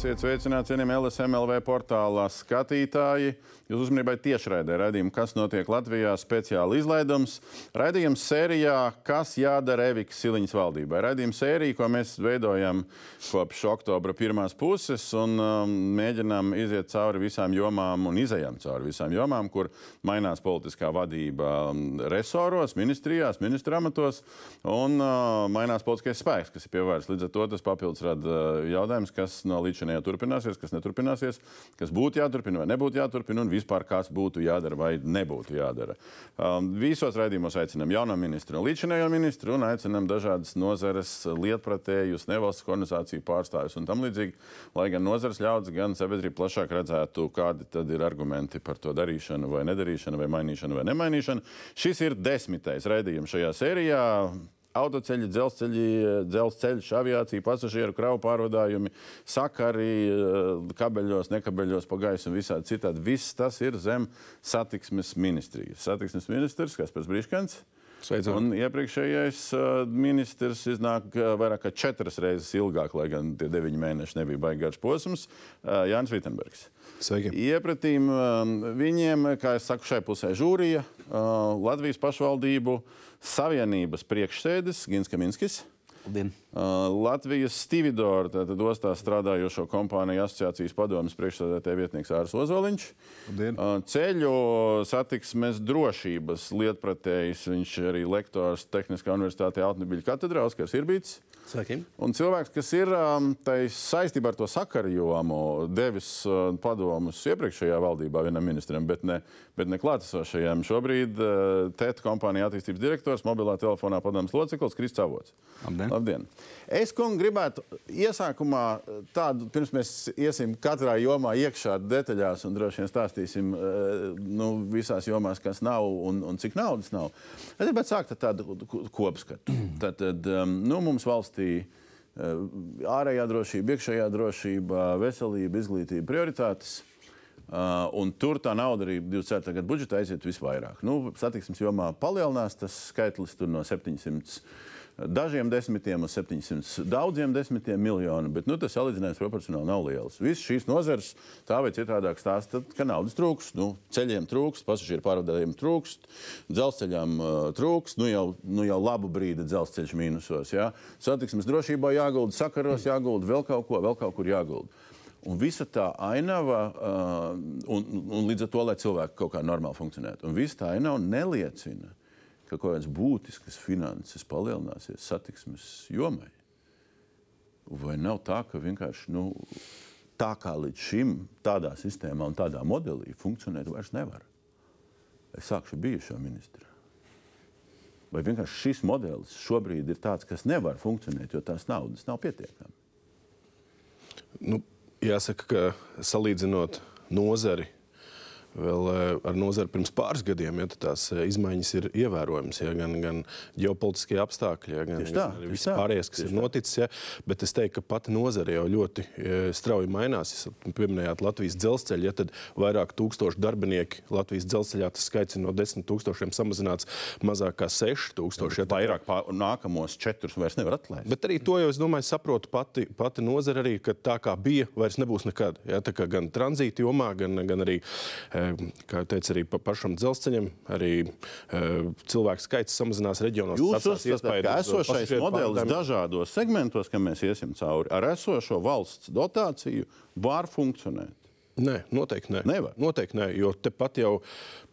Esiet sveicināti, cienījamie LSMLV portālā skatītāji. Jūs uzmanībai tiešraidē raidījumu, kas notiek Latvijā, speciāli izlaidums. Raidījums sērijā, kas jādara Evikas Siliņas valdībai. Raidījuma sērija, ko mēs veidojam kopš oktobra pirmās puses un um, mēģinām iziet cauri visām jomām un izējām cauri visām jomām, kur mainās politiskā vadība um, resoros, ministrijās, ministra amatos un uh, mainās politiskais spēks, kas ir pievērsts. Līdz ar to tas papildus rada uh, jautājums, kas no līdzinējā turpināsies, kas neturpināsies, kas būtu jāturpina vai nebūtu jāturpina, un vispār kas būtu jādara vai nebūtu jādara. Um, visos raidījumos aicinām jauno ministru un līdzinējo ministru, un aicinām dažādas nozares lietpratējus, nevalstisku organizāciju pārstāvjus un tam līdzīgi, lai gan nozares ļaudis, gan sabiedrība plašāk redzētu, kādi tad ir argumenti par to darīšanu vai nedarīšanu, vai mainīšanu vai nemainīšanu. Šis ir desmitais raidījums šajā sērijā autoceļi, dzelzceļi, dzelzceļš, aviācija, pasažieru kravu pārvadājumi, sakari, eh, kabeļos, nekabeļos, pa gaisu un visādi citādi. Viss tas ir zem satiksmes ministrijas. Satiksmes ministrs Kaspars Brīškants. Sveicam. Un iepriekšējais uh, ministrs iznāk uh, vairāk kā četras reizes ilgāk, lai gan tie deviņi mēneši nebija garš posms. Uh, Jānis Vitsenbergs. Sveiki. Iepratīm um, viņiem, kā jau saku, šai pusē žūrija, Latvijas pašvaldību savienības priekšsēdis Gins Kaminskis. Labdien. Uh, Latvijas Stividora, tātad ostā strādājošo kompāniju asociācijas padomas priekšsēdētāja vietnieks Ārs Ozoliņš. Labdien. Uh, Ceļu satiksmes drošības lietpratējs, viņš arī lektors Tehniskā universitātē Altnebiļa katedrā, Oskars Irbīts. Sveiki. Un cilvēks, kas ir um, saistībā ar to sakaru jomu, devis uh, padomus iepriekšējā valdībā vienam ministram, bet ne, bet ne klātesošajam. Šobrīd TET kompānija attīstības direktors, mobilā telefonā padomus loceklis Kristis Avots. Labdien. Labdien. Es, kungi, gribētu iesākumā tādu, pirms mēs iesim katrā jomā iekšā detaļās un droši vien stāstīsim uh, nu, visās jomās, kas nav un, un cik naudas nav. Es gribētu sākt ar tādu kopskatu. Tad, tad um, nu, mums valstī valstī ārējā drošība, iekšējā drošība, veselība, izglītība, prioritātes. Uh, un tur tā nauda arī 24. gada budžetā aiziet visvairāk. Nu, satiksmes jomā palielinās tas skaitlis no 700 dažiem desmitiem uz 700 daudziem desmitiem miljonu, bet nu, tas salīdzinājums proporcionāli nav liels. Visas šīs nozares tā vai citādāk stāsta, ka naudas trūkst. Nu, ceļiem trūkst, pasažieru pārvadājumiem trūkst, dzelzceļam uh, trūkst. Nu jau, nu jau labu brīdi dzelzceļš mīnusos. Ja? Satiksmes drošībā jāgulda, sakaros jāgulda, vēl kaut ko, vēl kaut kur jāgulda. Un visa tā ainava, uh, un, un līdz ar to, lai cilvēki kaut kā normāli funkcionētu, un visa tā ainava neliecina, ka kaut kādas būtiskas finanses palielināsies satiksmes jomai. Vai nav tā, ka vienkārši nu, tā kā līdz šim tādā sistēmā un tādā modelī funkcionēt vairs nevar? Es sākšu bijušo ministru. Vai vienkārši šis modelis šobrīd ir tāds, kas nevar funkcionēt, jo tās naudas nav pietiekami? Nu, jāsaka, ka salīdzinot nozari vēl eh, ar nozari pirms pāris gadiem, ja tās eh, izmaiņas ir ievērojamas, ja, gan, gan ģeopolitiskie apstākļi, ja, gan, tā, gan viss pārējais, kas ir noticis. Ja, bet es teiktu, ka pati nozare jau ļoti e, strauji mainās. Jūs pieminējāt Latvijas dzelzceļu, ja tad vairāk tūkstoši darbinieki Latvijas dzelzceļā tas skaits ir no 10 tūkstošiem samazināts mazāk kā 6 tūkstoši. Ja, tā- Vairāk pār, nākamos četrus vairs nevar atlaist. Bet arī to jau es domāju, saprotu pati, pati nozara arī, ka tā kā bija, vairs nebūs nekad. Ja, tā kā gan tranzīta jomā, gan, gan arī, eh, kā jau teicu, arī pa pašam dzelzceļam, arī eh, cilvēku skaits samazinās reģionos. Jūs uzskatāt, ka esošais modelis pārvadājumiem. dažādos segmentos, kam mēs iesim cauri, ar esošo valsts dotāciju var funkcionēt? Nē, noteikti nē. Nevar. Noteikti nē, jo tepat jau.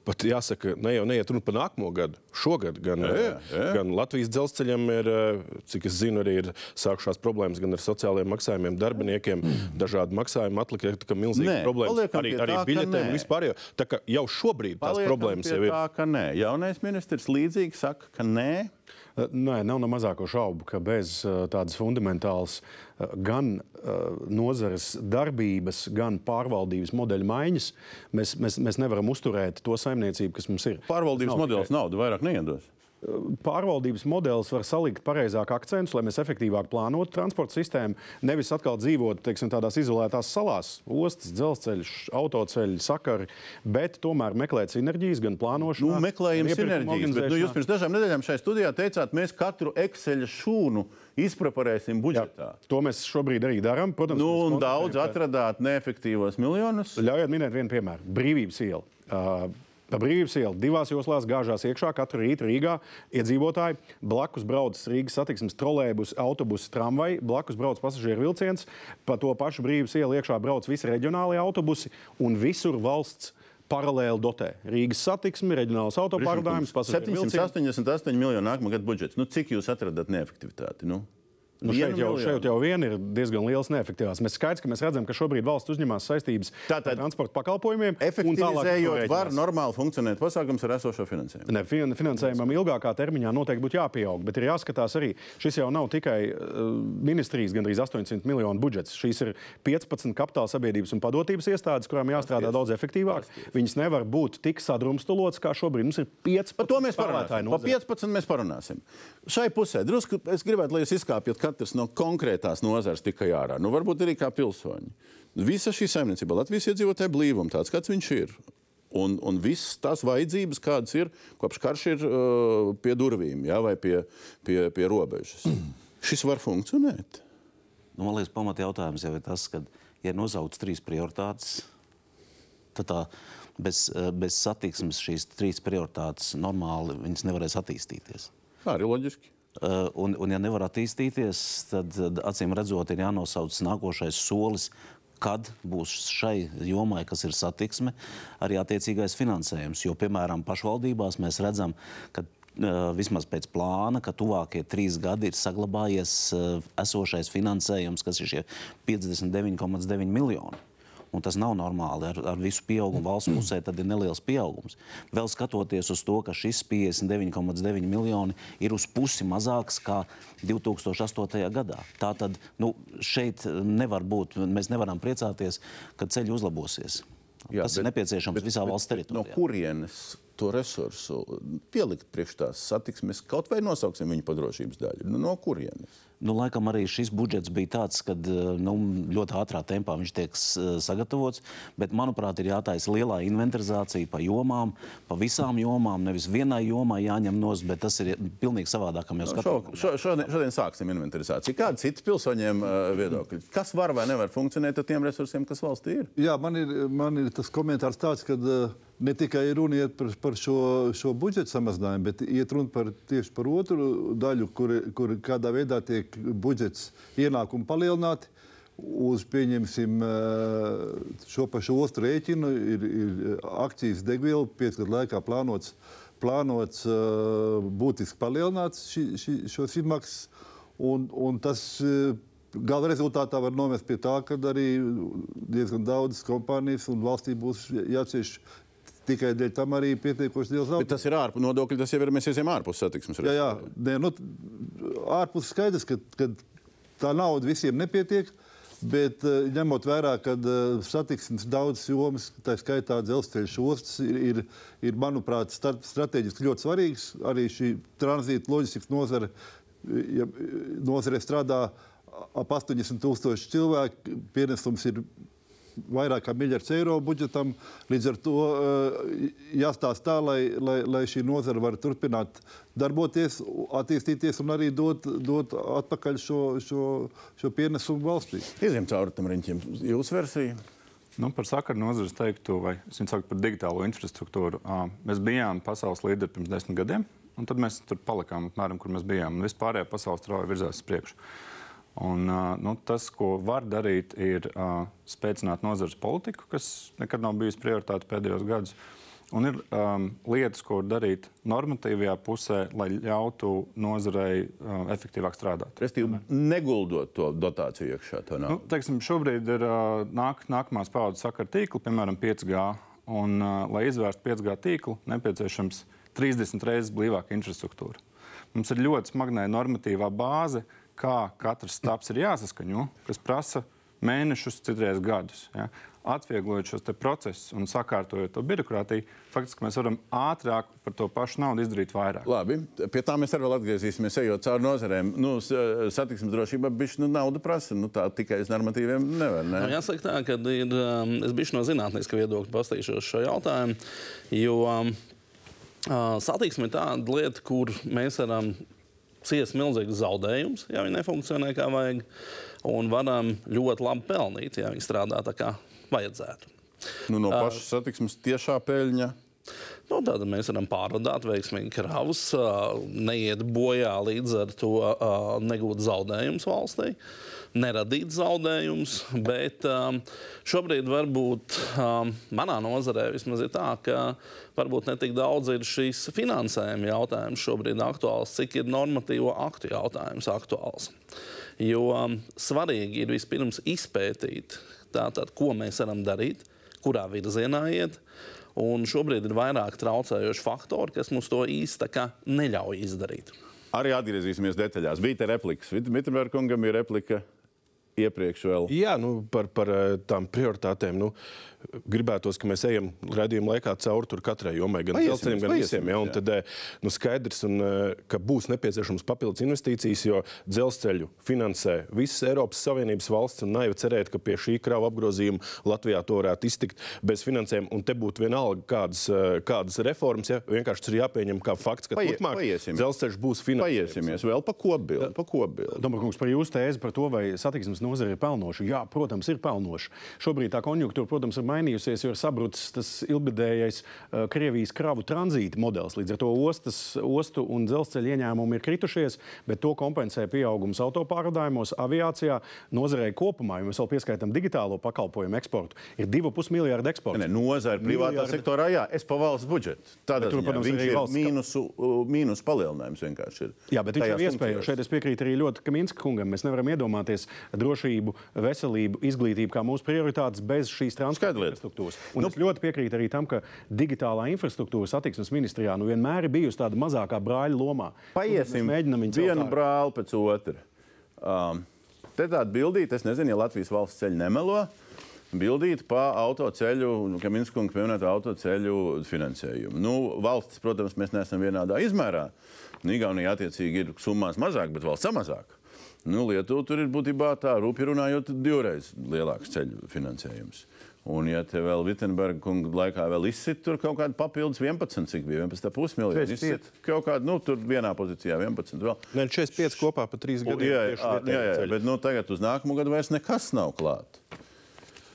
Pat jāsaka, ne jau neiet runa par nākamo gadu. Šogad gan, Jā, eh, jā. gan Latvijas dzelzceļam ir, eh, cik es zinu, arī ir sākušās problēmas gan ar sociālajiem maksājumiem, darbiniekiem, dažādu maksājumu atlikt, tā kā milzīga Nē, problēma. paliekam Arī, arī tā, ka biļetēm vispār jau. Tā kā jau šobrīd tās Paliekam problēmas jau ir. Tā, ka nē, jaunais ministrs līdzīgi saka, ka nē. Nē, nav ne mazāko šaubu, ka bez uh, tādas fundamentālas uh, gan nozares darbības, gan pārvaldības modeļa maiņas mēs, mēs, mēs nevaram uzturēt to saimniecību, kas mums ir. Pārvaldības nav modelis naudu vairāk neiedos. Pārvaldības modelis var salikt pareizāk akcentus, lai mēs efektīvāk plānotu transporta sistēmu. Nevis atkal dzīvot teiksim, tādās izolētās salās, ostas, dzelzceļš, autoceļi, sakari, bet tomēr meklēt sinerģijas gan plānošanā, Nu, meklējam sinerģijas. Bet, nu, jūs pirms dažām nedēļām šajā studijā teicāt, mēs katru Excel šūnu izpreparēsim budžetā. To mēs šobrīd arī darām. Protams, Nu, daudz atradāt neefektīvos miljonus. Ļaujiet minēt vienu piemēru. Brīvības iela. Uh, Pa brīvības ielu divās joslās gāžās iekšā katru rītu Rīgā iedzīvotāji. Blakus brauc Rīgas satiksmes trolēbus, autobusu, tramvaji, blakus brauc pasažieru vilciens. Pa to pašu brīvības ielu iekšā brauc visi reģionālie autobusi un visur valsts paralēli dotē. Rīgas satiksmi, reģionāls autopārdājums, pasažieru vilciens. 788 miljonu nākamā gada budžets. Nu, cik jūs atradat neefektivitāti? Nu? Nu, šeit, jau, miljonu? šeit jau vien ir diezgan liels neefektīvs. Mēs skaidrs, ka mēs redzam, ka šobrīd valsts uzņemās saistības Tātad ar transporta pakalpojumiem. Efektivizējot, var normāli funkcionēt pasākums ar esošo finansējumu. Ne, fin- finansējumam ilgākā termiņā noteikti būtu jāpieaug, bet ir jāskatās arī, šis jau nav tikai uh, ministrijas gandrīz 800 miljonu budžets. Šīs ir 15 kapitāla sabiedrības un padotības iestādes, kurām jāstrādā daudz efektīvāk. Viņas nevar būt tik sadrumstalotas kā šobrīd. Mums ir 15 Par to mēs spēlētāji parunāsim. Pa nozarē. 15 mēs parunāsim. Šai pusē drusku es gribētu, lai jūs izkāpjat katrs no konkrētās nozares tikai ārā. Nu, varbūt arī kā pilsoņi. Visa šī saimniecība, Latvijas iedzīvotāja blīvuma, tāds kāds viņš ir. Un, un visas tās vajadzības, kādas ir, kopš karš ir uh, pie durvīm ja, vai pie, pie, pie robežas. Šis var funkcionēt. Nu, man liekas, pamat jautājums jau ir tas, ka, ja nosaukts trīs prioritātes, tad tā, bez, eh, bez satiksmes šīs trīs prioritātes normāli nevarēs attīstīties. Tā arī loģiski. Uh, un, un, ja nevar attīstīties, tad tad acīm redzot, ir jānosauc nākošais solis, kad būs šai jomai, kas ir satiksme, arī attiecīgais finansējums. Jo, piemēram, pašvaldībās mēs redzam, ka uh, vismaz pēc plāna, ka tuvākie trīs gadi ir saglabājies esošais finansējums, kas ir šie 59,9 miljoni. Un tas nav normāli. Ar, ar visu pieaugumu valsts pusē tad ir neliels pieaugums. Vēl skatoties uz to, ka šis 59,9 miljoni ir uz pusi mazāks nekā 2008. gadā. Tā tad nu, šeit nevar būt. Mēs nevaram priecāties, ka ceļi uzlabosies. Jā, tas bet, ir nepieciešams bet, visā valsts teritorijā. No kurienes to resursu pielikt priekš tās satiksmes, kaut vai nosauksim viņu par drošības daļu? Nu, no kurienes? Nu, laikam arī šis budžets bija tāds, ka nu, ļoti ātrā tempā viņš tiek s- sagatavots. Bet, manuprāt, ir jātaisa lielā inventarizācija pa jomām, pa visām jomām. Nevis vienai jomai jāņem nost, bet tas ir pilnīgi savādāk, kā mēs Šo, šo, šodien, šodien sāksim inventarizāciju. Kādi citi pilsoņiem uh, viedokļi? Kas var vai nevar funkcionēt ar tiem resursiem, kas valstī ir? Jā, man ir, man ir tas komentārs tāds, ka uh, ne tikai runa iet par, par šo, šo budžeta samazinājumu, bet iet runa par, tieši par otru daļu, kur, kur kādā veidā tiek budžets ienākumi palielināti. Uz pieņemsim uh, šo pašu ostru rēķinu, ir, ir akcijas degviela piecu gadu laikā plānots, plānots uh, būtiski palielināts ši, ši, šos izmaksas. Un, un tas uh, Gala rezultātā var novest pie tā, ka arī diezgan daudzas kompānijas un valstī būs jācieš tikai dēļ tam arī pietiekoši liels zaudējums. tas ir ārpus nodokļu, tas jau ir mēs ejam ārpus satiksmes. Jā, jā, nē, nu, ārpus skaidrs, ka, ka tā nauda visiem nepietiek. Bet eh, ņemot vērā, ka uh, satiksmes daudzas jomas, tā skaitā dzelzceļa ostas, ir, ir, ir manuprāt, strateģiski ļoti svarīgas. Arī šī tranzīta loģistikas nozare, ja nozare strādā ap 80 tūkstoši cilvēku, pienesums ir vairāk kā miljards eiro budžetam. Līdz ar to uh, jāstāsta tā, lai, lai, lai šī nozara var turpināt darboties, attīstīties un arī dot, dot atpakaļ šo, šo, šo pienesumu valstī. Izņem cauri tam riņķim. Jūsu versija? Nu, par sakaru nozari teiktu, vai es viņu saucu par digitālo infrastruktūru. Mēs bijām pasaules līderi pirms desmit gadiem, un tad mēs tur palikām apmēram, kur mēs bijām. Un vispārējā pasaule strauji virzās uz priekšu. Un, nu, tas, ko var darīt, ir uh, spēcināt nozares politiku, kas nekad nav bijusi prioritāte pēdējos gados. Un ir um, lietas, ko darīt normatīvajā pusē, lai ļautu nozarei uh, efektīvāk strādāt. Restīvi, neguldot to dotāciju iekšā. To Nu, nav. teiksim, šobrīd ir uh, nāk, nākamās paudzes sakaru tīkli, piemēram, 5G. Un, uh, lai izvērstu 5G tīklu, nepieciešams 30 reizes blīvāka infrastruktūra. Mums ir ļoti smagnēja normatīvā bāze, kā katrs stāps ir jāsaskaņo, kas prasa mēnešus, citreiz gadus. Ja? Atvieglojot šos procesus un sakārtojot to birokrātiju, faktiski mēs varam ātrāk par to pašu naudu izdarīt vairāk. Labi, pie tā mēs arī vēl atgriezīsimies, ejot cauri nozarēm. Nu, s- satiksmes drošība bišķi nu, naudu prasa. Nu, tā tikai uz normatīviem nevar. Ne? Nu, jāsaka, tā, ka ir, um, es biju no zinātniska viedokļa pastīšos šo jautājumu. Jo um, satiksme ir tāda lieta, kur mēs varam ciest milzīgus zaudējumus, ja viņi nefunkcionē kā vajag, un varam ļoti labi pelnīt, ja viņi strādā tā kā vajadzētu. Nu, no pašas satiksmes tiešā peļņa. Nu, tad mēs varam pārvadāt veiksmīgi kravas, neiet bojā līdz ar to negūt zaudējumus valstī, neradīt zaudējumus. Bet um, šobrīd varbūt um, manā nozarē vismaz ir tā, ka varbūt ne tik daudz ir šīs finansējuma jautājums šobrīd aktuāls, cik ir normatīvo aktu jautājums aktuāls. Jo um, svarīgi ir vispirms izpētīt, tātad, ko mēs varam darīt, kurā virzienā iet. Un šobrīd ir vairāk traucējoši faktori, kas mums to kā neļauj izdarīt. Arī atgriezīsimies detaļās. Bija te replikas. Vitsenberga kungam ir replika iepriekš vēl. Jā, nu, par, par eh, tām prioritātēm. Nu, gribētos, ka mēs ejam redzējuma laikā cauri tur katrai jomai, gan dzelzceļam, gan visiem. Ja, tad eh, nu, skaidrs, un, eh, ka būs nepieciešams papildus investīcijas, jo dzelzceļu finansē visas Eiropas Savienības valsts. un Naivi cerēt, ka pie šī krava apgrozījuma Latvijā to varētu iztikt bez finansējuma. Un te būtu vienalga kādas, eh, kādas reformas. Ja, vienkārši tas ir jāpieņem kā fakts, ka Paie- turpmāk dzelzceļš būs finansējums. Paiesimies vēl pa kopbildu. Pa kopbildu. Dombrovkungs, par jūsu tēzi par to, vai satiksmes nozare ir pelnoša. Jā, protams, ir pelnoša. Šobrīd tā konjunktūra, protams, ir mainījusies, jo ir sabrucis tas ilggadējais uh, Krievijas kravu tranzīta modelis. Līdz ar to ostas, ostu un dzelzceļa ieņēmumi ir kritušies, bet to kompensē pieaugums autopārvadājumos, aviācijā, nozarei kopumā. Ja mēs vēl pieskaitām digitālo pakalpojumu eksportu, ir 2,5 miljārdu eksporta. Ne, nozara privātā Miljardi. sektorā, jā, es pa valsts budžetu. Tādā tur, protams, viņš ir valsts- mīnusu, mīnus palielinājums vienkārši ir. Jā, bet viņš ir iespējams. Šeit es piekrītu arī ļoti Kaminska kungam. Mēs nevaram iedomāties drošību, veselību, izglītību kā mūsu prioritātes bez šīs transporta. Infrastruktūras. Un nu, es ļoti piekrītu arī tam, ka digitālā infrastruktūra satiksmes ministrijā nu, vienmēr ir bijusi tāda mazākā brāļa lomā. Paiesim Mēs mēģinām viņu vienu brāli pēc otra. Um, te tāda bildīte, es nezinu, ja Latvijas valsts ceļi nemelo. Bildīt pa autoceļu, kā Minskungs pieminēta autoceļu finansējumu. Nu, valsts, protams, mēs neesam vienādā izmērā. Nu, Igaunija attiecīgi ir summās mazāk, bet valsts mazāk. Nu, Lietuva tur ir būtībā tā, rūpīgi runājot, divreiz lielāks ceļu finansējums. Un, ja te vēl Vitsenberga kunga laikā vēl izsit tur kaut kāda papildus 11, cik bija 11,5 miljoni, 45. izsit kaut kāda, nu, tur vienā pozīcijā 11 vēl. Ne, 45 kopā pa trīs U, gadiem. Jā, tieši jā, jā, jā, ceļi. bet nu, tagad uz nākamo gadu vairs nekas nav klāts.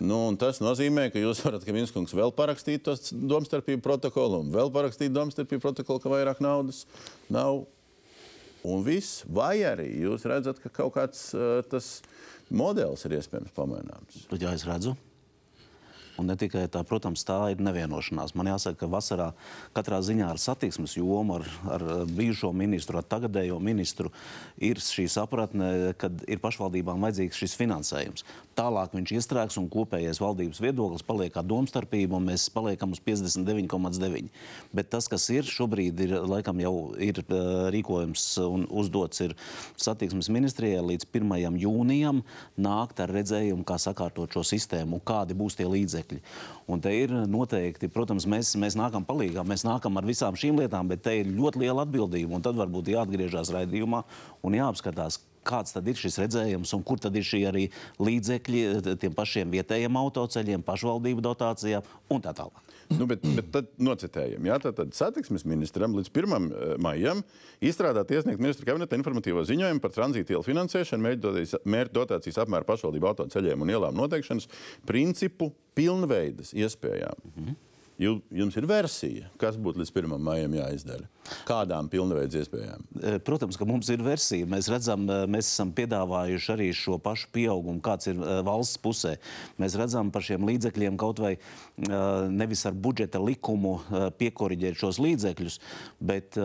Nu, un tas nozīmē, ka jūs varat, ka Vinskungs vēl parakstīt to domstarpību protokolu, un vēl parakstīt domstarpību protokolu, ka vairāk naudas nav. Un viss, vai arī jūs redzat, ka kaut kāds uh, tas modelis ir iespējams pamaināms. Jā, es redzu. Un ne tikai tā, protams, tā ir nevienošanās. Man jāsaka, ka vasarā katrā ziņā ar satiksmes jomu, ar, ar bijušo ministru, ar tagadējo ministru ir šī sapratne, ka ir pašvaldībām vajadzīgs šis finansējums. Tālāk viņš iestrēgs un kopējais valdības viedoklis paliek kā domstarpība, un mēs paliekam uz 59,9. Bet tas, kas ir šobrīd, ir laikam jau ir eh, rīkojums un uzdots ir satiksmes ministrijai līdz 1. jūnijam nākt ar redzējumu, kā sakārtot šo sistēmu un kādi būs tie līdzekļi. Un te ir noteikti, protams, mēs, mēs nākam palīgā, mēs nākam ar visām šīm lietām, bet te ir ļoti liela atbildība. Un tad varbūt jāatgriežas raidījumā un jāapskatās, kāds tad ir šis redzējums un kur tad ir šie arī līdzekļi tiem pašiem vietējiem autoceļiem, pašvaldību dotācijām un tā tālāk. Nu, bet, bet tad nocitējam. Jā, tad, tad satiksmes ministram līdz 1. eh, maijam izstrādāt iesniegt ministra kabineta informatīvo ziņojumu par tranzīta ielu finansēšanu, mērķa dotācijas apmēru pašvaldību autoceļiem un ielām noteikšanas principu pilnveidas iespējām. -hmm. Jums ir versija, kas būtu līdz 1. maijam jāizdara. Kādām pilnveidas iespējām? E, Protams, ka mums ir versija. Mēs redzam, e, mēs esam piedāvājuši arī šo pašu pieaugumu, kāds ir e, valsts pusē. Mēs redzam par šiem līdzekļiem kaut vai nevis ar budžeta likumu piekoriģēt šos līdzekļus, bet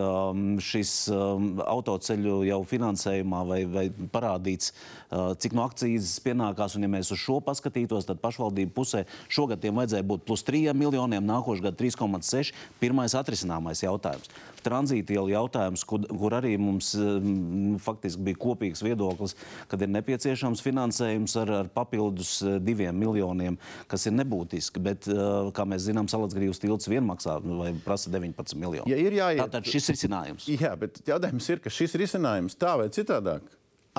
šis autoceļu jau finansējumā vai, vai parādīts, cik no akcijas pienākās. Un, ja mēs uz šo paskatītos, tad pašvaldību pusē šogad tiem vajadzēja būt plus 3 miljoniem, nākošais gads 3,6. Pirmais atrisināmais jautājums. Tranzītielu jautājums, kur, kur arī mums um, faktiski bija kopīgs viedoklis, kad ir nepieciešams finansējums ar, ar papildus uh, diviem miljoniem, kas ir nebūtiski. Bet, kā mēs zinām, Salacgrības tilts vien maksā vai prasa 19 miljonus. Ja ir jāiet- Tātad šis risinājums. Jā, bet jautājums ir, ka šis risinājums tā vai citādāk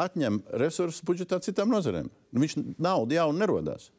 atņem resursus budžetā citām nozarēm. Nu, Viņš naudu jau nerodās.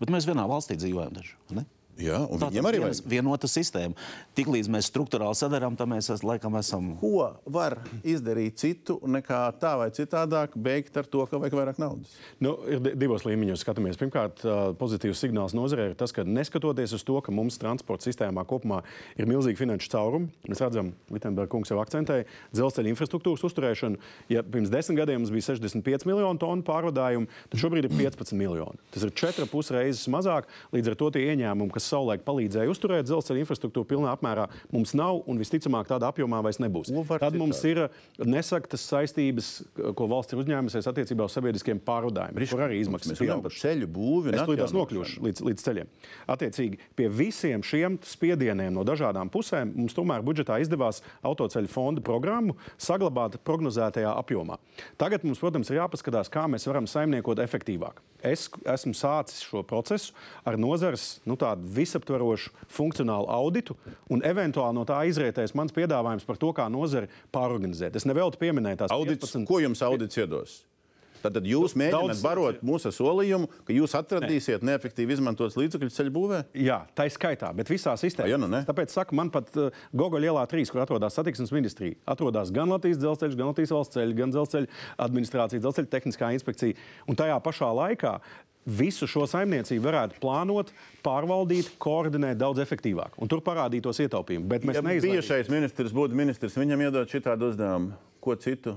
Bet mēs vienā valstī dzīvojam taču. Ne? Jā, un Tā viņiem arī ir vienota sistēma. Tiklīdz mēs struktūrāli sadarām, tad mēs es- laikam esam. Ko var izdarīt citu nekā tā vai citādāk, beigt ar to, ka vajag vairāk naudas? Nu, ir di- divos līmeņos skatāmies. Pirmkārt, pozitīvs signāls nozarē ir tas, ka neskatoties uz to, ka mums transporta sistēmā kopumā ir milzīgi finanšu caurumi, mēs redzam, Vitsenberga kungs jau akcentēja dzelzceļa infrastruktūras uzturēšanu. Ja pirms desmit gadiem mums bija 65 miljonu tonu pārvadājumu, tad šobrīd ir 15 miljoni. Tas ir 4,5 reizes mazāk. Līdz ar to tie ieņēmumi, kas savulaik palīdzēja uzturēt dzelzceļa infrastruktūru pilnā apmērā, mums nav un visticamāk tādā apjomā vairs nebūs. Var Tad mums ir nesaktas saistības, ko valsts ir uzņēmusies attiecībā uz sabiedriskiem pārvadājumiem, kur arī izmaksas runājam par ceļu būvi. un atjaunošanu. nokļūšu līdz, līdz ceļiem. Attiecīgi, pie visiem šiem spiedieniem no dažādām pusēm mums tomēr budžetā izdevās autoceļu fonda programmu saglabāt prognozētajā apjomā. Tagad mums, protams, ir jāpaskatās, kā mēs varam saimniekot efektīvāk. Es esmu sācis šo procesu ar nozares nu, tādu visaptverošu funkcionālu auditu, un eventuāli no tā izrietēs mans piedāvājums par to, kā nozari pārorganizēt. Es neveltu pieminēt tās Audits, 15 ko jums audits iedos? Tad jūs mēģināt Daudz- barot mūsu solījumu, ka jūs atradīsiet neefektīvi izmantotas līdzekļus ceļu būvē? Jā, tā ir skaitā, bet visā sistēmā. Ja nu ne? Tāpēc saku, man pat uh, Gogoļa ielā 3, kur atrodas satiksmes ministrija, atrodas gan Latvijas dzelzceļš, gan Latvijas valsts ceļš, gan dzelzceļa administrācija, dzelzceļa tehniskā inspekcija. Un tajā pašā laikā visu šo saimniecību varētu plānot, pārvaldīt, koordinēt daudz efektīvāk. Un tur parādītos ietaupījumi. Bet mēs Ja neizdarām. bijušais ministrs būtu ministrs, viņam iedod šitādu uzdevumu. Ko citu?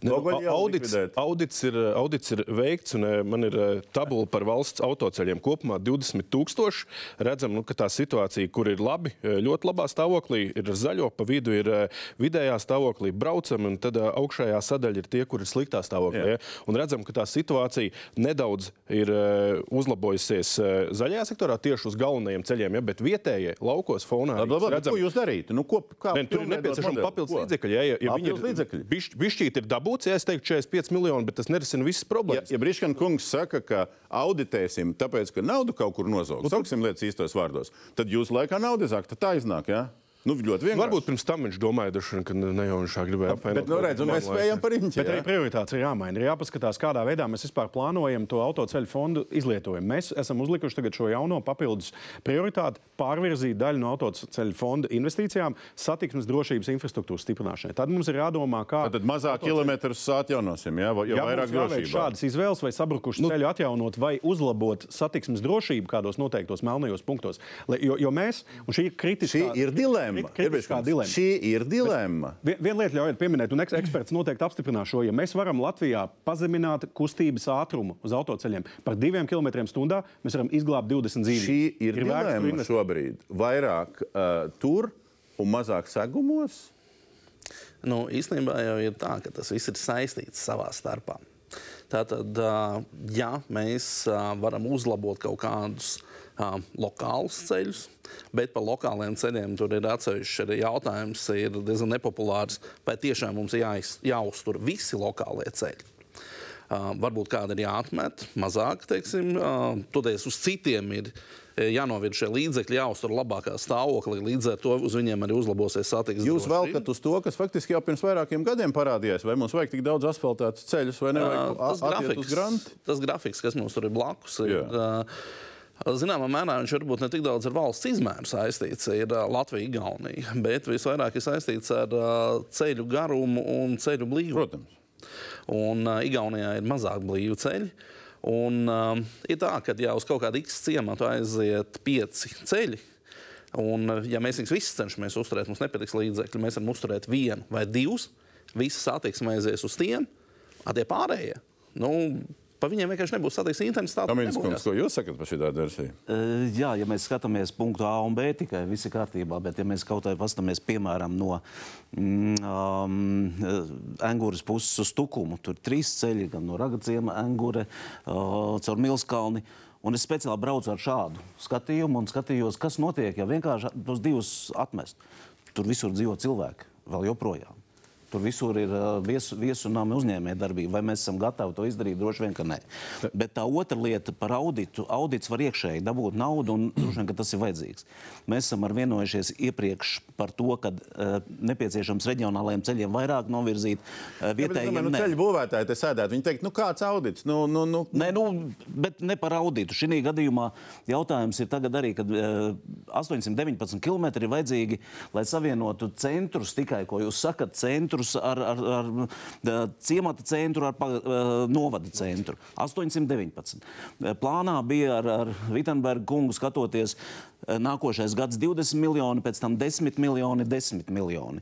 Ne, nu, jau audits, audits, ir, audits ir veikts, un eh, man ir eh, tabula par valsts autoceļiem. Kopumā 20,000. Redzam, nu, ka tā situācija, kur ir labi, eh, ļoti labā stāvoklī, ir zaļo, pa vidu ir eh, vidējā stāvoklī, braucam, un tad eh, augšējā sadaļa ir tie, kur ir sliktā stāvoklī. Ja? Un redzam, ka tā situācija nedaudz ir eh, uzlabojusies eh, zaļajā sektorā tieši uz galvenajiem ceļiem, ja? bet vietējie laukos fonā. Labi, labi, labi, Ko jūs darītu? Nu, ko, kā Ne, tur ir nepieciešama papildus līdzekļi. Ja, ja, ja Papildus līdzekļi. Bišķ, bišķīt ir dabūts, ja es teiktu 45 miljoni, bet tas nerisina visas Ja, problēmas. ja Briškana kungs saka, ka auditēsim, tāpēc, ka naudu kaut kur nozaudēsim, Nu, sauksim lietas īstos vārdos, tad jūs laikā naudu izzāk, tad tā iznāk. Ja? Nu, ļoti vienkārši. Varbūt pirms tam viņš domāja, vien, ka ne jau viņš tā gribēja apvainot. Bet, nu, redz, un mēs spējam par viņu. Bet arī prioritātes ir jāmaina. Ir jāpaskatās, kādā veidā mēs vispār plānojam to autoceļu fondu izlietojumu. Mēs esam uzlikuši tagad šo jauno papildus prioritāti pārvirzīt daļu no autoceļu fonda investīcijām satiksmes drošības infrastruktūras stiprināšanai. Tad mums ir jādomā, kā. Tad mazāk kilometrus atjaunosim, ja, jo Ja vairāk drošības. šādas izvēles, vai sabrukušu nu, ceļu atjaunot, vai uzlabot satiksmes drošību kādos noteiktos melnajos punktos. Lai, jo, jo mēs, un šī ir kritiskā, Šī ir dilemma. Dilemma. Šī ir dilemma. Vien- Viena lieta, ļaujiet pieminēt, un eks- eksperts noteikti apstiprinās šo, ja mēs varam Latvijā pazemināt kustības ātrumu uz autoceļiem par diviem km stundā, mēs varam izglābt 20 dzīvības. Šī ir, ir dilemma šobrīd. Vairāk uh, tur un mazāk segumos. Nu, īstenībā jau ir tā, ka tas viss ir saistīts savā starpā. Tātad, ja mēs varam uzlabot kaut kādus lokālus ceļus, bet par lokāliem ceļiem tur ir atsevišķs arī jautājums, ir diezgan nepopulārs, vai tiešām mums jāiz, jāuztur visi lokālie ceļi. Uh, varbūt kāda ir jāatmet, mazāk, teiksim, uh, toties uz citiem ir eh, jānovirz šie līdzekļi, jāuztur labākā stāvoklī. Līdz ar to uz viņiem arī uzlabosies satiksmes. Jūs velkat uz to, kas faktiski jau pirms vairākiem gadiem parādījās. Vai mums vajag tik daudz asfaltētus ceļus, vai nevajag Ā, tas, grafiks, tas grafiks, kas mums tur ir blakus, ir. Ā, Zināmā mērā viņš varbūt ne tik daudz ar valsts izmēru saistīts, ir Latvija, Igaunija, bet visvairāk ir saistīts ar ceļu garumu un ceļu blīvumu. Protams. Un uh, Igaunijā ir mazāk blīvu ceļu. Un, um, ir tā, ka ja uz kaut kādu X ciematu aiziet pieci ceļi, un ja mēs viņus visus cenšamies uzturēt, mums nepatiks līdzekļi, mēs varam uzturēt vienu vai divus, visas satiksme aizies uz tiem, a tie pārējie. Nu, Pa viņiem vienkārši nebūs satiksmes intensitāte. Kamīns kungs, nebojās. ko jūs sakat par šī versiju? Eh, Jā, ja mēs skatāmies punktu A un B, tikai viss ir kārtībā, bet ja mēs kaut kā paskatāmies, piemēram, no mm, um, Angūras puses uz Tukumu, tur ir trīs ceļi, gan no Ragaciema, Angūre, uh, caur Milskalni. Un es speciāli braucu ar šādu skatījumu un skatījos, kas notiek, ja vienkārši tos divus atmest. Tur visur dzīvo cilvēki vēl joprojām. Tur visur ir uh, viesu, viesunām uzņēmējdarbība. Vai mēs esam gatavi to izdarīt? Droši vien, ka nē. Bet tā otra lieta par auditu. Audits var iekšēji dabūt naudu, un droši vien, ka tas ir vajadzīgs. Mēs esam vienojušies iepriekš par to, ka uh, nepieciešams reģionālajiem ceļiem vairāk novirzīt. Uh, Ja, vietējiem domāju, nu, ceļu būvētāji te sēdētu. Viņi teikt, nu kāds audits? Nu, nu, nu, Nē, nu, bet ne par auditu. Šī gadījumā jautājums ir tagad arī, kad uh, 819 km ir vajadzīgi, lai savienotu centrus, tikai ko jūs sakat, centrus ar, ar, ar uh, ciemata centru, ar uh, novada centru. 819. Uh, Plānā bija ar, ar Vitsenbergu kungu skatoties uh, nākošais gads 20 miljoni, pēc tam 10 miljoni, 10 miljoni.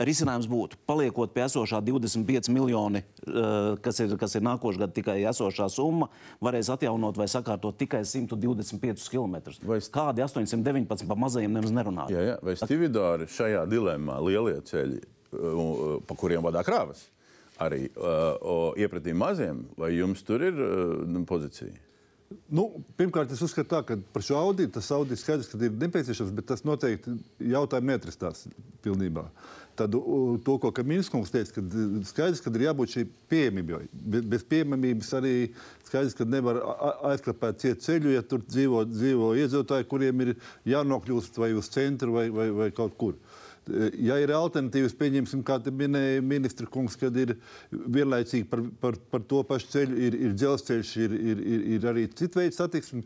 Risinājums būtu, paliekot pie esošā 25 miljoni, eh, kas ir, kas ir nākošais gads tikai esošā summa, varēs atjaunot vai sakārtot tikai 125 km. Vai es- Kādi 819 pa mazajiem nemaz nerunā? Jā, jā. Vai Stividāri šajā dilemmā lielie ceļi, pa kuriem vadā krāvas, arī uh, iepratī maziem, vai jums tur ir uh, pozīcija? Nu, pirmkārt, es uzskatu, tā, ka par šo auditu tas audits skaidrs, ka ir nepieciešams, bet tas noteikti jautājumu neatrastās pilnībā. Tad to, ko Kaminskis teica, ka skaidrs, ka ir jābūt šī pieejamībai. Be- Bez pieejamības arī skaidrs, ka nevar aizklāpēt ciet ceļu, ja tur dzīvo, dzīvo iedzīvotāji, kuriem ir jānokļūst vai uz centru vai, vai, vai kaut kur. Ja ir alternatīvas, pieņemsim, kā te minēja ministra kungs, kad ir vienlaicīgi par, par, par to pašu ceļu, ir, ir dzelzceļš, ir, ir, ir, ir arī cita veida satiksme.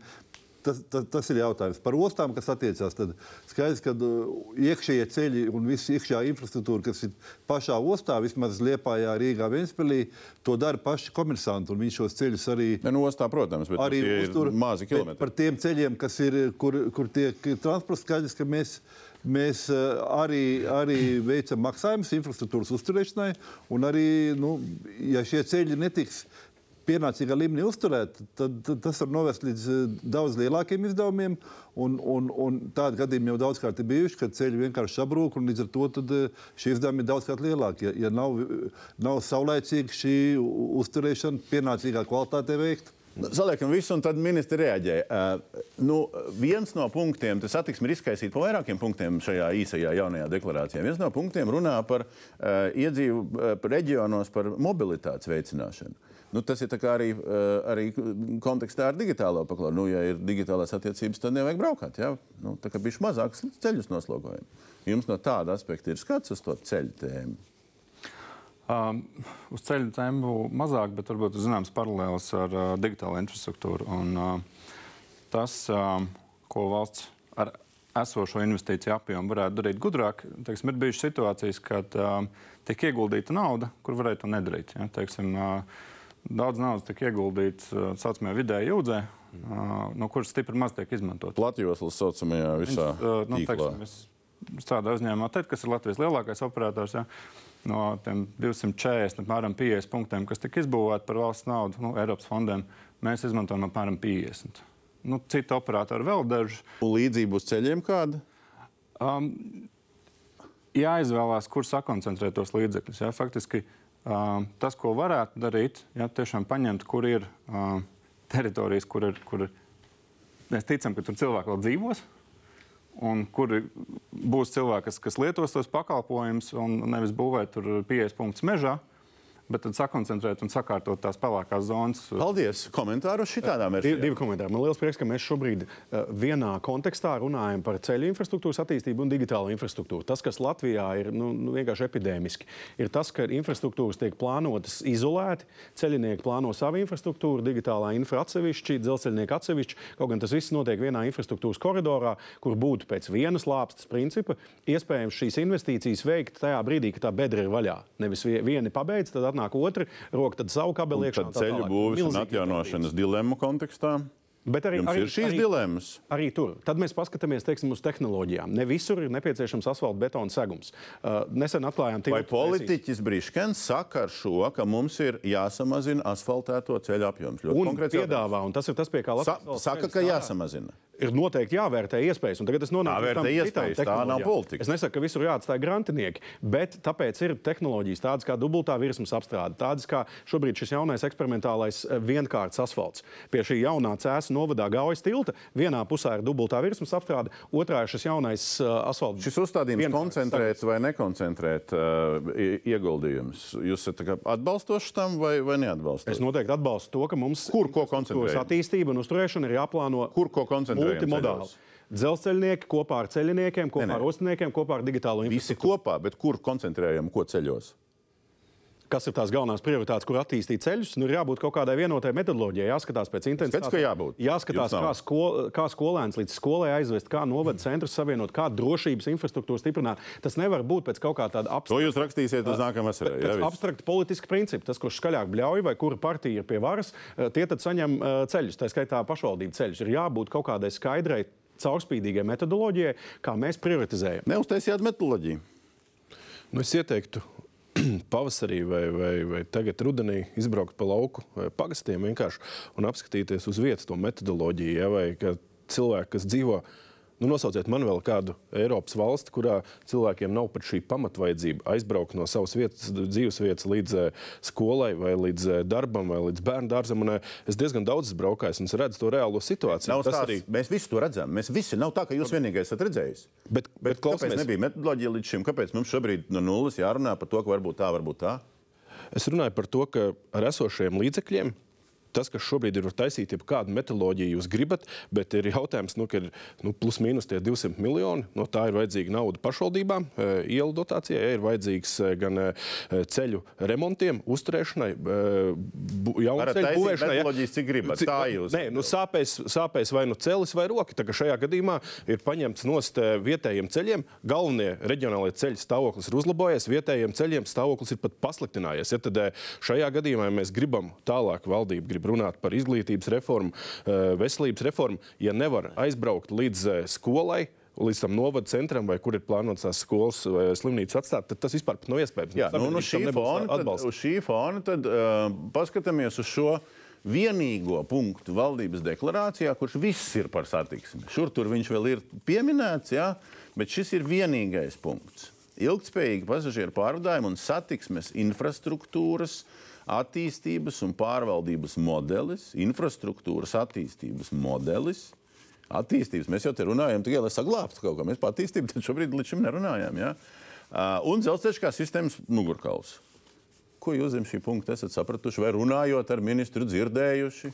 Tas, tas, tas ir jautājums par ostām, kas attiecās. Tad skaidrs, ka uh, iekšējie ceļi un viss iekšējā infrastruktūra, kas ir pašā ostā, vismaz Liepājā, Rīgā, Ventspēlī, to dara paši komersanti. Viņi šos ceļus arī Ne, nu, ostā, protams, bet arī uztur. mazi kilometri. Par tiem ceļiem, kas ir, kur, kur tiek transports, skaidrs, ka mēs, mēs eh, arī, arī veicam maksājumus infrastruktūras uzturēšanai. Arī, nu, ja šie ceļi netiks pienācīgā līmenī uzturēt, tad, tad tas var novest līdz eh, daudz lielākiem izdevumiem. Un, un, un tādi gadījumi jau daudzkārt ir bijuši, kad ceļi vienkārši sabrūk, un līdz ar to eh, šie izdevumi ir daudzkārt lielāki. Ja, ja nav, nav saulēcīga šī uzturēšana pienācīgā kvalitātē veikta. Saliekam visu, un tad ministri reaģēja. Uh, nu, viens no punktiem, tas attieksme ir izkaisīta pa vairākiem punktiem šajā īsajā jaunajā deklarācijā. Viens no punktiem runā par uh, iedzīvu par reģionos, par mobilitātes veicināšanu. Nu, tas ir arī, arī kontekstā ar digitālo paklāju. Nu, ja ir digitālās attiecības, tad nevajag braukāt. Ja? Nu, tā kā bija mazāks ceļus noslogojumi. Jums no tāda aspekta ir skats uz to ceļu tēmu. Um, uz ceļu tēmu mazāk, bet varbūt zināms paralēls ar uh, digitālo infrastruktūru. Un, uh, tas, um, ko valsts ar esošo investīciju apjomu varētu darīt gudrāk, teiksim, ir bijušas situācijas, kad um, tiek ieguldīta nauda, kur varēja to nedarīt. Ja? Teiksim, uh, daudz naudas tiek ieguldīts uh, tā saucamajā vidēji jūdzē, uh, no kuras stipri maz tiek izmantot. Platjoslas saucamajā visā Uh, nu, tīklā. teiksim, es strādāju uzņēmumā, TED, kas ir Latvijas lielākais operators. Ja, no tiem 240, apmēram 50 punktiem, kas tika izbūvēti par valsts naudu, nu, Eiropas fondiem, mēs izmantojam apmēram 50. Nu, Citi operatori vēl daži. Un līdzību uz ceļiem kāda? Um, jāizvēlās, kur sakoncentrēt tos līdzekļus. Ja? Faktiski um, tas, ko varētu darīt, ja tiešām paņemt, kur ir um, teritorijas, kur ir, kur ir. Mēs ticam, ka tur cilvēki vēl dzīvos, un kur būs cilvēki, kas, kas lietos tos pakalpojumus, un nevis būvēt tur 50 punktus mežā, bet tad sakoncentrēt un sakārtot tās pelēkās zonas. Paldies! Komentāru šitādām Divi, versijām. divi komentāri. Man liels prieks, ka mēs šobrīd uh, vienā kontekstā runājam par ceļu infrastruktūras attīstību un digitālo infrastruktūru. Tas, kas Latvijā ir nu, nu, vienkārši epidēmiski, ir tas, ka infrastruktūras tiek plānotas izolēti. Ceļinieki plāno savu infrastruktūru, digitālā infra atsevišķi, dzelzceļnieki atsevišķi. Kaut gan tas viss notiek vienā infrastruktūras koridorā, kur būtu pēc vienas lāpstas principa iespējams šīs investīcijas veikt tajā brīdī, kad tā bedra ir vaļā. Nevis vie- vieni pabeidz, tad atnāk otri, roka tad savu kabeli iekšā. Tad ceļu Milzīgi atjaunošanas dilemmu kontekstā. Bet arī, Jums arī, ir šīs arī, dilemmas. Arī tur. Tad mēs paskatāmies teiksim, uz tehnoloģijām. Ne visur ir nepieciešams asfalta betona segums. Uh, nesen atklājām, Vai tiltu politiķis Briškens saka ar šo, ka mums ir jāsamazina asfaltēto ceļu apjoms? Ļoti Un piedāvā, un tas ir tas, pie kā Sa Latvijas valsts saka, ka jāsamazina. Ir noteikti jāvērtē iespējas. Un tagad es nonāku tam citām iespējas, tā nav politika. Es nesaku, ka visur jāatstāj grantinieki, bet tāpēc ir tehnoloģijas tādas kā dubultā virsmas apstrāde, tādas kā šobrīd šis jaunais eksperimentālais eh, vienkārts asfalts. Pie šī jaunā cēsu novadā gaujas tilta vienā pusē ir dubultā virsmas apstrāde, otrā ir šis jaunais uh, asfalts. Šis uzstādījums koncentrēt vai nekoncentrēt uh, i- ieguldījumus. Jūs esat tā atbalstoši tam vai, vai neatbalstoši? Es noteikti atbalstu to, ka mums koncentrējam? attīstība un uzturēšana ir jāplāno Kur ko koncentrējam multimodāli. ceļos? Dzelzceļnieki kopā ar ceļiniekiem, kopā Nē, nē. ar ostiniekiem, kopā ar digitālo Visi infrastruktūru. kopā, bet kur koncentrējam ko ceļos? Kas ir tās galvenās prioritātes, kur attīstīt ceļus? Nu, ir jābūt kaut kādai vienotai metodoloģijai, jāskatās pēc intensitātes. Ka jābūt. Jāskatās, kā, skol, kā skolēns līdz skolai aizvest, kā novada centrus savienot, kā drošības infrastruktūru stiprināt. Tas nevar būt pēc kaut kā tāda To abstrakta. jūs rakstīsiet uz nākamā vasarā. Pēc jā, viss? abstrakta politiska principa, tas, kurš skaļāk bļauj vai kura partija ir pie varas, tie tad saņem ceļus, tā skaitā pašvaldību ceļus. Ir jābūt kaut kādai skaidrai, caurspīdīgai metodoloģijai, kā mēs prioritizējam. Neuztaisījāt metoloģiju. Nu, es ieteiktu pavasarī vai, vai, vai tagad rudenī izbraukt pa lauku pagastiem vienkārši un apskatīties uz vietas to metodoloģiju. Ja, vai cilvēki, kas dzīvo, nu, nosauciet man vēl kādu Eiropas valsti, kurā cilvēkiem nav pat šī pamatvajadzība aizbraukt no savas vietas, dzīves vietas līdz eh, skolai vai līdz eh, darbam vai līdz bērnu dārzam. Un, eh, es diezgan daudz esmu braukājis un es redzu to reālo situāciju. Nav Tas stāsts, arī Mēs visi to redzam. Mēs visi nav tā, ka jūs vienīgais esat redzējis. Bet, Bet bet kāpēc klausamies, nebija metodoloģija līdz šim? Kāpēc mums šobrīd no nulles jārunā par to, ka varbūt tā, varbūt tā? Es runāju par to, ka ar esošajiem līdzekļiem. Tas, kas šobrīd ir var taisīt, ir kāda metodoloģija jūs gribat, bet ir jautājums, nu, ka ir nu, plus mīnus tie 200 miljoni. No tā ir vajadzīga nauda pašvaldībām, e, ielu dotācijai, ja, ir vajadzīgs e, gan e, ceļu remontiem, uzturēšanai, e, jaunu ceļu būvēšanai. ja. metodoloģijas, cik gribat. Tā jūs- Nē, nu, sāpēs, sāpēs vai nu celis vai roka. Tā kā šajā gadījumā ir paņemts nost vietējiem ceļiem. Galvenie reģionālie ceļi stāvoklis ir uzlabojies, vietējiem ceļiem stāvoklis ir pat pasliktinājies. Ja, tad šajā gadījumā, ja mēs gribam tālāk, valdība grib runāt par izglītības reformu, eh, veselības reformu, ja nevar aizbraukt līdz eh, skolai. Līdz tam novada centram, vai kur ir plānots tās skolas vai slimnīcas atstāt, tad tas vispār nav iespējams. Jā, nu, Sabiedrība šī fona, tad, uz šī fona tad, uh, paskatāmies uz šo vienīgo punktu valdības deklarācijā, kurš viss ir par satiksmi. Šur tur viņš vēl ir pieminēts, jā, bet šis ir vienīgais punkts. Ilgtspējīga pasažieru pārvadājuma un satiksmes infrastruktūras attīstības un pārvaldības modelis, infrastruktūras attīstības modelis. Attīstības mēs jau te runājam, tikai lai saglabātu kaut ko. Mēs par attīstību šobrīd līdz šim nerunājām. Ja? Un dzelzceļš kā sistēmas mugurkauls. Ko jūs zem šī punkta esat sapratuši vai runājot ar ministru dzirdējuši?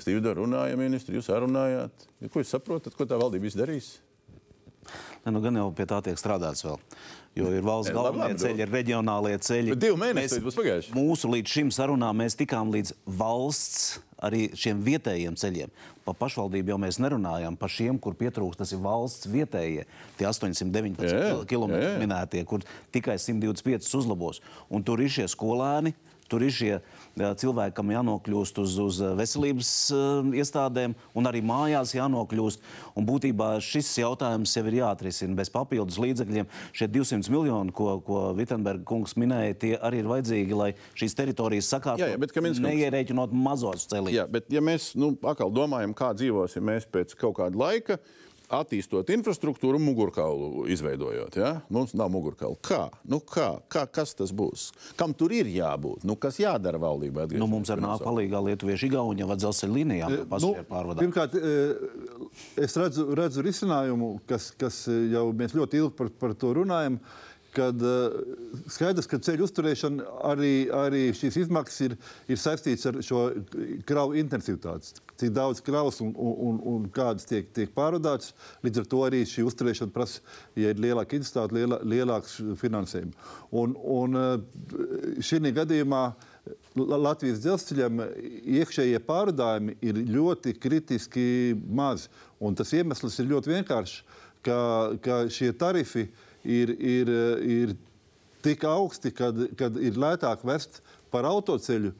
Stīvda runāja ministru, jūs arī runājāt. Ko jūs saprotat, ko tā valdība izdarīs? Ne, nu, gan jau pie tā tiek strādāts vēl. Jo ir valsts galvenie ceļi, ir reģionālie ceļi. Bet divi mēneši Mēs- būs pagājuši. Mūsu līdz šim sarunām mēs tikām līdz valsts arī šiem vietējiem ceļiem. Pa pašvaldību jau mēs nerunājām par šiem, kur pietrūkst. Tas ir valsts vietējie, tie 819 Jā, km minētie, kur tikai 125 uzlabos. Un tur ir šie skolēni. Tur ir šie jā, cilvēki, kam jānokļūst uz, uz veselības uh, iestādēm, un arī mājās jānokļūst. Un būtībā šis jautājums jau ir jāatrisina bez papildus līdzekļiem. Šie 200 miljoni, ko, ko Vitsenberga kungs minēja, tie arī ir vajadzīgi, lai šīs teritorijas Jā, jā, sakārtotu, bet Kaminskungs- neierēķinot mazos ceļus. Jā, bet ja mēs nu, atkal domājam, kā dzīvosim mēs pēc kaut kāda laika, attīstot infrastruktūru mugurkaulu izveidojot. Ja? Mums nav mugurkaula. Kā? Nu, kā? kā? Kas tas būs? Kam tur ir jābūt? Nu, kas jādara valdībai? Nu, mums arī nāk palīdzīgā Lietuviešu Igaunija vai dzelzceļa līnijām Nu, pasažieru pārvadājumā. pirmkārt, eh, es redzu, redzu risinājumu, kas, kas jau mēs ļoti ilgi par, par to runājam. Kad uh, skaidrs, ka ceļu uzturēšana arī, arī šīs izmaksas ir, ir saistītas ar šo kravu intensitāti. Cik daudz kravas un, un, un, kādas tiek, tiek pārvadātas. Līdz ar to arī šī uzturēšana prasa, ja ir lielāka intensitāte, liela, lielāks finansējums. Un, un uh, šī gadījumā La- Latvijas dzelzceļam iekšējie pārvadājumi ir ļoti kritiski mazi. Un tas iemesls ir ļoti vienkāršs, ka, ka šie tarifi ir, ir, ir tik augsti, kad, kad ir lētāk vest par autoceļu.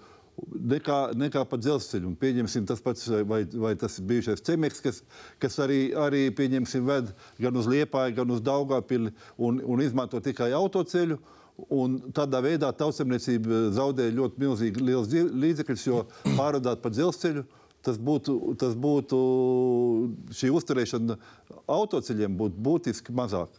Nekā, nekā pa dzelzceļu. Un Pieņemsim, tas pats, vai, vai tas bijušais cemeks, kas, kas arī, arī pieņemsim, ved gan uz Liepāju, gan uz Daugāpili un, un izmanto tikai autoceļu. Un tādā veidā tautsemniecība zaudē ļoti milzīgi liels līdzekļus, jo pārvadāt pa dzelzceļu tas būtu, tas būtu šī uzturēšana autoceļiem būtu būtiski mazāk.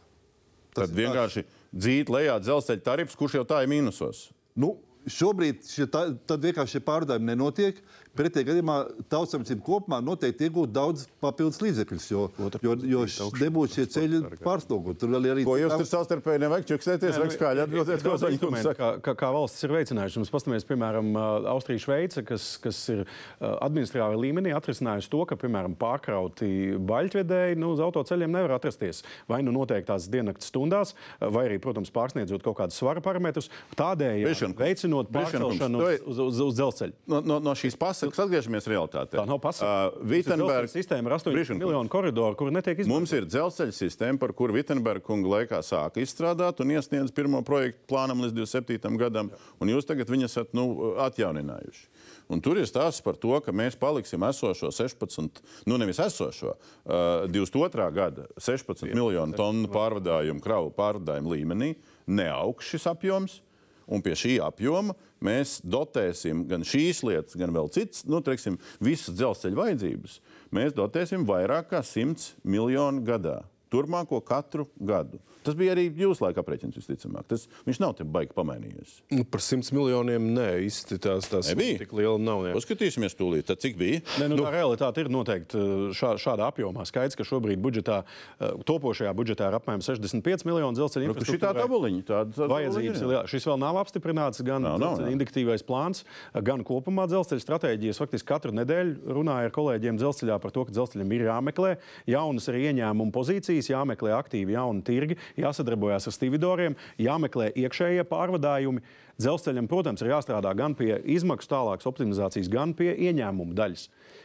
Tas Tad vienkārši dzīt lejā dzelzceļa tarifs, kurš jau tā ir mīnusos. Nu, šobrīd šie, tā, vienkārši šie pārdevumi nenotiek. Pretējā gadījumā tautsēmniecība kopumā noteikti iegūtu daudz papildus līdzekļus, jo, jo, jo nebūtu šie ceļi pārslogoti. Tur vēl ir arī Ko jūs tur savstarpēji nevajag čuksēties, vajag skaļi atbildēt, ko Zaņkungs instrumentu, saka. kā, kā, kā valsts ir veicinājusi. Mums paskatāmies, piemēram, Austrija, Šveice, kas, kas ir administratīvā līmenī atrisinājusi to, ka, piemēram, pārkrauti baļķvedēji nu, uz autoceļiem nevar atrasties. Vai nu noteiktās diennakts stundās, vai arī, protams, pārsniedzot kaut kādus svara parametrus, tādējādi veicinot pārcelšanu uz, uz, uz, uz dzelzceļu. No, no, no šīs pasakas atgriežamies realitātē. Tā nav pasaka. Uh, Vitenberg, sistēma ar 8 Bišķiņkungs. miljonu koridoru, kur netiek izmantot. Mums ir dzelzceļa sistēma, par kuru Vitsenberga kunga laikā sāka izstrādāt un iesniedz pirmo projektu plānam līdz 27. gadam, un jūs tagad viņu esat nu, atjauninājuši. Un tur ir stāsts par to, ka mēs paliksim esošo 16, nu nevis esošo, uh, 22. gada 16 miljonu tonu pārvadājumu, kravu pārvadājumu līmenī, neaugs šis apjoms. Un pie šī apjoma mēs dotēsim gan šīs lietas, gan vēl citas, nu, teiksim, visas dzelzceļa vajadzības. Mēs dotēsim vairāk kā 100 miljonu gadā. Turmāko katru gadu. Tas bija arī jūsu laika aprēķins, visticamāk. Tas, viņš nav te baigi pamainījies. Nu, par 100 miljoniem nē, īsti tās, tās Nebija? tik liela nav. Jā. Uzskatīsimies tūlīt, tad cik bija. Ne, nu, tā realitāte ir noteikti uh, šā, šādā apjomā. Skaidrs, ka šobrīd budžetā, uh, topošajā budžetā ir apmēram 65 miljoni dzelzceļa Nu, Šī tā tabuliņa, tāda tāda Vajadzības ir. jā. Šis vēl nav apstiprināts, gan Nav, nav, indiktīvais plāns, gan kopumā dzelzceļa stratēģijas. Faktiski katru nedēļu runāju ar kolēģiem dzelzceļā par to, ka dzelzceļam ir jāmeklē jaunas arī ieņēmuma pozīcijas, jāmeklē aktīvi jauni tirgi, jāsadarbojas ar stevedoriem, jāmeklē iekšējie pārvadājumi. Dzelzceļam, protams, ir jāstrādā gan pie izmaksu tālākas optimizācijas, gan pie ieņēmumu daļas.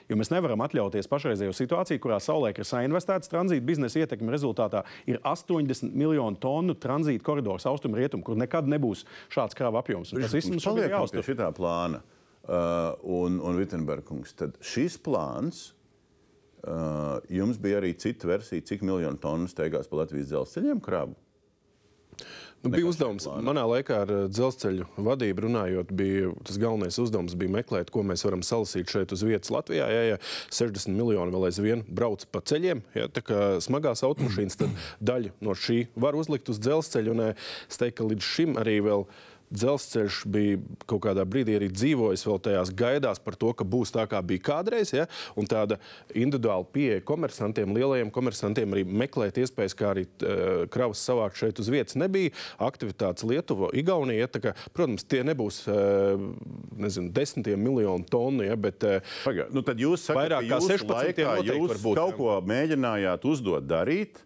Jo mēs nevaram atļauties pašreizējo situāciju, kurā saulēk ir sainvestēts tranzīta biznesa ietekme rezultātā ir 80 miljonu tonu tranzīta koridors austrumu-rietumu, kur nekad nebūs šāds krāva apjoms. Un Tas viss mums ir jāuztur. šitā plāna. Uh, un, un Vitsenbergs, tad šis plāns, jums bija arī cita versija, cik miljonu tonu steigās pa Latvijas dzelzceļiem kravu. Nu, bija uzdevums, manā laikā ar dzelzceļu vadību runājot, bija tas galvenais uzdevums bija meklēt, ko mēs varam salasīt šeit uz vietas Latvijā. Ja, ja 60 miljoni vēl aizvien brauc pa ceļiem, ja, tā kā smagās automašīnas, tad daļa no šī var uzlikt uz dzelzceļu. Un es teiktu, ka līdz šim arī vēl. Dzelzceļš bija kaut kādā brīdī arī dzīvojis vēl tajās gaidās par to, ka būs tā, kā bija kādreiz. Ja? Un tāda individuāla pieeja komersantiem, lielajiem komersantiem arī meklēt iespējas, kā arī uh, kravas savākt šeit uz vietas. Nebija aktivitātes Lietuva, Igaunija. Ja? Kā, protams, tie nebūs uh, nezinu, desmitiem miljonu tonu, ja? bet uh, Pagā, nu tad jūs sakat, Vairāk kā jūsu 16 laikā jūs var būt, kaut ko mēģinājāt uzdot darīt,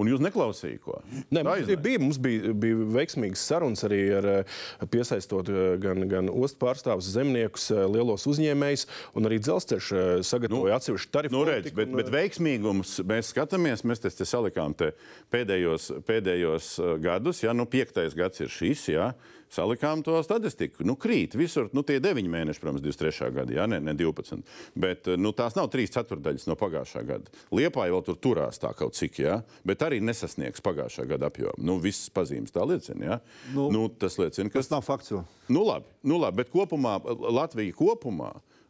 un jūs neklausījāt ko. Nē, mums, bija, mums bija, bija veiksmīgas sarunas arī ar eh, piesaistot eh, gan, gan ostu pārstāvus, zemniekus, eh, lielos uzņēmējus, un arī dzelzceļš sagatavoja nu, atsevišķu tarifu. Nu, redz, bet, un, bet veiksmīgums mēs skatāmies, mēs te, salikām te pēdējos, pēdējos gadus, ja nu piektais gads ir šis, ja, salikām to statistiku. Nu, krīt visur, nu tie deviņi mēneši, protams, 23. gada, ja, ne, ne 12. Bet nu, tās nav trīs ceturdaļas no pagājušā gada. Liepā jau tur turās tā kaut cik, ja, bet arī nesasniegs pagājušā gada apjomu. Nu, visas pazīmes tā liecina, ja. Nu, nu, tas liecina, ka Tas nav fakts. Nu, labi, nu, labi, bet kopumā Latvija kopumā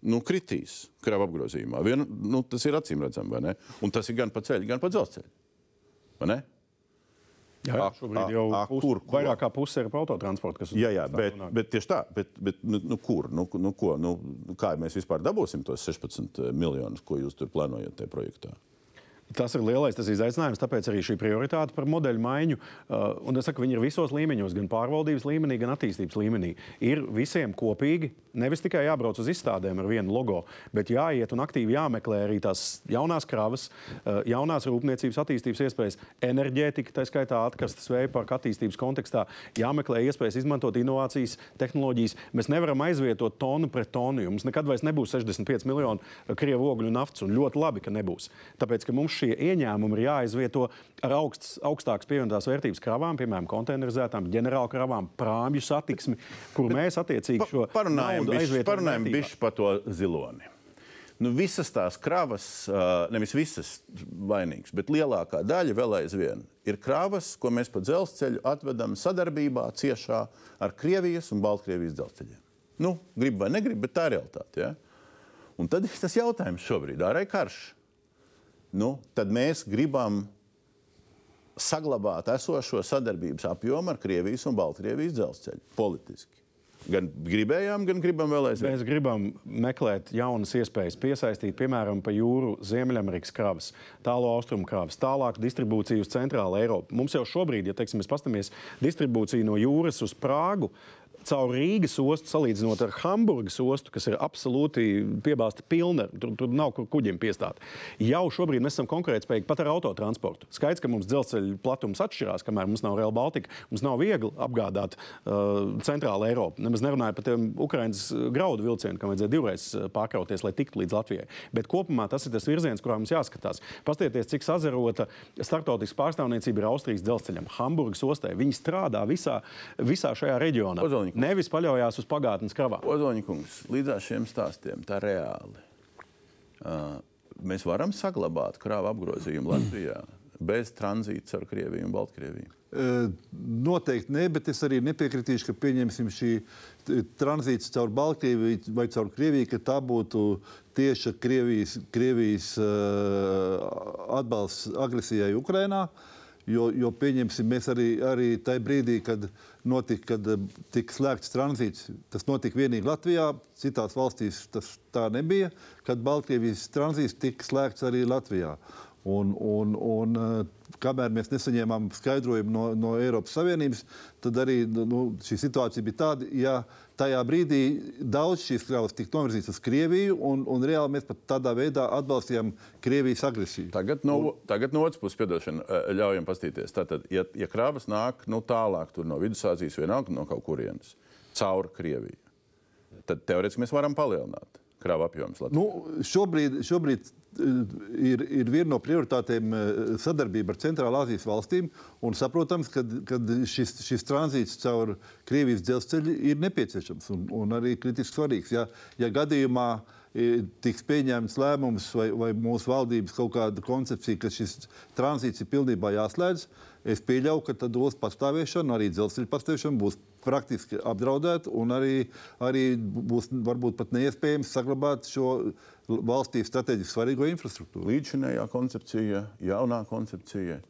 nu, kritīs krāva apgrozījumā. Vien, nu, tas ir acīm redzami, vai ne? Un tas ir gan pa ceļu, gan pa dzelzceļu. Vai ne? Jā, A- šobrīd a- jau a- pus, kur- kur? vairāk kā puse ir par autotransportu. Jā, jā, bet, nonāk. bet tieši tā, bet, bet nu, nu, kur? Nu, nu, ko, nu, kā mēs vispār dabūsim tos 16 miljonus, ko jūs tur plānojat tajā projektā? Tas ir lielais tas izaicinājums, tāpēc arī šī prioritāte par modeļu maiņu. Uh, un es saku, viņi ir visos līmeņos, gan pārvaldības līmenī, gan attīstības līmenī. Ir visiem kopīgi, nevis tikai jābrauc uz izstādēm ar vienu logo, bet jāiet un aktīvi jāmeklē arī tās jaunās kravas, uh, jaunās rūpniecības attīstības iespējas, enerģētika, tā skaitā atkastes vēja parka attīstības kontekstā. Jāmeklē iespējas izmantot inovācijas, tehnoloģijas. Mēs nevaram aizvietot tonu pret tonu, jo mums nekad vairs nebūs 65 miljonu krievu ogļu naftas, un ļoti labi, ka nebūs. Tāpēc, ka mums šie ieņēmumi ir jāizvieto ar augsts, augstākas pievienotās vērtības kravām, piemēram, konteinerizētām, ģenerāla kravām, prāmju satiksmi, kur mēs attiecīgi šo Parunājam naudu parunājam bišķi par to ziloni. Nu, visas tās kravas, nevis visas vainīgas, bet lielākā daļa vēl aizvien ir kravas, ko mēs pa dzelzceļu atvedam sadarbībā ciešā ar Krievijas un Baltkrievijas dzelzceļiem. Nu, grib vai negrib, bet tā ir realitāte. Ja? Un tad ir tas jautājums šobrīd, ārēji karš. Nu, tad mēs gribam saglabāt esošo sadarbības apjomu ar Krievijas un Baltkrievijas dzelzceļu politiski. Gan gribējām, gan gribam vēl aizvien. Mēs gribam meklēt jaunas iespējas, piesaistīt, piemēram, pa jūru Ziemeļamerikas kravas, tālo austrumu kravas, tālāk distribūciju uz centrālu Eiropu. Mums jau šobrīd, ja teiksim, mēs paskatāmies distribūciju no jūras uz Prāgu, caur Rīgas ostu, salīdzinot ar Hamburgas ostu, kas ir absolūti piebāzta pilna, tur, tur nav kur kuģiem piestāt. Jau šobrīd mēs esam konkurētspējīgi pat ar autotransportu. Skaidrs, ka mums dzelzceļa platums atšķirās, kamēr mums nav Real Baltica. Mums nav viegli apgādāt uh, centrālu Eiropu. Nemaz nerunāju par tiem Ukraiņas graudu vilcieniem, kam vajadzēja divreiz uh, pārkrauties, lai tiktu līdz Latvijai. Bet kopumā tas ir tas virziens, kurā mums jāskatās. Paskatieties, cik sazarota starptautiskā pārstāvniecība ir Austrijas dzelzceļam, Hamburgas ostē. Viņi strādā visā, visā šajā reģionā. Ozoļņa kungs. Nevis paļaujas uz pagātnes kravām. Ozoņkungs, līdz šiem stāstiem tā reāli. Uh, mēs varam saglabāt krāvu apgrozījumu Latvijā bez tranzīta ar Krieviju un Baltkrieviju. Eh, Noteikti nē, bet es arī nepiekritīšu, ka pieņemsim šī tranzīts caur Baltkrieviju vai caur Krieviju, ka tā būtu tieša Krievijas, Krievijas uh, atbalsts agresijai Ukrainā. Jo, jo pieņemsim, mēs arī, arī tajā brīdī, kad notika, kad eh, tika slēgts tranzīts, tas notika vienīgi Latvijā, citās valstīs tas tā nebija, kad Baltkrievijas tranzīts tika slēgts arī Latvijā. Un, un, un, eh, kamēr mēs nesaņēmām skaidrojumu no, no Eiropas Savienības, tad arī nu, šī situācija bija tāda, ja tajā brīdī daudz šīs kravas tika novirzītas uz Krieviju, un, un reāli mēs pat tādā veidā atbalstījām Krievijas agresiju. Tagad no, tagad no otras puses, piedošana, eh, ļaujam paskatīties. Tātad, ja, ja krāvas nāk nu, tālāk no Vidusāzijas, vienalga no kaut kurienes, caur Krieviju, tad teorētiski mēs varam palielināt krāvu apjomus. Nu, šobrīd šobrīd ir, ir viena no prioritātēm eh, sadarbība ar Centrālā Azijas valstīm. un Saprotams, ka šis, šis tranzīts caur Krievijas dzelzceļu ir nepieciešams un, un arī kritiski svarīgs. Ja, ja gadījumā eh, tiks pieņemts lēmums vai, vai mūsu valdības kaut kāda koncepcija, ka šis tranzīts ir pilnībā jāslēdz, es pieļauju, ka tad ostas pastāvēšana, arī dzelzceļa pastāvēšana būs praktiski apdraudēta un arī, arī būs varbūt pat neiespējams saglabāt šo valstī strateģiski svarīgo infrastruktūru. Līdzinējā koncepcija, jaunā koncepcija,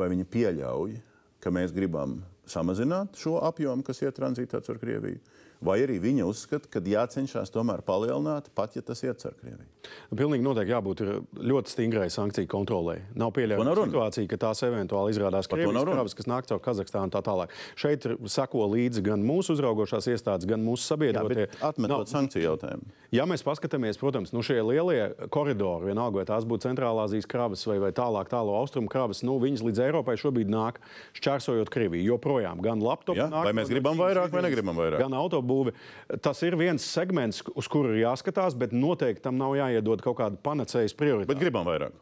vai viņa pieļauj, ka mēs gribam samazināt šo apjomu, kas iet tranzītā caur Krieviju, vai arī viņa uzskata, ka jācenšas tomēr palielināt, pat ja tas iet caur Krieviju. Pilnīgi noteikti jābūt ir ļoti stingrai sankciju kontrolē. Nav nav pieļaujama situācija, ka tās eventuāli izrādās nav Krievijas kravas, kas nāk caur Kazahstānu un tā tālāk. Šeit sako līdzi gan mūsu uzraugošās iestādes, gan mūsu sabiedrotie. atmetot sankciju jautājumu. Ja mēs paskatāmies, protams, nu šie lielie koridori, vienalga, vai tās būtu centrālāzijas kravas vai, vai tālāk, tālo austrumu kravas, nu, viņas līdz Eiropai šobrīd nāk šķērsojot Krieviju. Joprojām gan laptopu, Ja? nāk Vai mēs gribam vairāk vai negribam vairāk? Gan autobūvi. Tas ir viens segments, uz kuru ir jāskatās, bet noteikti tam nav jāiedod kaut kāda panacējas prioritāte. Bet gribam vairāk.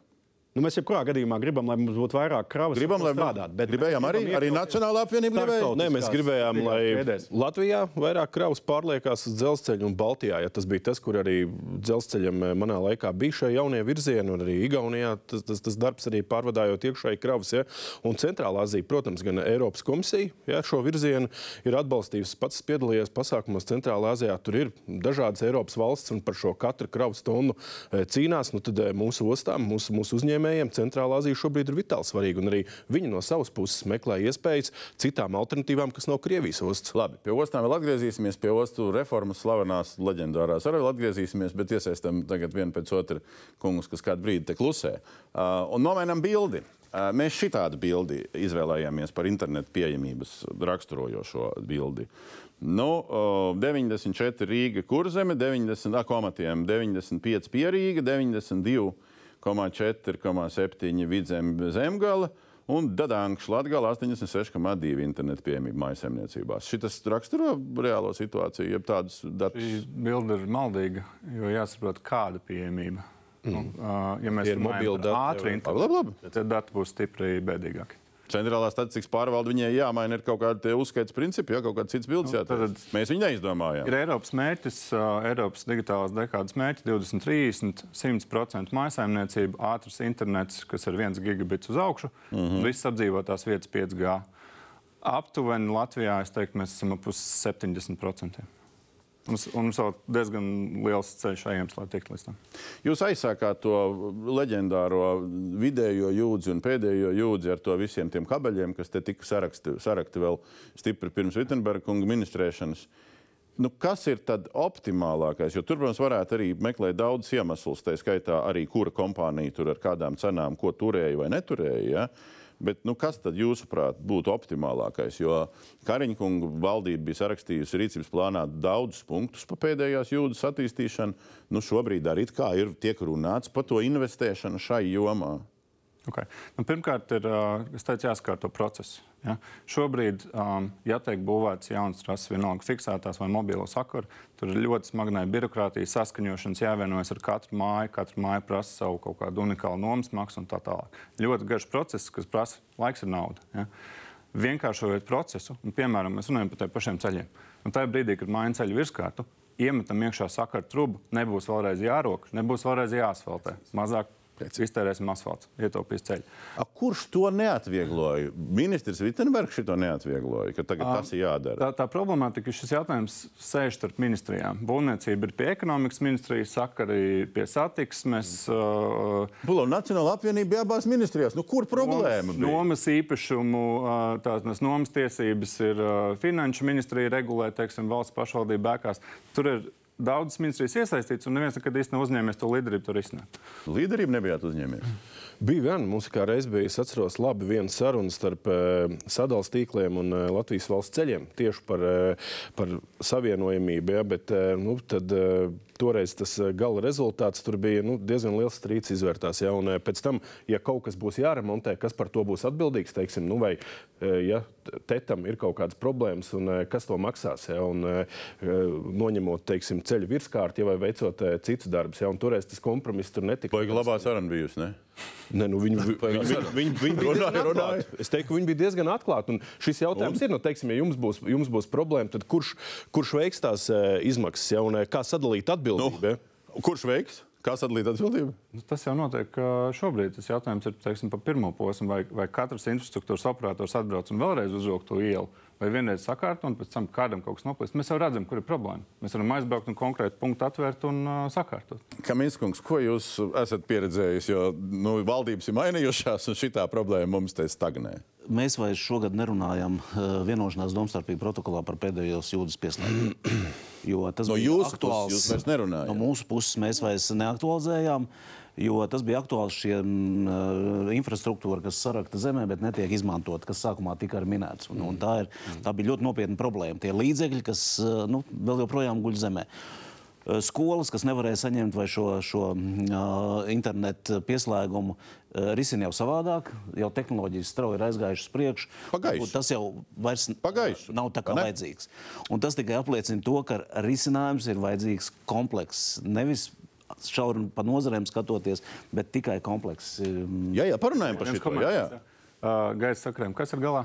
Nu, mēs jebkurā gadījumā gribam, lai mums būtu vairāk kravas. Gribam, lai strādāt. Bet gribējām arī, arī Nacionālā apvienība Nē, mēs gribējām, lai ķēdēs. Latvijā vairāk kravas pārliekās uz dzelzceļa un Baltijā. Ja tas bija tas, kur arī dzelzceļam eh, manā laikā bija šie jaunie virzieni, un arī Igaunijā tas, tas, tas darbs arī pārvadājot iekšēji kravas. Ja? Un Centrālā Azija, protams, gan Eiropas komisija ja, šo virzienu ir atbalstījusi. Pats piedalījies pasākumos Centrālā Azijā. Tur ir dažādas Eiropas valsts, un par šo katru kravas tonu eh, cīnās. Nu, tad eh, mūsu ostām, mūsu, mūsu uzņēmējiem Centrālā Azija šobrīd ir vitāli svarīga. Un arī viņi no savas puses meklē iespējas citām alternatīvām, kas nav Krievijas ostas. Labi, pie ostām vēl atgriezīsimies, pie ostu reformas slavenās, leģendārās arī vēl atgriezīsimies, bet iesaistam tagad vienu pēc otru kungus, kas kādu brīdi te klusē. Uh, un nomainām bildi. Uh, mēs šitādu bildi izvēlējāmies par internetu pieejamības raksturojošo bildi. Nu, uh, 94 Rīga kurzeme, 90 ah, komatiem, 95 pierīga, 92,4,7 vidzem zemgala. Un Dadankšs Latvijā 86,2 internetu pieejamība mājasemniecībās. Šis raksturo reālo situāciju, jeb tādus Šī datus. bilde ir maldīga, jo jāsaprot, kāda pieejamība. Mm. Nu, uh, ja mēs runājam par dati, ātru jau. internetu, Labi, labi. tad dati būs stipri bēdīgāki. Centrālā statistikas pārvalde viņai jāmaina ir kaut kādi uzskaits principi, ja kaut kāds cits bildes Nu, jāatrod. tad- Mēs viņu neizdomājām. Ir Eiropas mērķis, Eiropas digitālās dekādas mērķis 2030, 100% maisaimniecība, ātrs internets, kas ir 1 gigabits uz augšu, mm -hmm. visas apdzīvotās vietas 5G. Aptuveni Latvijā, es teiktu, mēs esam ap uz 70%. Mums- mums vēl diezgan liels ceļš ejams, lai tiktu līdz tam. Jūs aizsākāt to leģendāro vidējo jūdzi un pēdējo jūdzi ar to visiem tiem kabeļiem, kas te tika saraksti, sarakti vēl stipri pirms Vitsenberga kunga ministrēšanas. Nu, kas ir tad optimālākais? Jo tur, protams, varētu arī meklēt daudz iemeslus, tā skaitā arī kura kompānija tur ar kādām cenām, ko turēja vai neturēja. Ja? Bet nu, kas tad, jūsuprāt, būtu optimālākais? Jo Kariņkunga valdība bija sarakstījusi rīcības plānā daudzus punktus par pēdējās jūdas attīstīšanu. Nu, šobrīd arī ir tiek runāts par to investēšanu šai jomā. Okay. Nu, pirmkārt, ir teicu, jāskārto procesu. Ja? Šobrīd, um, ja tiek būvēts jauns trases, vienalga fiksētās vai mobilo sakaru, tur ir ļoti smagnēja birokrātija, saskaņošanas, jāvienojas ar katru māju. Katra māja prasa savu kaut kādu unikālu nomas maksu un tā tālāk. Ļoti garš process, kas prasa laiks ir nauda. Ja? Vienkāršojot procesu, un, piemēram, mēs runājam par tiem pašiem ceļiem. Un tajā brīdī, kad mājiņa ceļu virskārtu, iemetam iekšā sakaru trubu, nebūs vēlreiz jārok, nebūs vēlreiz jāasfaltē. Mazāk iztērēsim asfaltu, ietaupīs ceļu. A, kurš to neatviegloja? Ministrs Vitsenbergs to neatviegloja, ka tagad tas ir jādara. Tā, tā problemātika, ka šis jautājums sēž starp ministrijām. Būvniecība ir pie ekonomikas ministrijas, sakari pie satiksmes. Uh, Bulo Nacionāla apvienība bija abās ministrijās. Nu, kur problēma? Nomas, bija? nomas īpašumu, uh, tādas nomas tiesības ir uh, finanšu ministrija regulē, teiksim, valsts pašvaldība bēkās. Tur ir daudzas ministrijas iesaistītas, un neviens nekad īsti nav uzņēmies to līderību tur izsnākt. Līderību nebijāt uzņēmies. Bija viena, mums kā reiz bija, es atceros, labi viena saruna starp uh, sadalījuma tīkliem un uh, Latvijas valsts ceļiem tieši par, uh, par savienojamību. Ja, bet nu, tad, toreiz tas gala rezultāts tur bija nu, diezgan liels strīds izvērtās. Ja, un, pēc tam, ja kaut kas būs jāremontē, kas par to būs atbildīgs, teiksim, nu, vai ja tetam ir kaut kādas problēmas, un kas to maksās, ja, un noņemot teiksim, ceļu virskārti ja, vai veicot citus darbus. Ja, un toreiz tas kompromiss tur netika. Baigi labā saruna bijusi. Ne? Ne, nu viņi, vi- viņi, viņi, viņi, viņi bija Runāja, runāja. Es teiktu, viņi bija diezgan atklāti. Un šis jautājums un? ir, nu, teiksim, ja jums būs, jums būs problēma, tad kurš, kurš veiks tās eh, izmaksas ja, un eh, kā sadalīt atbildību? Nu, kurš veiks? Kā sadalīt atbildību? Nu, Tas jau notiek šobrīd. Tas jautājums ir teiksim, par pirmo posmu, vai, vai katrs infrastruktūras operators atbrauc un vēlreiz uzrūk to ielu, vai vienreiz sakārto un pēc tam kādam kaut kas noplīst. Mēs jau redzam, kur ir problēma. Mēs varam aizbraukt un konkrēti punktu atvērt un uh, sakārtot. Kaminskungs, ko jūs esat pieredzējis? Jo nu, valdības ir mainījušās, un šī problēma mums te stagnē. Mēs vairs šogad nerunājam uh, vienošanās domstarpību protokolā par pēdējos jūdas pieslēgumu. Jo tas No bija jūsu puses aktuāls. jūs vairs nerunājat? No mūsu puses mēs vairs neaktualizējām. Jo tas bija aktuāls šiem uh, infrastruktūra, kas sarakta zemē, bet netiek izmantot, kas sākumā tika minēts. Un, un tā, ir, tā bija ļoti nopietna problēma. Tie līdzekļi, kas uh, nu, vēl joprojām guļ zemē. Uh, Skolas, kas nevarēja saņemt šo, šo uh, internetu pieslēgumu, uh, risina jau savādāk. Jau tehnoloģijas strauji ir aizgājušas. Un Tas jau vairs Pagājuši. nav tā kā ne? vajadzīgs. Un tas tikai apliecina to, ka risinājums ir vajadzīgs komplekss. Nevis šauri pa nozarēm skatoties, bet tikai komplekss. Um, Jā, jā, parunājam par šo. Komentārs, Uh, gaisa sakariem, kas ir galā?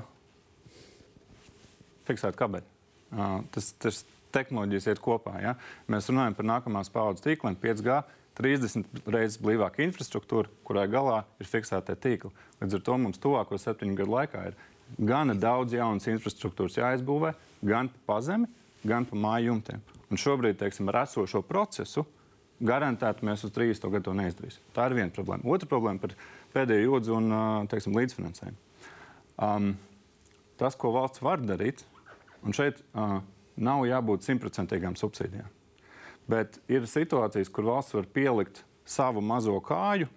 Fiksēt kabeļi. Uh, tas, tas tehnoloģijas iet kopā. Ja? Mēs runājam par nākamās paudzes tīkliem, 5G. 30 reizes blīvāka infrastruktūra, kurai galā ir fiksētie tīkli. Līdz ar to mums tuvāko septiņu gadu laikā ir gana daudz jaunas infrastruktūras jāizbūvē, gan pa zemi, gan pa māju jumtiem. Un šobrīd, teiksim, ar esošo procesu, garantēti mēs uz 30 gadu to neizdarīsim. Tā ir viena problēma. Otra problēma par pēdējo jūdzi un teiksim, līdzfinansējumu. Um, tas, ko valsts var darīt, un šeit uh, nav jābūt simtprocentīgām subsīdijām. Bet ir situācijas, kur valsts var pielikt savu mazo kāju,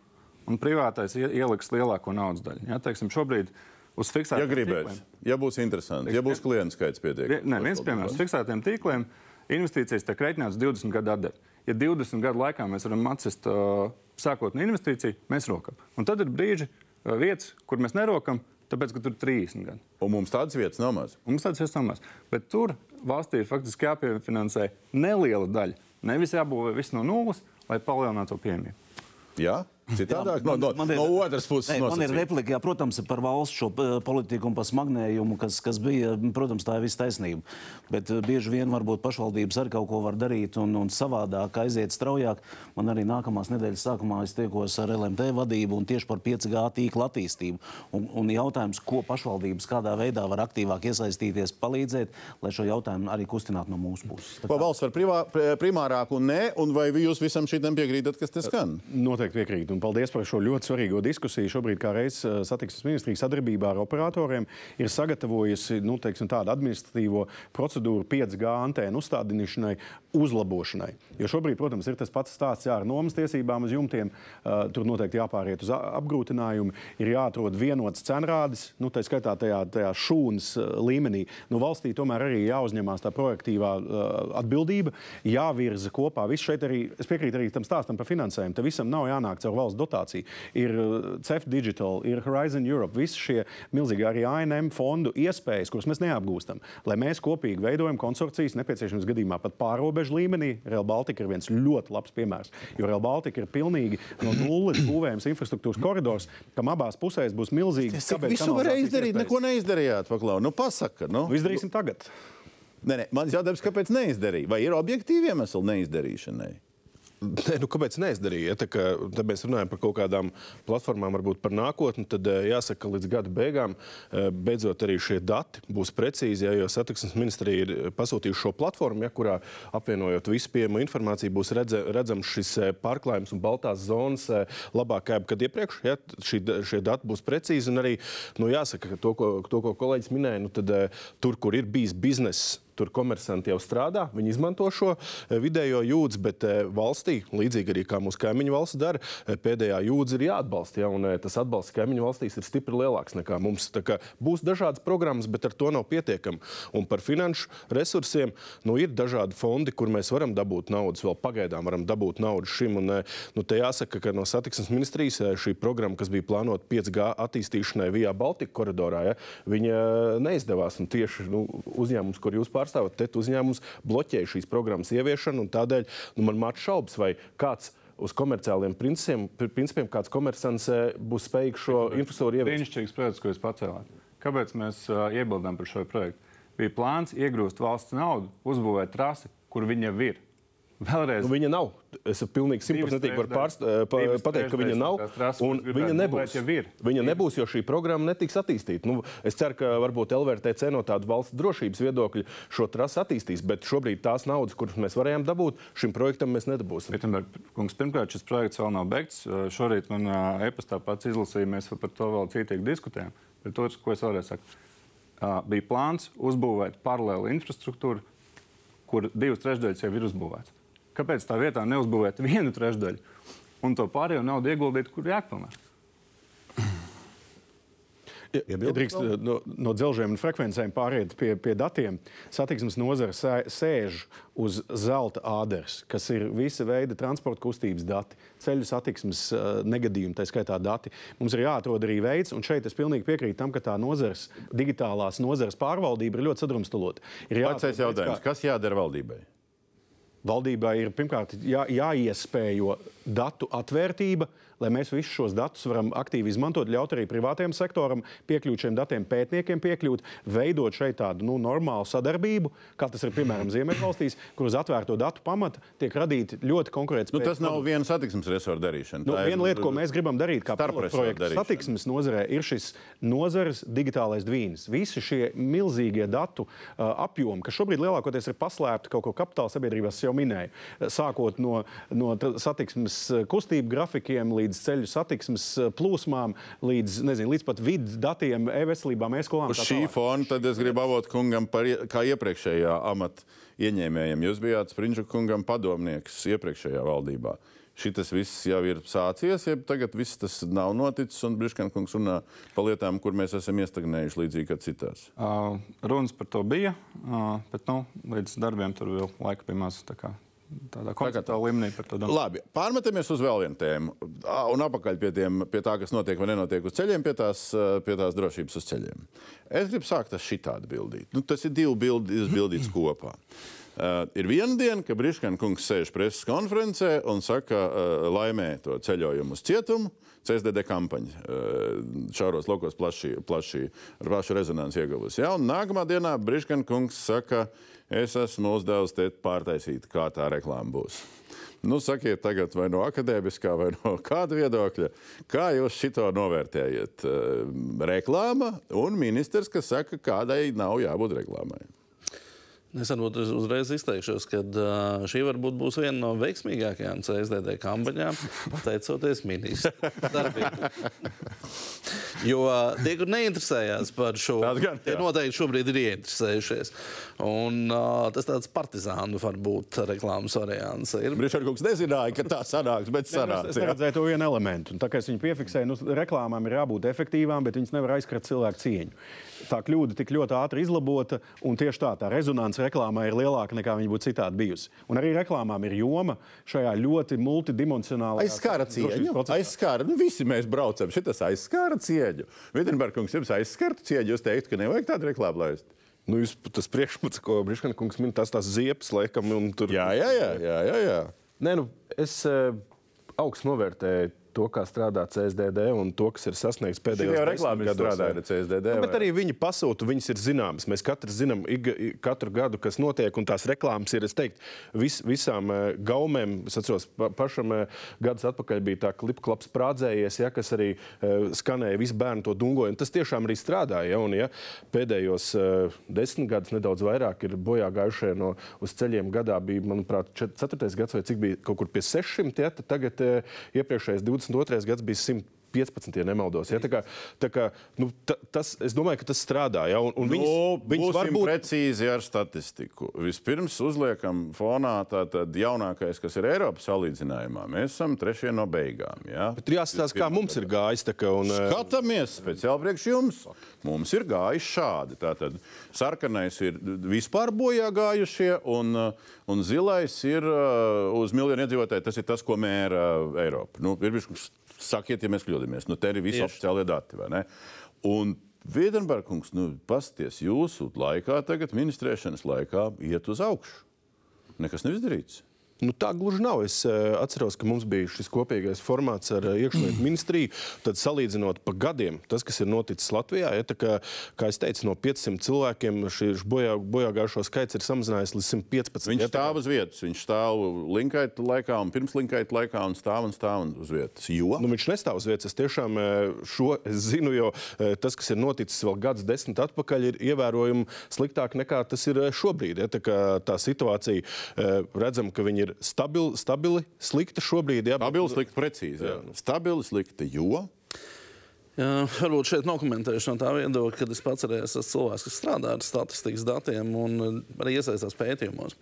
un privātais ie- ieliks lielāko naudas daļu. Ja, teiksim, šobrīd uz Ja fiksētiem gribēs, ja būs interesanti, ja būs klientu skaits pietiekami. Nē, viens piemērs. Fiksētiem tīkliem investīcijas tiek rēķināts 20 gadu atdevi. Ja 20 gadu laikā mēs varam atsist uh, sākotnēju investīciju, mēs rokam. Un tad ir brīži, uh, vietas, kur mēs nerokam, tāpēc, ka tur ir 30 gadi. Un mums tādas vietas nav maz. Mums tāds ir samās. Bet tur valstī ir faktiski jāpiefinansē neliela daļa. Nevis jābūvē viss no nulles, lai palielinātu to pieejamību. Jā? Citādāk, no, no, Man ir- no otras puses, Nē, man ir replika, jā, protams, par valsts šo politiku un par smagnējumu, kas, kas bija. Protams, tā ir viss taisnība. Bet eh, bieži vien varbūt pašvaldības arī kaut ko var darīt un, un savādāk, aiziet straujāk. Man arī nākamās nedēļas sākumā es tiekos ar LMT vadību un tieši par 5G tīkla attīstību. Un, un jautājums, ko pašvaldības kādā veidā var aktīvāk iesaistīties, palīdzēt, lai šo jautājumu arī kustinātu no mūsu puses. Ko valsts var privā, pri- primārāku un nē, un vai jūs visam šitam piekrītat, kas te skan? Noteikti piekrītu. Un paldies par šo ļoti svarīgo diskusiju. Šobrīd, kā reizes eh, satiksmes ministrija sadarbībā ar operatoriem, ir sagatavojusi nu, teiksim, tādu administratīvo procedūru 5G antēnu uzstādīšanai, uzlabošanai. Jo šobrīd, protams, ir tas pats stāsts jā, ar nomas tiesībām uz jumtiem. Uh, tur noteikti jāpāriet uz apgrūtinājumu, ir jāatrod vienots cenrādis, nu, tā skaitā tajā, tajā šūnas uh, līmenī. Nu, valstī tomēr arī jāuzņemās tā projektīvā atbildība, jāvirza kopā. Viss šeit arī, es piekrītu arī tam stāstam par finansējumu. Tam visam nav jānāk caur valsts dotāciju. Ir uh, CEF Digital, ir Horizon Europe, visi šie milzīgi arī ANM fondu iespējas, kuras mēs neapgūstam. Lai mēs kopīgi veidojam konsorcijas, nepieciešams gadījumā pat pārobežu līmenī. Real Baltica ir viens ļoti labs piemērs, jo Real Baltica ir pilnīgi no nulles būvējams infrastruktūras koridors, kam abās pusēs būs milzīgi visu varēja izdarīt, neko neizdarījāt, paklau. Nu, pasaka, nu. Nu, izdarīsim tagad. Nē, nē, mans jautājums, kāpēc neizdarīja? Vai ir objektīvi iemesli neizdarīšanai? Nē, nu, kāpēc neizdarīja? Ja, tā kā, tad mēs runājam par kaut kādām platformām, varbūt par nākotni. Tad eh, jāsaka, ka līdz gada beigām eh, beidzot arī šie dati būs precīzi. Ja, jo satiksmes ministrija ir pasūtījusi šo platformu, ja, kurā apvienojot visu pieejamo informāciju, būs redze, redzams šis eh, pārklājums un baltās zonas labāk kā jebkad iepriekš. Ja, šī, šie dati būs precīzi. Un arī nu, jāsaka, ka to, ko, to, ko kolēģis minēja, nu, tad, tur, kur ir bijis bizness. Tur komersanti jau strādā, viņi izmanto šo eh, vidējo jūdzi, bet eh, valstī, līdzīgi arī kā mūsu kaimiņu valsts dara, eh, pēdējā jūdzi ir jāatbalsta. Ja, un, tas atbalsts kaimiņu valstīs ir stipri lielāks nekā mums. Kā Būs dažādas programmas, bet ar to nav pietiekami. Un par finanšu resursiem nu, ir dažādi fondi, kur mēs varam dabūt naudas. Vēl pagaidām varam dabūt naudu šim. Un, nu, te jāsaka, ka no satiksmes ministrijas šī programma, kas bija plānota 5G attīstīšanai Vijā Baltika koridorā, ja, viņa neizdevās. Un tieši nu, uzņēmums, kur jūs pārstāvat, TET uzņēmums bloķēja šīs programmas ieviešanu. un Tādēļ nu, man māca šaubas, vai kāds uz komerciāliem principiem, principiem kāds komersants eh, būs spējīgs šo infrastruktūru ieviest. Brīnišķīgs projekts, ko jūs pacēlāt. Kāpēc mēs uh, iebildām par šo projektu? Bija plāns iegūst valsts naudu, uzbūvēt trasi, kur viņa ir. Vēlreiz. Nu, viņa nav. Es pilnīgi simtprocentīgi varu pārst, eh, pa, pateikt, ka viņa nav. Un viņa nebūs. Viņa nebūs, jo šī programma netiks attīstīta. Nu, es ceru, ka varbūt LVRTC no tāda valsts drošības viedokļa šo trasi attīstīs, bet šobrīd tās naudas, kuras mēs varējām dabūt, šim projektam mēs nedabūsim. Vitenberg, kungs, pirmkārt, šis projekts vēl nav beigts. Uh, Šorīt man uh, e-pastā pats izlasīja, mēs par to vēl cītīgi diskutējam. Bet to, ko es vēlreiz saku, bija plāns uzbūvēt paralēli infrastruktūru, kur divas trešdaļas jau ir uzbūvētas. Kāpēc tā vietā neuzbūvēt vienu trešdaļu un to pārējo naudu ieguldīt, kur jākpilnē? Ja drīkst no, no dzelžiem un frekvencēm pāriet pie, pie datiem, satiksmes nozara sē- sēž uz zelta āders, kas ir visa veida transporta kustības dati, ceļu satiksmes uh, negadījumi, tā skaitā dati. Mums ir jāatrod arī veids, un šeit es pilnīgi piekrītu tam, ka tā nozares, digitālās nozares pārvaldība ir ļoti sadrumstalota. Ir jāatrod veids, jautājums, kā- kas jādara valdībai? Valdībai ir pirmkārt jā, jāiespējo datu atvērtība, lai mēs visus šos datus varam aktīvi izmantot, ļaut arī privātajam sektoram piekļūt šiem datiem, pētniekiem piekļūt, veidot šeit tādu nu, normālu sadarbību, kā tas ir piemēram Ziemeļvalstīs, kur uz atvērto datu pamata tiek radīti ļoti Nu, konkurētspējīgi. tas nav viena satiksmes resursa darīšana. Nu, viena lieta, ko mēs gribam darīt, kā projekta satiksmes nozarē, ir šis nozares digitālais dvīns. Visi šie milzīgie datu uh, apjomi, kas šobrīd lielākoties ir paslēpti kaut ko kapitāla sabiedrībās, jau minēju, sākot no, no satiksmes uh, kustību grafikiem līdz ceļu satiksmes uh, plūsmām, līdz, nezinu, līdz pat vidas datiem, e-veselībām, e-skolām. Uz šī fona tad es gribu avot kungam par kā iepriekšējā amata ieņēmējiem. Jūs bijāt Sprinča kungam padomnieks iepriekšējā valdībā. Šis viss jau ir sācies, ja tagad viss tas nav noticis, un Briškana kungs runā par lietām, kur mēs esam iestagnējuši līdzīgi kā citās. Uh, runas par to bija, uh, bet nu, līdz darbiem tur vēl laika bija maz. Tā kā Tādā konceptuālā līmenī par to domāju. Labi, pārmetamies uz vēl vienu tēmu. Un atpakaļ pie, tiem, pie tā, kas notiek vai nenotiek uz ceļiem, pie tās, pie tās drošības uz ceļiem. Es gribu sākt ar šitādu bildīt. Nu, tas ir divi bildi, izbildīts kopā. Uh, ir viena diena, kad Briškana kungs sēž preses konferencē un saka, uh, laimē to ceļojumu uz cietumu. CSDD kampaņa uh, šauros lokos plaši, plaši, ar plašu rezonanci ieguvusi. Ja? Un nākamā dienā Briškana kungs saka, es esmu uzdevis te pārtaisīt, kā tā reklāma būs. Nu, sakiet, tagad, vai no akadēmiskā, vai no kāda viedokļa, kā jūs šito novērtējat? Uh, reklāma un ministrs, kas saka, kādai nav jābūt reklāmai. Es varbūt uz- uzreiz izteikšos, ka šī varbūt būs viena no veiksmīgākajām CSDD kampaņām, pateicoties ministru darbībai. Jo tie, kur neinteresējās par šo, gan, tie noteikti šobrīd ir ieinteresējušies. Un, uh, tas tāds partizānu varbūt reklāmas variants ir. Kungs nezināja, ka tā sanāks, bet Es sanāca. ja? neredzēju to vienu elementu. Un Tā kā es viņu piefiksēju, nu, reklāmām ir jābūt efektīvām, bet viņas nevar aizskart cilvēku cieņu. Tā kļūda tik ļoti ātri izlabota, un tieši tā, tā rezonance reklāmā ir lielāka nekā viņa būtu citādi bijusi. Un arī reklāmām ir joma šajā ļoti multidimensionālajā Aizskāra cieņu. Aizskāra. Nu, visi mēs braucam. Šis aizskāra cieņu. Vitsenbergs, jums aizskartu cieņu. Jūs teiktu, ka nevajag tādu reklāmu laist. Nu, jūs, tas priekšmets, ko Briškana kungs min, tas tās ziepes, laikam, un tur. Jā, jā, jā. jā, jā, jā. Nē, nu, es uh, augstu novērtēju to, kā strādā CSDD un to, kas ir sasniegts pēdējos jau desmit reklāmas gados. strādāja ar CSDD. Nu, bet arī viņi pasūta, viņas ir zināmas. Mēs katrs zinām, ik, katru gadu, kas notiek, un tās reklāmas ir, es teiktu, vis, visām uh, gaumēm. Es atceros, pa, pašam uh, gadus atpakaļ bija tā klipa klaps sprādzējies, ja, kas arī uh, skanēja, visi bērni to dungoja. un Tas tiešām arī strādāja. Ja, un, ja, pēdējos desmit gadus, nedaudz vairāk, ir bojā gājušie no uz ceļiem gadā. Bija, manuprāt, 4. gads vai cik bija kaut kur pie 600. Ja, tagad iepriekšējais 22. gads bija 115, ja nemaldos. Ja, tā kā, tā kā, nu, ta, tas, es domāju, ka tas strādā. Ja, un, un Nu, viņas, viņas būsim varbūt precīzi ar statistiku. Vispirms uzliekam fonā tātad jaunākais, kas ir Eiropas salīdzinājumā. Mēs esam trešie no beigām. Ja? Bet jāstāsta, kā mums ir gājis. Kā, un, eh, Skatāmies speciāli priekš jums. Mums ir gājis šādi. Tātad sarkanais ir vispār bojā gājušie, un, uh, un zilais ir uh, uz miljonu iedzīvotāju. Tas ir tas, ko mēra Eiropa. Nu, ir sakiet, ja mēs kļūdāmies. Nu, te ir visi oficiālie dati. Un Vīdenbergs, nu, pasties jūsu laikā, tagad ministrēšanas laikā, iet uz augšu. Nekas nav izdarīts. Nu, tā gluži nav. Es uh, atceros, ka mums bija šis kopīgais formāts ar uh, iekšlietu ministriju. Tad, salīdzinot pa gadiem, tas, kas ir noticis Latvijā, ja, kā, kā es teicu, no 500 cilvēkiem šis bojā, bojā gājušo skaits ir samazinājies līdz 115. Viņš ja, tā kā- stāv uz vietas. Viņš stāv linkaita laikā un pirms linkaita laikā un stāv un stāv uz vietas. Jo Nu, viņš nestāv uz vietas. Es tiešām eh, šo es zinu, jo tas, kas ir noticis vēl gadus desmit atpakaļ, ir ievērojami sliktāk nekā tas ir šobrīd. Ja? Tā, tā situācija redzam, ka viņi ir stabili, stabili slikta šobrīd. Ja? Stabili, slikti, precīzi. Jā. Stabili, slikti, jo Jā, varbūt šeit nokomentēšu no tā viedokļa, kad es pats arī esmu cilvēks, kas strādā ar statistikas datiem un eh, arī iesaistās pētījumos.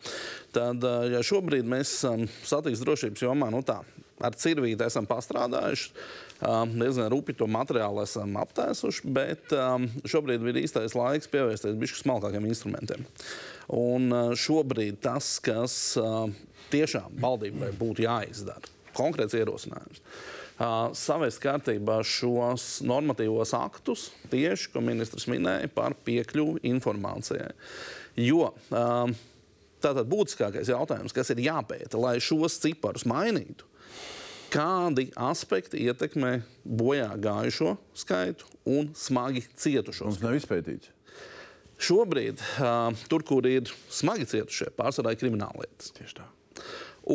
Tad, eh, ja šobrīd mēs esam satiksmes drošības jomā, nu tā, ar cirvīti esam pastrādājuši, um, diezgan rūpīgi to materiālu esam aptēsuši, bet šobrīd ir īstais laiks pievērsties bišķi smalkākiem instrumentiem. Un šobrīd tas, kas tiešām valdībai būtu jāizdara, konkrēts ierosinājums. Uh, savest kārtībā šos normatīvos aktus, tieši ko ministrs minēja par piekļuvi informācijai. Jo um, tātad būtiskākais jautājums, kas ir jāpēta, lai šos ciparus mainītu, kādi aspekti ietekmē bojā gājušo skaitu un smagi cietušo mums nav izpētīts. Šobrīd, uh, tur, kur ir smagi cietušie, pārsvarā ir krimināllietas. Tieši tā.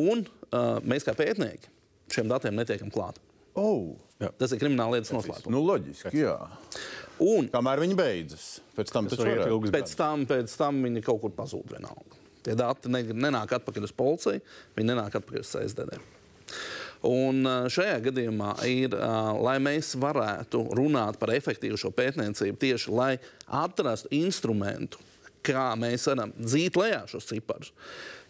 Un uh, mēs, kā pētnieki, šiem datiem netiekam klāt. Oh, Tas ir krimināllietas noslēpums. nu, loģiski. Jā. Un Kamēr viņi beidzas, pēc tam pēc tam, pēc tam viņi kaut kur pazūd vienalga. Tie dati ne, nenāk atpakaļ uz policiju, viņi nenāk atpakaļ uz CSDD. Un uh, šajā gadījumā ir, uh, lai mēs varētu runāt par efektīvu šo pētniecību, tieši lai atrastu instrumentu, kā mēs varam dzīt lejā šos ciparus.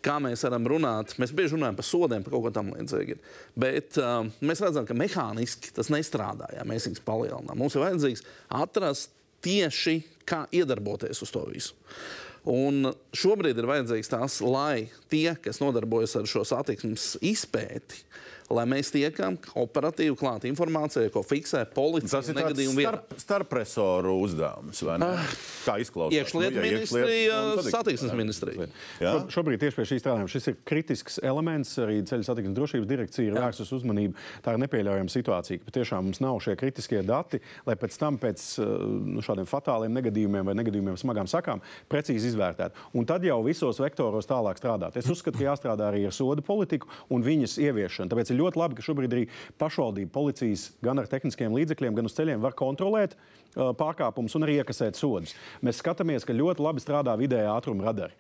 Kā mēs varam runāt, mēs bieži runājam par sodiem, par kaut ko tamlīdzīgu. Bet uh, mēs redzam, ka mehāniski tas nestrādā, ja mēs viņus palielinām. Mums ir vajadzīgs atrast tieši, kā iedarboties uz to visu. Un šobrīd ir vajadzīgs tas, lai tie, kas nodarbojas ar šo satiksmes izpēti, lai mēs tiekam operatīvi klāt informācijai, ko fiksē policija. Tas ir negadījuma starp, starpresoru uzdevums, vai ne? Kā izklausās? Iekšlietu Nu, ja ministrija, satiksmes ministrija. Jā. Šo- Šobrīd tieši pie šī strādājuma šis ir kritisks elements. Arī ceļu satiksmes drošības direkcija ir vērsus uzmanību. Tā ir nepieļaujama situācija, ka patiešām mums nav šie kritiskie dati, lai pēc tam pēc uh, nu, šādiem fatāliem negadījumiem vai negadījumiem smagām sakām precīzi izvērtētu. Un tad jau visos vektoros tālāk strādāt. Es uzskatu, ka jāstrādā arī ar sodu politiku un viņas ieviešanu. Tāpēc ir ļoti labi, ka šobrīd arī pašvaldību policijas gan ar tehniskiem līdzekļiem, gan uz ceļiem var kontrolēt uh, pārkāpumus un arī iekasēt sodus. Mēs skatāmies, ka ļoti labi strādā vidējā ātruma radari.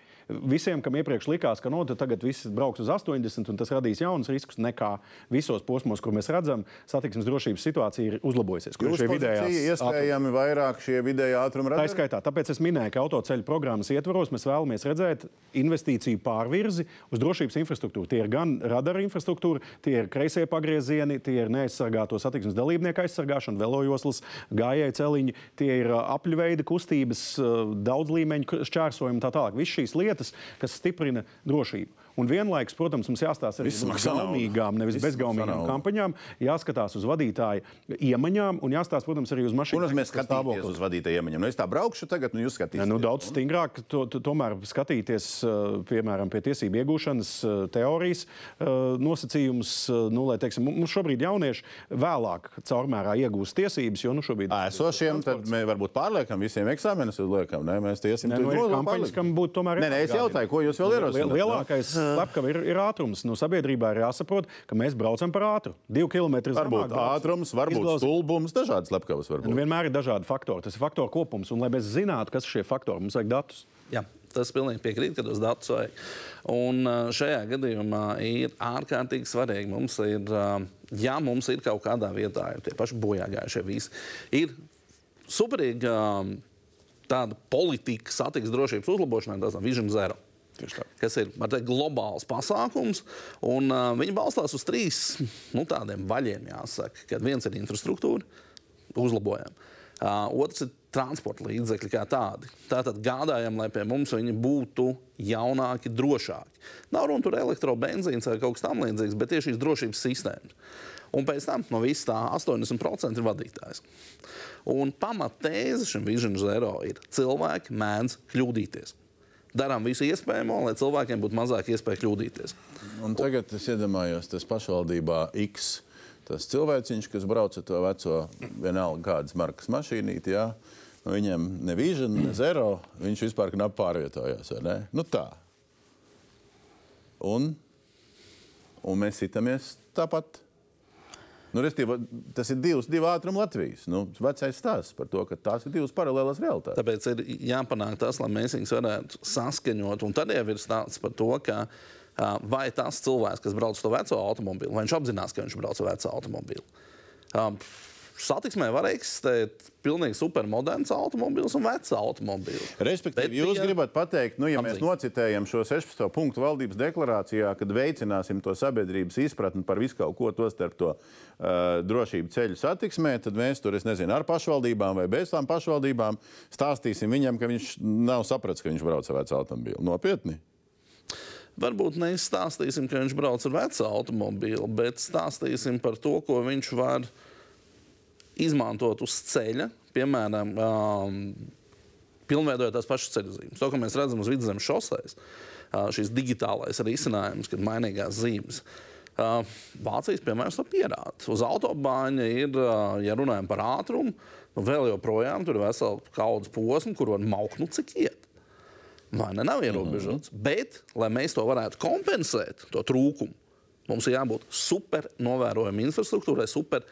Visiem, kam iepriekš likās, ka no, tagad viss brauks uz 80 un tas radīs jaunus riskus, nekā visos posmos, kur mēs redzam, satiksmes drošības situācija ir uzlabojusies. kur šie vidējās iespējami vairāk šie vidēji ātruma Tā radari? ir skaitā. Tāpēc es minēju, ka autoceļu programmas ietvaros mēs vēlamies redzēt investīciju pārvirzi uz drošības infrastruktūru. Tie ir gan radara infrastruktūra, tie ir kreisie pagriezieni, tie ir neaizsargāto satiksmes dalībnieku aizsargāšana, velojoslas, gājēju celiņi, tie ir apļveida kustības, daudz līmeņu šķērsojumi un tā tālāk. Visas šīs lietas, kas stiprina drošību. Un vienlaikus, protams, mums jāstāsta arī par gaumīgām, nevis Viss maksā bezgaumīgām naudu. kampaņām, jāskatās uz vadītāju iemaņām un jāstāsta, protams, arī uz mašīnu Un mēs skatāmies uz vadītāju iemaņām. Nu, es tā braukšu tagad, nu jūs skatīsieties. nu, daudz stingrāk to, to, tomēr skatīties, uh, piemēram, pie tiesību iegūšanas uh, teorijas uh, nosacījumus, nu, lai, teiksim, mums šobrīd jaunieši vēlāk caurmērā iegūst tiesības, jo nu, šobrīd Esošiem, tad mēs varbūt pārliekam, visiem eksāmenus uzliekam. Nē, mēs tiesim Nē, nu, ir kampaņas, kam būtu tomēr Nē, nē, es jautāju, ko jūs vēl ierosināt? Lielākais slepkava ir, ir ātrums. Nu, sabiedrībā ir jāsaprot, ka mēs braucam par ātru. Divu kilometru Varbūt ātrums, varbūt stulbums, dažādas slepkavas. Varbūt. vienmēr ir dažādi faktori. Tas ir faktoru kopums. Un, lai mēs zinātu, kas ir šie faktori, mums vajag datus. Jā, tas pilnīgi piekrīt, ka tos datus vajag. Un šajā gadījumā ir ārkārtīgi svarīgi. Mums ir, ja mums ir kaut kādā vietā, jau tie paši bojāgājušie visi, ir superīga tāda politika satiksmes drošības uzlabošanai, tas ir Vision Zero. Kas ir teikt, globāls pasākums, un uh, viņi balstās uz trīs nu, tādiem vaļiem. Jāsaka, kad viens ir infrastruktūra, uzlabojam. Uh, otrs ir transporta līdzekļi kā tādi. Tātad gādājam, lai pie mums viņi būtu jaunāki, drošāki. Nav runa par elektrobenzīnu vai kaut kas tamlīdzīgs, bet tieši šīs drošības sistēmas. Un pēc tam no visas tā 80% ir vadītājs. Un pamatēze šim Vision Zero ir cilvēki mēdz kļūdīties. Darām visu iespējamo, lai cilvēkiem būtu mazāk iespēja kļūdīties. Un tagad es iedomājos, tas pašvaldībā X. Tas cilvēciņš, kas brauc ar to veco, vienalga kādas markas mašīnīti, jā, nu, viņam ne vision, ne zero, viņš vispār knapi pārvietojās. Nu tā. Un, un mēs sitamies tāpat. Nu, restība, tas ir divs, divi ātrumi Latvijas. Nu, vecais stāsts par to, ka tās ir divas paralēlas realitātes. Tāpēc ir jāpanāk tas, lai mēs viņus varētu saskaņot. Un tad jau ir stāsts par to, ka, vai tas cilvēks, kas brauc ar to veco automobīlu, vai viņš apzinās, ka viņš brauc ar veco automobīlu. Um, Satiksmē var eksistēt pilnīgi supermoderns automobīls un vecs automobīls. Respektīvi, Bet jūs tie- gribat pateikt, nu, ja mēs apzīt. nocitējam šo 16. punktu valdības deklarācijā, kad veicināsim to sabiedrības izpratni par visu kaut ko, to starp to uh, drošību ceļu satiksmē, tad mēs tur, es nezinu, ar pašvaldībām vai bez tām pašvaldībām stāstīsim viņam, ka viņš nav sapratis, ka viņš brauc ar vecu automobīlu. Nopietni! Varbūt neizstāstīsim, ka viņš brauc ar vecu automobīlu, bet stāstīsim par to, ko viņš var izmantot uz ceļa. Piemēram, um, pilnveidojot tās pašas ceļu zīmes. To, ko mēs redzam uz vidzemes šoseis, uh, šis digitālais risinājums, kad mainīgās zīmes. Uh, Vācijas piemērs to pierāda. Uz autobāņa ir, uh, ja runājam par ātrumu, nu vēl joprojām tur ir vesela kaudzes posma, kur var maukt, nu cik iet. Vai ne? Nav ierobežots. Mm -hmm. Bet, lai mēs to varētu kompensēt, to trūkumu, mums ir jābūt super novērojamai infrastruktūrai, super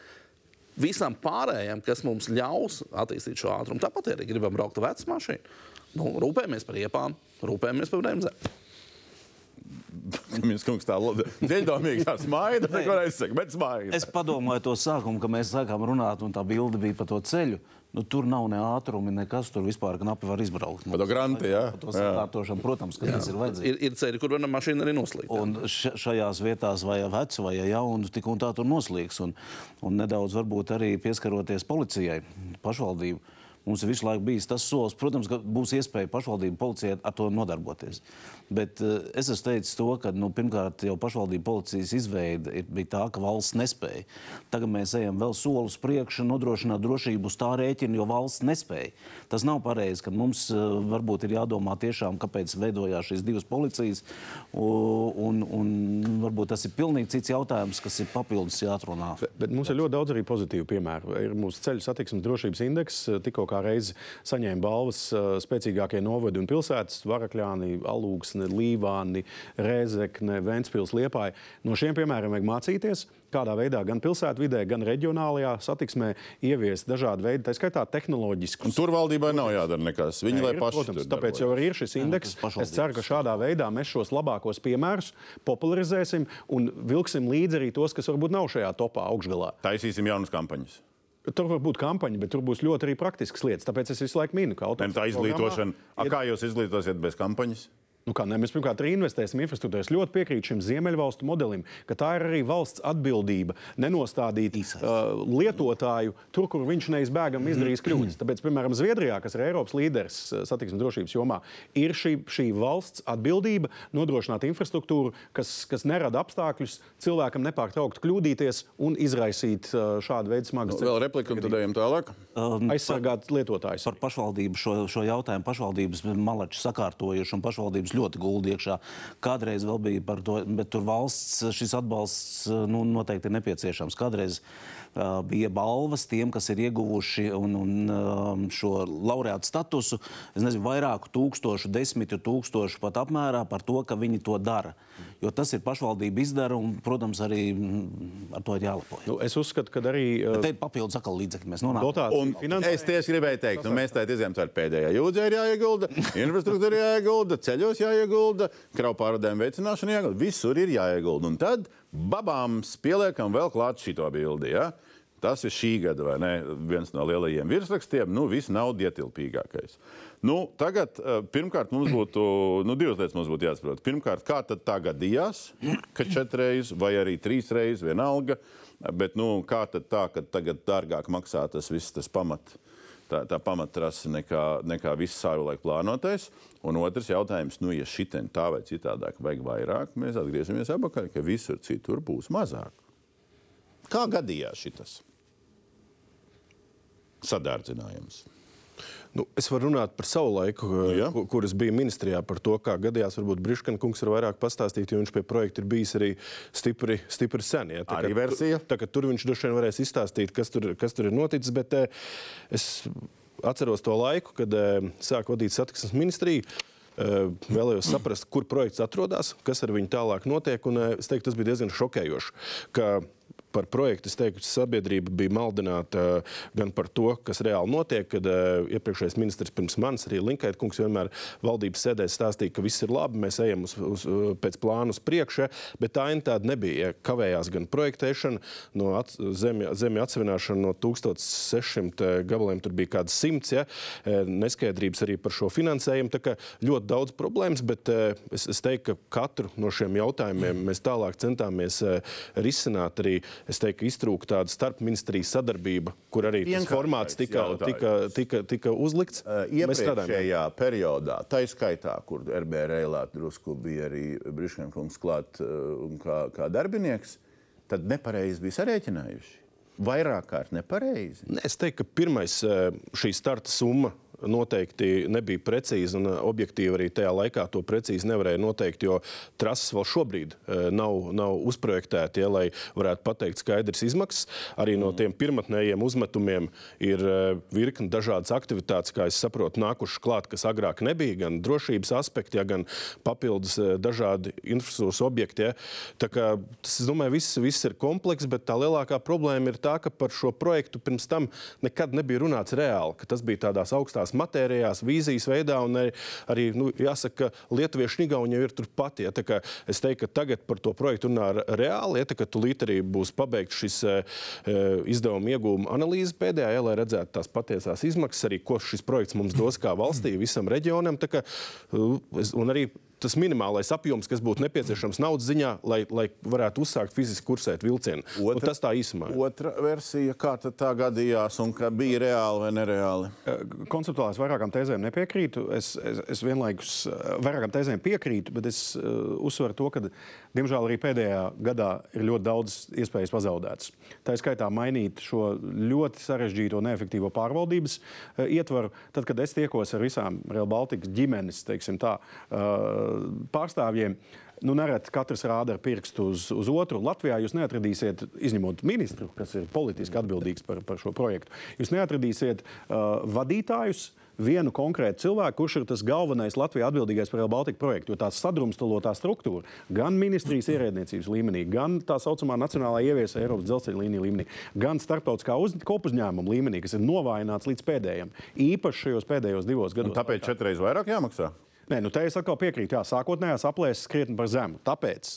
visam pārējiem, kas mums ļaus attīstīt šo ātrumu. Tāpat arī gribam braukt ar vecu mašīnu. Nu, rūpējamies par iepām, rūpējamies par bremzēm. Viņš kungs tā dziļdomīgi tā smaida, neko aizsaka, bet smaida. Es padomāju to sākumu, kad mēs sākām runāt, un tā bilde bija par to ceļu. Nu, tur nav ne ātrumi, nekas tur vispār knapi var izbraukt. To granti, jā. To sakārtošanu, protams, ka tas ir vajadzīgs. Ir, ir ceļi, kur varam mašīnu arī noslīgt. Un šajās vietās vai vecu, vai jaunu, tik un tā tur noslīgs. Un, un nedaudz varbūt arī pieskaroties policijai, pašvaldību. Mums ir visu laiku bijis tas solis. Protams, ka būs iespēja pašvaldību policijai ar to nodarboties. Bet uh, es esmu teicis to, ka nu, pirmkārt jau pašvaldību policijas izveide ir, bija tā, ka valsts nespēja. Tagad mēs ejam vēl soli uz priekšu, nodrošināt drošību uz tā rēķina, jo valsts nespēja. Tas nav pareizi, ka mums uh, varbūt ir jādomā tiešām, kāpēc veidojās šīs divas policijas. Un, un varbūt tas ir pilnīgi cits jautājums, kas ir papildus jāatrunā. Bet, bet mums ir ļoti daudz arī pozitīvu piemēru. Ir mūsu ceļu satiksmes drošības indeks, tikko kā reizi saņēma balvas spēcīgākie novadi un pilsētas - Varakļāni, Alūksne, Līvāni, Rēzekne, Ventspils, Liepāja. No šiem piemēriem vajag mācīties kādā veidā gan pilsētvidē, gan reģionālajā satiksmē ieviest dažādu veidu, tā skaitā tehnoloģisku. Tur valdībai nav jādara nekas. Viņi lai ir, paši protams, tāpēc jau arī ir šis indeks. Es ceru, ka šādā veidā mēs šos labākos piemērus popularizēsim un vilksim līdzi arī tos, kas varbūt nav šajā topā augšgalā. Taisīsim jaunas kampaņas. Tur var būt kampaņa, bet tur būs ļoti arī praktiskas lietas. Tāpēc es visu laiku minu, ka automašīnu tā izglītošana. A, kā jūs izglītosiet bez kampaņas? Nu kā, ne, mēs pirmkārt arī investēsim infrastruktūrā. Es ļoti piekrītu šim Ziemeļvalstu modelim, ka tā ir arī valsts atbildība nenostādīt Īsais. uh, lietotāju tur, kur viņš neizbēgami izdarīs kļūdas. Tāpēc, piemēram, Zviedrijā, kas ir Eiropas līderis uh, satiksmes drošības jomā, ir šī, šī valsts atbildība nodrošināt infrastruktūru, kas, kas nerada apstākļus cilvēkam nepārtraukt kļūdīties un izraisīt uh, šādu veidu smagas Vēl replika, un tad ejam tālāk. aizsargāt lietotājus. Par pašvaldību šo, šo jautājumu pašvaldības malači sakārtojuši un pašvaldības ļoti guldi iekšā. Kādreiz vēl bija par to, bet tur valsts šis atbalsts nu, noteikti ir nepieciešams. Kādreiz uh, bija balvas tiem, kas ir ieguvuši un, un, šo laureātu statusu. Es nezinu, vairāku tūkstošu, desmitu tūkstošu pat apmērā par to, ka viņi to dara. Jo tas ir pašvaldība izdara un, protams, arī ar to ir jālepojas. Nu, es uzskatu, ka arī uh, Te ir papildus atkal līdzekļi. Mēs nonākam. Un finansējuma- es tieši gribēju teikt, ka mēs tādā izjām ar pēdējā jūdzē ir jāiegulda, infrastruktūra jāiegulda, ceļos jāiegulda, kravu pārvadājumu veicināšana jāiegulda. Visur ir jāiegulda. Un tad babām pieliekam vēl klāt šito bildi. Ja? Tas ir šī gada vai ne, viens no lielajiem virsrakstiem. Nu, viss nav ietilpīgākais. Nu, tagad, eh, pirmkārt, mums būtu nu, divas lietas mums būtu jāsaprot. Pirmkārt, kā tā gadījās, ka četras vai arī trīs reizes vienalga. Bet nu, kā tā, ka tagad dārgāk maksā tas viss, tas pamat, tā, tā pamattrasa nekā, nekā viss savulaik plānotais? Un otrs jautājums, nu, ja šitien tā vai citādāk vajag vairāk, mēs atgriežamies atpakaļ, ka visur citur būs mazāk. Kā gadījās šis sadārdzinājums? Nu, es varu runāt par savu laiku, Jā. ku- kur es biju ministrijā, par to, kā gadījās. Varbūt Briškana kungs var vairāk pastāstīt, jo viņš pie projekta ir bijis arī stipri, stipri sen. Ja? Tā Arī kā- versija? Tā, tur viņš droši vien varēs izstāstīt, kas tur, kas tur ir noticis. Bet eh, es atceros to laiku, kad eh, sāku vadīt satiksmes ministriju. Eh, Vēlējos saprast, kur projekts atrodas, kas ar viņu tālāk notiek. Un, eh, es teiktu, tas bija diezgan šokējoši. ka Par projektu es teiktu, sabiedrība bija maldināta eh, gan par to, kas reāli notiek, kad uh, iepriekšējais ministrs pirms manis, arī Linkaita kungs, vienmēr valdības sēdēs stāstīja, ka viss ir labi, mēs ejam uz, uz, uh, pēc plāna uz priekšu, bet tā aina tāda nebija. Kavējās gan projektēšana, no at, zemja, zemja atsevināšana no 1600 gabaliem, tur bija kādas simts, ja, eh, neskaidrības arī par šo finansējumu. Tā kā ļoti daudz problēmas, bet eh, es, es teiktu, ka katru no šiem jautājumiem mēs tālāk centāmies eh, risināt arī es teiktu, iztrūka tāda starpministrijas sadarbība, kur arī tas formāts tika, tika, tika, tika uzlikts. Uh. Iepriekšējā periodā, tā izskaitā, kur RB Reilā drusku bija arī Briškankungs klāt uh, un kā, kā darbinieks, tad nepareizi bija sarēķinājuši. Vairāk kārt nepareizi. Es teiktu, ka pirmais eh, šī starta summa noteikti nebija precīza un eh, objektīvi arī tajā laikā to precīzi nevarēja noteikt, jo trases vēl šobrīd eh, nav, nav uzprojektēti, ja, lai varētu pateikt skaidrs izmaksas. Arī no tiem pirmotnējiem uzmetumiem ir eh, virkni dažādas aktivitātes, kā es saprotu, nākušas klāt, kas agrāk nebija, gan drošības aspekti, ja, gan papildus dažādi infrastruktūras objekti. Ja. Tā kā, tas, es domāju, viss, viss ir komplekss, bet tā lielākā problēma ir tā, ka par šo projektu pirms tam nekad nebija runāts reāli, ka tas bija tādās augstās matērijās, vīzijas veidā, un arī, arī nu, jāsaka, ka lietuvieši Igauni ir turpat. Ja, es teiktu, ka tagad par to projektu runā reāli, ja, kā tūlīt arī būs pabeigts šis eh, eh, izdevuma iegūma analīze pēdējā, ja, lai redzētu tās patiesās izmaksas, arī ko šis projekts mums dos kā valstī, visam reģionam. Kā, es- Un arī tas minimālais apjoms, kas būtu nepieciešams naudas ziņā, lai, lai varētu uzsākt fiziski kursēt vilcienu. Un Otra- tas tā īsumā. Otra versija, kā tad tā gadījās un ka bija reāli vai nereāli. Konceptuāli es vairākām tēzēm nepiekrītu. Es, es, es vienlaikus vairākām tēzēm piekrītu, bet es uh, uzsveru to, ka, diemžēl, arī pēdējā gadā ir ļoti daudz iespējas pazaudētas. Tā ir skaitā mainīt šo ļoti sarežģīto, neefektīvo pārvaldības uh, ietvaru. Tad, kad es tiekos ar visām Real Baltikas ģimenes teiksim, tā, uh, pārstāvjiem, Nu, nereti katrs rāda ar pirkstu uz, uz otru. Latvijā jūs neatradīsiet, izņemot ministru, kas ir politiski atbildīgs par, par šo projektu, jūs neatradīsiet uh, vadītājus, vienu konkrētu cilvēku, kurš ir tas galvenais Latvijā atbildīgais par Baltica projektu. Jo tā sadrumstalotā struktūra gan ministrijas ierēdniecības līmenī, gan tā saucamā nacionālā ieviesa Eiropas dzelzceļa līnija līmenī, gan starptautiskā uz, kopuzņēmuma līmenī, kas ir novājināts līdz pēdējiem, īpaši šajos pēdējos divos gados. Un tāpēc četreiz vairāk jāmaksā. Nē, nu te es atkal piekrītu. Jā, sākotnējās aplēses krietni par zemu. Tāpēc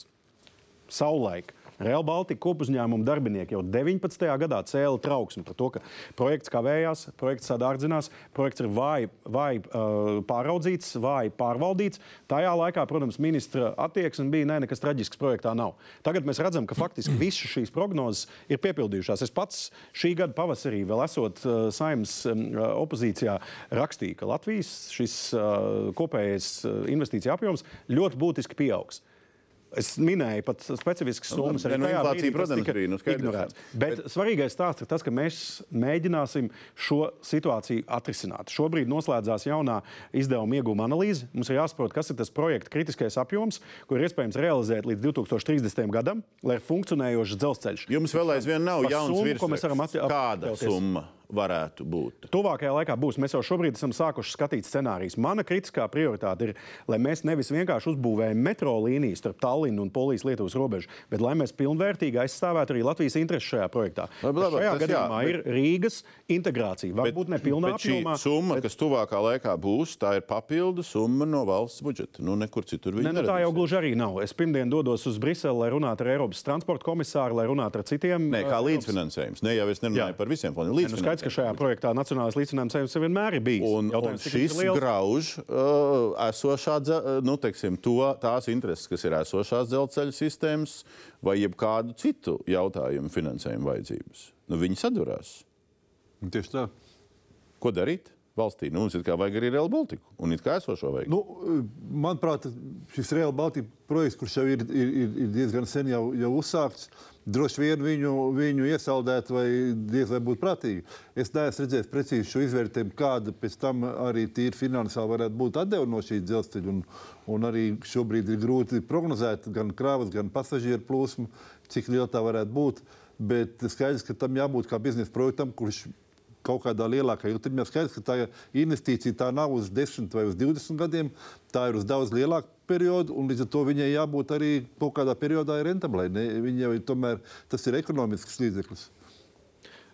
savulaik Real Baltica kopuzņēmuma darbinieki jau 19. gadā cēla trauksmi par to, ka projekts kavējās, projekts sadārdzinās, projekts ir vāji vai, uh, pāraudzīts, vāji pārvaldīts. Tajā laikā, protams, ministra attieksme bija, nē, nekas traģisks projektā nav. Tagad mēs redzam, ka faktiski visas šīs prognozes ir piepildījušās. Es pats šī gada pavasarī, vēl esot uh, saimnes um, opozīcijā, rakstīju, ka Latvijas šis uh, kopējais uh, investīcija apjoms ļoti būtiski pieaugs. Es minēju pat specifiskas summas. nu, tajā inflācija, brīdī tas protams, bija, nu, skaidrs. ignorēts. Bet, bet svarīgais stāsts ir tas, ka mēs mēģināsim šo situāciju atrisināt. Šobrīd noslēdzās jaunā izdevuma iegūma analīze. Mums ir jāsaprot, kas ir tas projekta kritiskais apjoms, ko ir iespējams realizēt līdz 2030. gadam, lai ir funkcionējošs dzelzceļš. Jums vēl aizvien nav jauns virsraksts. Kāda summa varētu būt? Tuvākajā laikā būs. Mēs jau šobrīd esam sākuši skatīt scenārijus. Mana kritiskā prioritāte ir, lai mēs nevis vienkārši uzbūvējam metro līniju starp Tallinu un Polijas-Lietuvas robežu, bet lai mēs pilnvērtīgi aizstāvētu arī Latvijas intereses šajā projektā. Labi, labi, šajā tas jā, gadījumā bet- ir Rīgas integrācija. Varbūt ne pilnā bet apjomā. summa, kas tuvākā laikā būs, tā ir papildu summa no valsts budžeta. Nu, nekur citur viņa Ne, nu, tā jau gluži arī nav. Es pirmdien dodos uz Briseli, lai runātu ar Eiropas transporta komisāru, lai runātu ar citiem. Nē, kā uh, līdzfinansējums. Ne jau es nerunāju Jā. par visiem. Nu, skaidrs, ka šajā projektā nacionālais līdzfinansējums vienmēr ir bijis. Un, un šis ir liels? grauž uh, esošā, dze- nu, teiksim, to, tās intereses, kas ir esošās dzelzceļa sistēmas, vai jebkādu citu jautājumu finansējumu vajadzības. Nu, viņi sadurās. Tieši tā. Ko darīt valstī? Nu, mums ir kā vajag arī Real Baltica un it kā esošo vajag. Nu, manuprāt, šis Real Baltica projekts, kurš jau ir, ir, ir, ir diezgan sen jau, jau uzsākts, droši vien viņu, viņu iesaldēt vai diez vai būt prātīgi. Es neesmu redzējis precīzi šo izvērtējumu, kāda pēc tam arī tīri finansiāli varētu būt atdeva no šī dzelzceļa. Un, un arī šobrīd ir grūti prognozēt gan krāvas, gan pasažieru plūsmu, cik liela tā varētu būt. Bet skaidrs, ka tam jābūt kā biznesa projektam, kurš kaut kādā lielākā ilgtermiņā. Skaidrs, ka tā investīcija tā nav uz 10 vai uz 20 gadiem, tā ir uz daudz lielāku periodu, un līdz ar to viņai jābūt arī kaut kādā periodā rentablai. Ne? Viņa jau ir tomēr tas ir ekonomisks līdzeklis.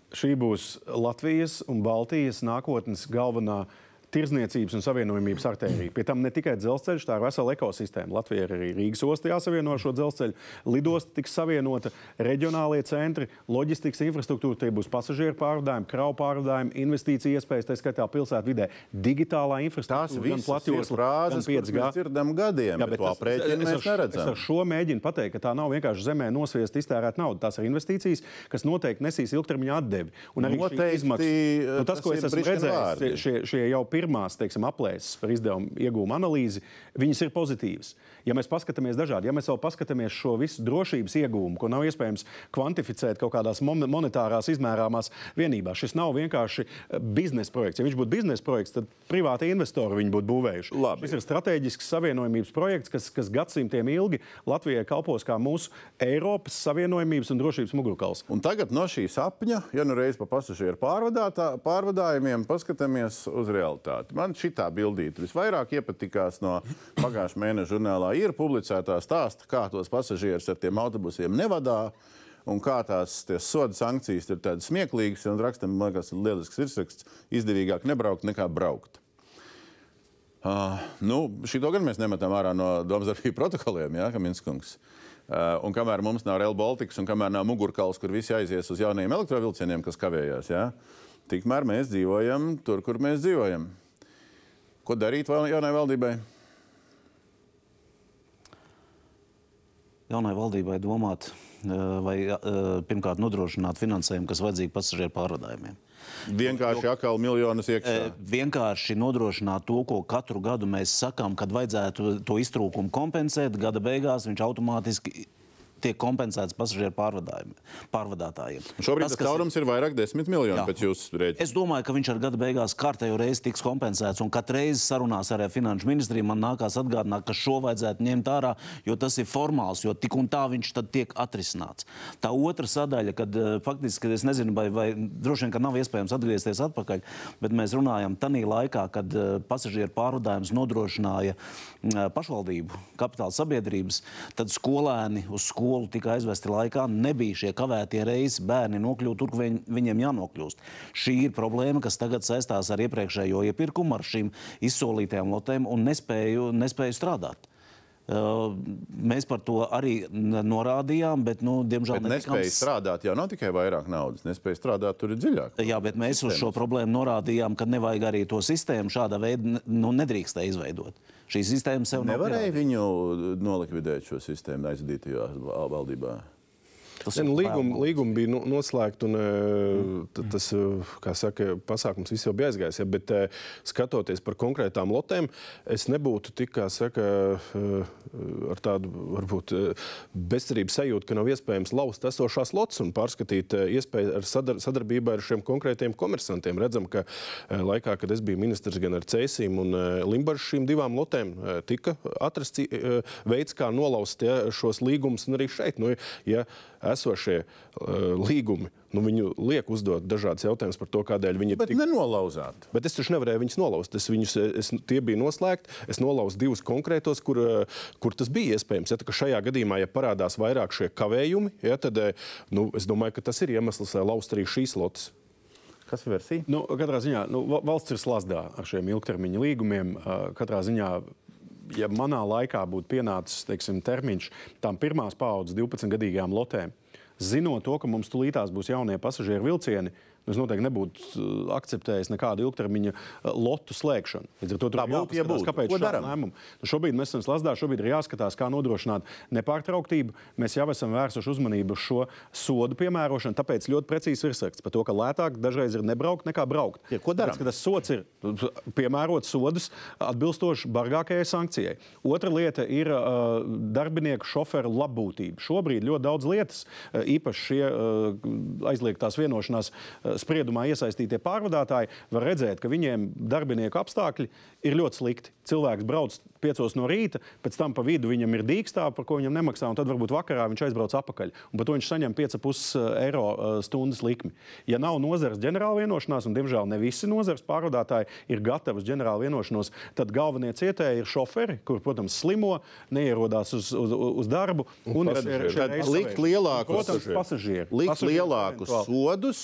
Šī būs Latvijas un Baltijas nākotnes galvenā tirzniecības un savienojumības artērija. Pie tam ne tikai dzelzceļš, tā ir vesela ekosistēma. Latvija ir arī Rīgas ostā jāsavieno ar šo dzelzceļu. Lidosta tiks savienota, reģionālie centri, loģistikas infrastruktūra, tie būs pasažieru pārvadājumi, kravu pārvadājumi, investīcija iespējas, tā skaitā pilsētu vidē, digitālā infrastruktūra, gan visas ir frāzes, kuras 5G. mēs dzirdam gadiem, bet to tas- aprēķinu mēs ar- Es neredzam. ar šo mēģinu pateikt, ka tā nav vienkārši zemē nosviest, iztērēt naudu. Tās ir investīcijas, kas noteikti nesīs ilgtermiņa atdevi. Un arī Noteikti, izmaksa- nu, tas, tas ko es esmu redzējis, šie, šie jau pirmās teiksim, aplēses par izdevumu iegūmu analīzi, viņas ir pozitīvas. Ja mēs paskatāmies dažādi, ja mēs vēl paskatāmies šo visu drošības iegūmu, ko nav iespējams kvantificēt kaut kādās mon- monetārās izmērāmās vienībās, šis nav vienkārši eh, biznesa projekts. Ja viņš būtu biznesa projekts, tad privāti investori viņu būtu būvējuši. Labi. Šis ir strateģisks savienojumības projekts, kas, kas gadsimtiem ilgi Latvijai kalpos kā mūsu Eiropas savienojumības un drošības mugurkauls. Un tagad no šī sapņa, ja nu reiz pa pasažieru pārvadājumiem, paskatāmies uz realitāti. Man šī bildīte visvairāk iepatikās no pagājušā mēneša žurnālā. Ir publicētā stāsta, kā tos pasažierus ar tiem autobusiem nevadā. Un kā tās soda sankcijas ir tādas smieklīgas, un rakstam, man liekas, ir lielisks virsraksts, izdevīgāk nebraukt nekā braukt. Uh, nu, šito gan mēs nemetam ārā no domstarpību protokoliem, ja, Kaminskungs. Uh, un kamēr mums nav Real Baltica, un kamēr nav mugurkauls, kur visi aizies uz jauniem elektrovilcieniem, kas kavējās, ja, tikmēr mēs dzīvojam tur, kur mēs dzīvojam. Ko darīt jaunai valdībai? Jaunai valdībai domāt, eh, vai eh, pirmkārt nodrošināt finansējumu, kas vajadzīgi pasažieru pārvadājumiem. Vienkārši nu, atkal miljonus eh, iekšā. Vienkārši nodrošināt to, ko katru gadu mēs sakām, kad vajadzētu to iztrūkumu kompensēt. Gada beigās viņš automātiski tiek kompensēts pasažieru pārvadātājiem. Šobrīd tas ir- caurums ir vairāk desmit miljoni Jā. pēc jūsu rēķina. Es domāju, ka viņš ar gada beigās kārtējo reizi tiks kompensēts. Un katru reizi sarunās ar Finanšu ministriju man nākās atgādināt, ka šo vajadzētu ņemt ārā, jo tas ir formāls, jo tik un tā viņš tad tiek atrisināts. Tā otra sadaļa, kad eh, faktiski kad es nezinu, vai, vai droši vien, ka nav iespējams atgriezties atpakaļ, bet mēs runājam tajā laikā, kad eh, pasažieru pārvadājums nodrošināja mm, pašvaldību kapitāla sabiedrības, tad skolēni uz skolu tika aizvesti laikā. Nebija šie kavētie reisi, bērni nokļūt tur, kur viņ, viņiem jānokļūst. Šī ir problēma, kas tagad saistās ar iepriekšējo iepirkumu, ar šīm izsolītajām lotēm un nespēju, nespēju strādāt. Mēs par to arī norādījām, bet, nu, diemžēl, Bet nespēja s- strādāt, jau nav tikai vairāk naudas. Nespēja strādāt, tur ir dziļāk. Jā, bet mēs uz šo problēmu norādījām, ka nevajag arī to sistēmu šāda veida nu, nedrīkstēja izveidot. Šī sistēma sev Nevarēja viņu nolikvidēt šo sistēmu aizvadītajā val- valdībā. Tas Ne, nu, līgumi bija nu, noslēgti, un eh, t- tas, eh, kā saka, pasākums viss jau bija aizgājis. Ja, bet, eh, skatoties par konkrētām lotēm, es nebūtu tik, kā saka, ar tādu varbūt bezcerības sajūtu, ka nav iespējams lauzt esošās lotes un pārskatīt iespēju ar sadar sadarbībā ar šiem konkrētiem komersantiem. Redzam, ka laikā, kad es biju ministrs gan ar Cēsīm un Limbaģu šīm divām lotēm, tika atrasts veids, kā nolauzt ja, šos līgumus, un arī šeit. Nu, ja esošie uh, līgumi, nu, viņu liek uzdot dažādas jautājumas par to, kādēļ viņi ir Bet tik nenolauzāt. Bet es taču nevarēju viņus nolauzt. Es viņus, es, tie bija noslēgti. Es nolauzu divus konkrētos, kur, eh, kur tas bija iespējams. Ja, šajā gadījumā, ja parādās vairāk šie kavējumi, ja, tad eh, nu, es domāju, ka tas ir iemesls, lai lauzt arī šīs lotes. Kas ir versija? Nu, katrā ziņā nu, va- valsts ir slazdā ar šiem ilgtermiņa līgumiem. Uh, Katrā ziņā, ja manā laikā būtu pienācis teiksim, termiņš tām pirmās paudzes 12-gadīgām lotēm, zinot to, ka mums tulītās būs jaunie pasažieru vilcieni, nu, es noteikti nebūtu uh, akceptējis nekādu ilgtermiņa uh, lotu slēgšanu. Līdz ar to tur Tā būtu, būtu. kāpēc daram? lēmumu. Nu, šobrīd mēs esam slazdā, šobrīd ir jāskatās, kā nodrošināt nepārtrauktību. Mēs jau esam vērsuši uzmanību uz šo sodu piemērošanu, tāpēc ļoti precīzi ir sakts par to, ka lētāk dažreiz ir nebraukt nekā braukt. Ja, ko darām? Tas sots ir nu, piemērot sodus atbilstoši bargākajai sankcijai. Otra lieta ir uh, darbinieku šoferu labbūtība. Šobrīd ļoti daudz lietas, uh, īpaši šie uh, aizliegtās vienošanās uh, spriedumā iesaistītie pārvadātāji, var redzēt, ka viņiem darbinieku apstākļi ir ļoti slikti. Cilvēks brauc piecos no rīta, pēc tam pa vidu viņam ir dīkstāve, par ko viņam nemaksā, un tad varbūt vakarā viņš aizbrauc atpakaļ. Un par to viņš saņem 5,5 eiro uh, stundas likmi. Ja nav nozares ģenerāla vienošanās, un diemžēl ne visi nozares pārvadātāji ir gatavi uz ģenerālu vienošanos, tad galvenie cietēji ir šoferi, kur, protams, slimo, neierodās uz, uz, uz darbu. Un ir šie- šie Tad reisi likt lielākus, Protams, pasažieri. likt Pasažieri lielākus sodus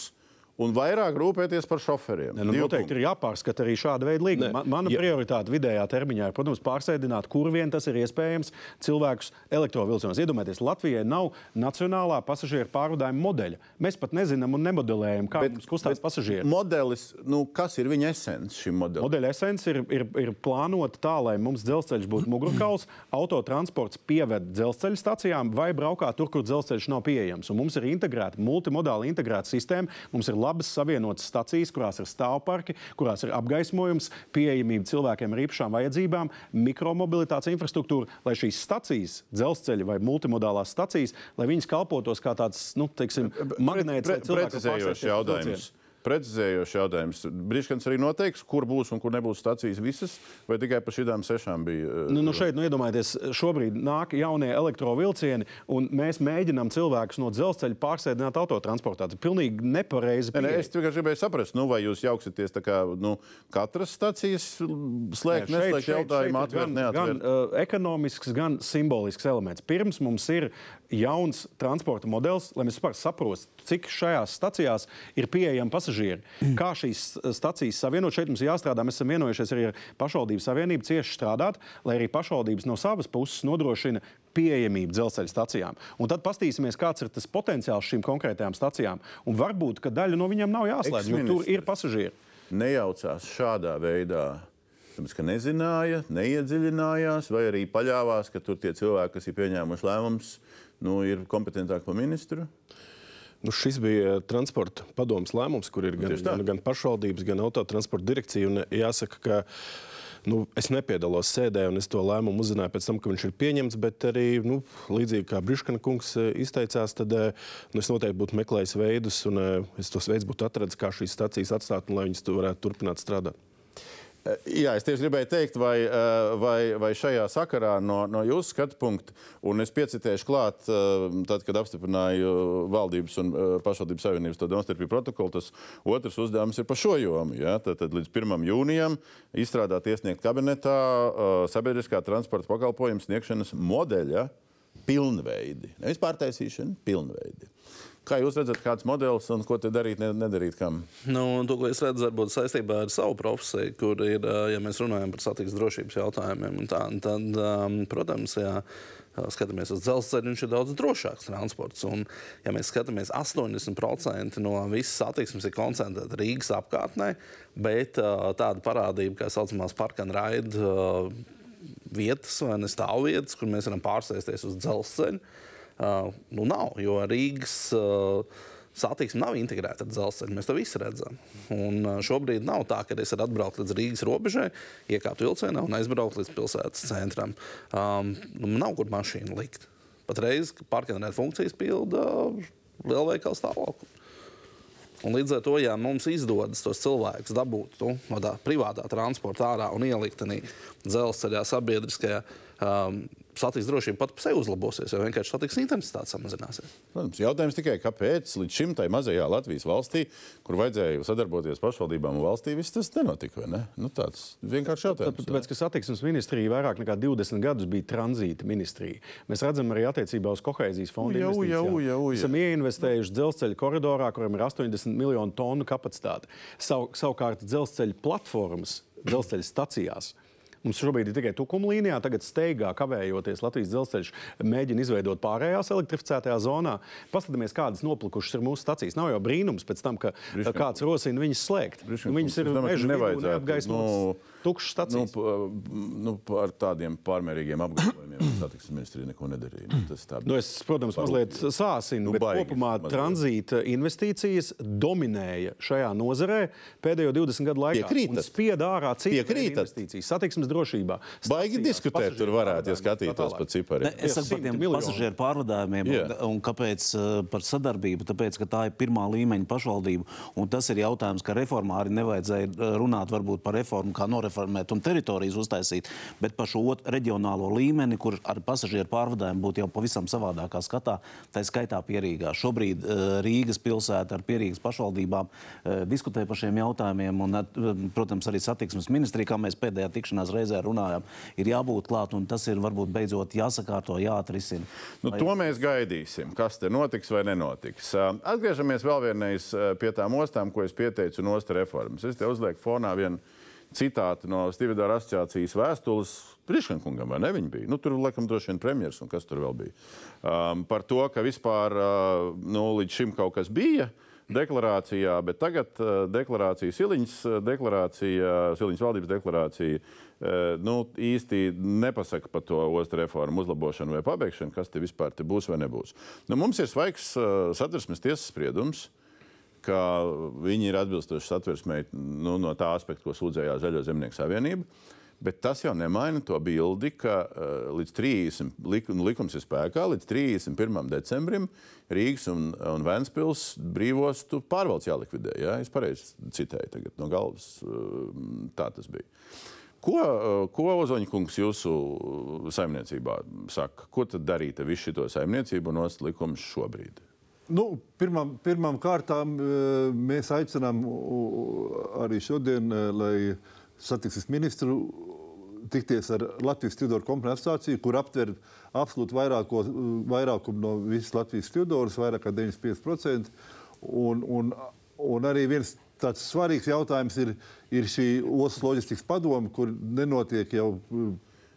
un vairāk rūpēties par šoferiem. Ne, nu, noteikti punkti. ir jāpārskata arī šāda veida līguma. Man, mana Ja- prioritāte vidējā termiņā ir, protams, pārsēdināt, kur vien tas ir iespējams, cilvēkus elektrovilcienos. Iedomājieties, Latvijai nav nacionālā pasažieru pārvadājuma modeļa. Mēs pat nezinām un nemodelējam, kā bet, mums kustās pasažieri. Modelis, nu, kas ir viņa esence šim modelim? Modeļa esence ir, ir, ir plānota tā, lai mums dzelzceļš būtu mugurkauls, autotransports pieved dzelzceļa stacijām vai braukā tur, kur dzelzceļš nav pieejams. Un mums ir integrēta, multimodāla integrēta sistēma. Mums ir labas savienotas stacijas, kurās ir stāvparki, kurās ir apgaismojums, pieejamība cilvēkiem ar īpašām vajadzībām, mikromobilitātes infrastruktūra, lai šīs stacijas, dzelzceļa vai multimodālās stacijas, lai viņas kalpotos kā tāds, nu, teiksim, magnēts. Pre, var precizējošs jautājums. vilcienu. Precizējošs jautājums. Brīsīs arī noteiks, kur būs un kur nebūs stācijas visas, vai tikai par šīm sešām bija. uh, Nu, nu šeit, nu, iedomājieties, šobrīd nāk jaunie elektrovielcieni, un mēs mēģinām cilvēkus no dzelzceļa pārsēdināt autotransportā. Tas ir pilnīgi nepareizi. Ne, ne, es tikai gribēju saprast, nu, vai jūs jauksieties kā nu, katras stācijas slēgt, Nē, neslēgt jautājumu, atvērt, neatvērt. gan uh, ekonomisks, gan simbolisks elements. Pirms mums ir jauns transporta modelis, lai mēs vispār saprotu, cik šajās stacijās ir pieejami pasažieri. Kā šīs stacijas savienot, šeit mums jāstrādā. Mēs esam vienojušies arī ar pašvaldību savienību cieši strādāt, lai arī pašvaldības no savas puses nodrošina pieejamību dzelzceļa stacijām. Un tad paskatīsimies, kāds ir tas potenciāls šīm konkrētajām stacijām. Un varbūt, ka daļa no viņām nav jāslēdz, jo tur ir pasažieri. Nejaucās šādā veidā Tāpēc, ka nezināja, neiedziļinājās, vai arī paļāvās, ka tur tie cilvēki, kas ir pieņēmuši lēmumus, nu, ir kompetentāki par ministru. Nu, šis bija transporta padomus lēmums, kur ir gan, Tieši tā. gan, gan pašvaldības, gan autotransporta direkcija. Un jāsaka, ka nu, es nepiedalos sēdē, un es to lēmumu uzzināju pēc tam, ka viņš ir pieņemts. Bet arī nu, līdzīgi kā Briškana kungs eh, izteicās, tad eh, nu, es noteikti būtu meklējis veidus, un eh, es tos veidus būtu atradis, kā šīs stacijas atstāt, un lai viņas tu varētu turpināt strādāt. Jā, es tieši gribēju teikt, vai, eh, vai, vai šajā sakarā no, no jūsu skatu punkta, un es piecitēšu klāt, eh, tad, kad apstiprināju valdības un eh, pašvaldības savienības demonstratīvu protokolu, tas otrs uzdevums ir par šo jomu. Ja? Tad, tad līdz 1. jūnijam izstrādāt, iesniegt kabinetā sabiedriskā transporta pakalpojumu sniegšanas modeļa pilnveidi. Nevis pārtaisīšana, pilnveidi. Kā jūs redzat, kāds modelis un ko darīt, ne- nedarīt kam? Nu, to, ko es redzu, varbūt saistībā ar savu profesiju, kur ir, ja mēs runājam par satiksmes drošības jautājumiem, tā, tad, um, protams, ja skatāmies uz dzelzceļu, viņš ir daudz drošāks transports. Un, ja mēs skatāmies, 80% no visas satiksmes ir koncentrēta Rīgas apkārtnē, bet ā, tāda parādība, kā saucamās parka un raida vietas vai stāvvietas, kur mēs varam pārsēsties uz dzelzceļu. Uh, nu, nav, jo Rīgas uh, satiksme nav integrēta ar dzelzceļu. Mēs to visi redzam. Un, uh, šobrīd nav tā, ka es varu atbraukt līdz Rīgas robežai, iekāpt vilcienā un aizbraukt līdz pilsētas centram. Um, nu, nav kur mašīnu likt. Patreiz parkēnēt funkcijas pilda lielveikals stāvokli. Un līdz ar to, ja mums izdodas tos cilvēkus dabūt nu, no tā privātā transporta ārā un ielikt dzelzceļā, sabiedriskajā um, satiksmes drošība pat par sevi uzlabosies, jo vienkārši satiksmes intensitāte samazināsies. Protams, jautājums tikai, kāpēc līdz šim tai mazajā Latvijas valstī, kur vajadzēja sadarboties pašvaldībām un valstī, viss tas nenotika. Ne? Nu, tāds vienkārši jautājums. Tāpēc, ka satiksmes ministrija vairāk nekā 20 gadus bija tranzīta ministrija. Mēs redzam arī attiecībā uz kohēzijas fondu. Jau, jau, jau, jau. Esam ieinvestējuši dzelzceļa koridorā, kuram ir 80 miljonu tonu kapacitāte. Sav, savukārt dzelzceļa platformas, dzelzceļa stacijās. Mums šobrīd ir tikai tukuma līnijā, tagad steigā kavējoties Latvijas dzelzceļš mēģina izveidot pārējās elektrificētajā zonā. Paskatāmies, kādas noplikušas ir mūsu stacijas. Nav jau brīnums pēc tam, ka Briškā- kāds rosina viņas slēgt. Briškā Nu, Viņas ir meža neapgaismotas, nu, tukšas Nu, stacijas. p- nu, par tādiem pārmērīgiem apgalvojumiem satiksmes ministrija neko nedarīja. Nu, Tas tā Nu, es, protams, mazliet sāsinu, Nu, bet baigi kopumā mazliet. tranzīta investīcijas dominēja šajā nozarē pēdējo 20 gadu laikā. Piekrītat? Un Spieda ārā citas investīcijas, satiksmes drošībā. Baigi diskutēt, tur varētu, ja pārvadājumos, pa cipariem. Ne, es saku par tiem miljoni. pasažieru pārvadājumiem, Jā. un, kāpēc uh, par sadarbību? Tāpēc, ka tā ir pirmā līmeņa pašvaldība, un tas ir jautājums, ka reformā arī nevajadzēja uh, runāt varbūt par reformu, kā noreformēt un teritorijas uztaisīt, bet par šo otru reģionālo līmeni, kur ar pasažieru pārvadājumu būtu jau pavisam savādākā skatā, tā skaitā pierīgā. Šobrīd uh, Rīgas pilsēta ar pierīgas pašvaldībām diskutē par šiem jautājumiem, un, protams, arī satiksmes ministrija, kā mēs pēdējā tikšanās reizē runājām, ir jābūt klāt, un tas ir varbūt beidzot jāsakārto, jāatrisina. Nu, to mēs gaidīsim, kas te notiks vai nenotiks. Atgriežamies vēl vienreiz pie tām ostām, ko es pieteicu nosta reformas. Es te uzlieku fonā vienu citātu no Stividāra asociācijas vēstules Priekškungam, vai ne? Viņa bija. Nu, tur laikam droši vien premjeras un kas tur vēl bija. Um, par to, ka vispār uh, nu, līdz šim kaut kas bija deklarācijā, bet tagad uh, deklarācija, Siliņas uh, deklarācija, Siliņas valdības deklarācija uh, nu, īsti nepasaka par to ostu reformu uzlabošanu vai pabeigšanu, kas te vispār te būs vai nebūs. Nu, mums ir svaigs satversmes tiesas spriedums ka viņi ir atbilstoši satversmei nu, no tā aspekta, ko sūdzējās Zaļo zemnieku savienība. Bet tas jau nemaina to bildi, ka uh, līdz 30. Lik, nu, likums ir spēkā, līdz 31. decembrim Rīgas un, un Vēncpils brīvostu pārvaldes jālikvidē. Ja? Es pareizi citēju tagad no galvas. Uh, tā tas bija. Ko, uh, ko Ozoņa kungs jūsu saimniecībā saka? Ko tad darīt ar visu šo saimniecību un nost likumus šobrīd? Nu, pirmām, pirmām kārtām mēs aicinām arī šodien, lai satiksmes ministru tikties ar Latvijas Studiju komponentu asociāciju, kur aptver absolūti vairāko, vairākumu no visas Latvijas studijas, vairāk kā 95%. Un, un, un arī viens tāds svarīgs jautājums ir, ir šī ostas loģistikas padome, kur nenotiek jau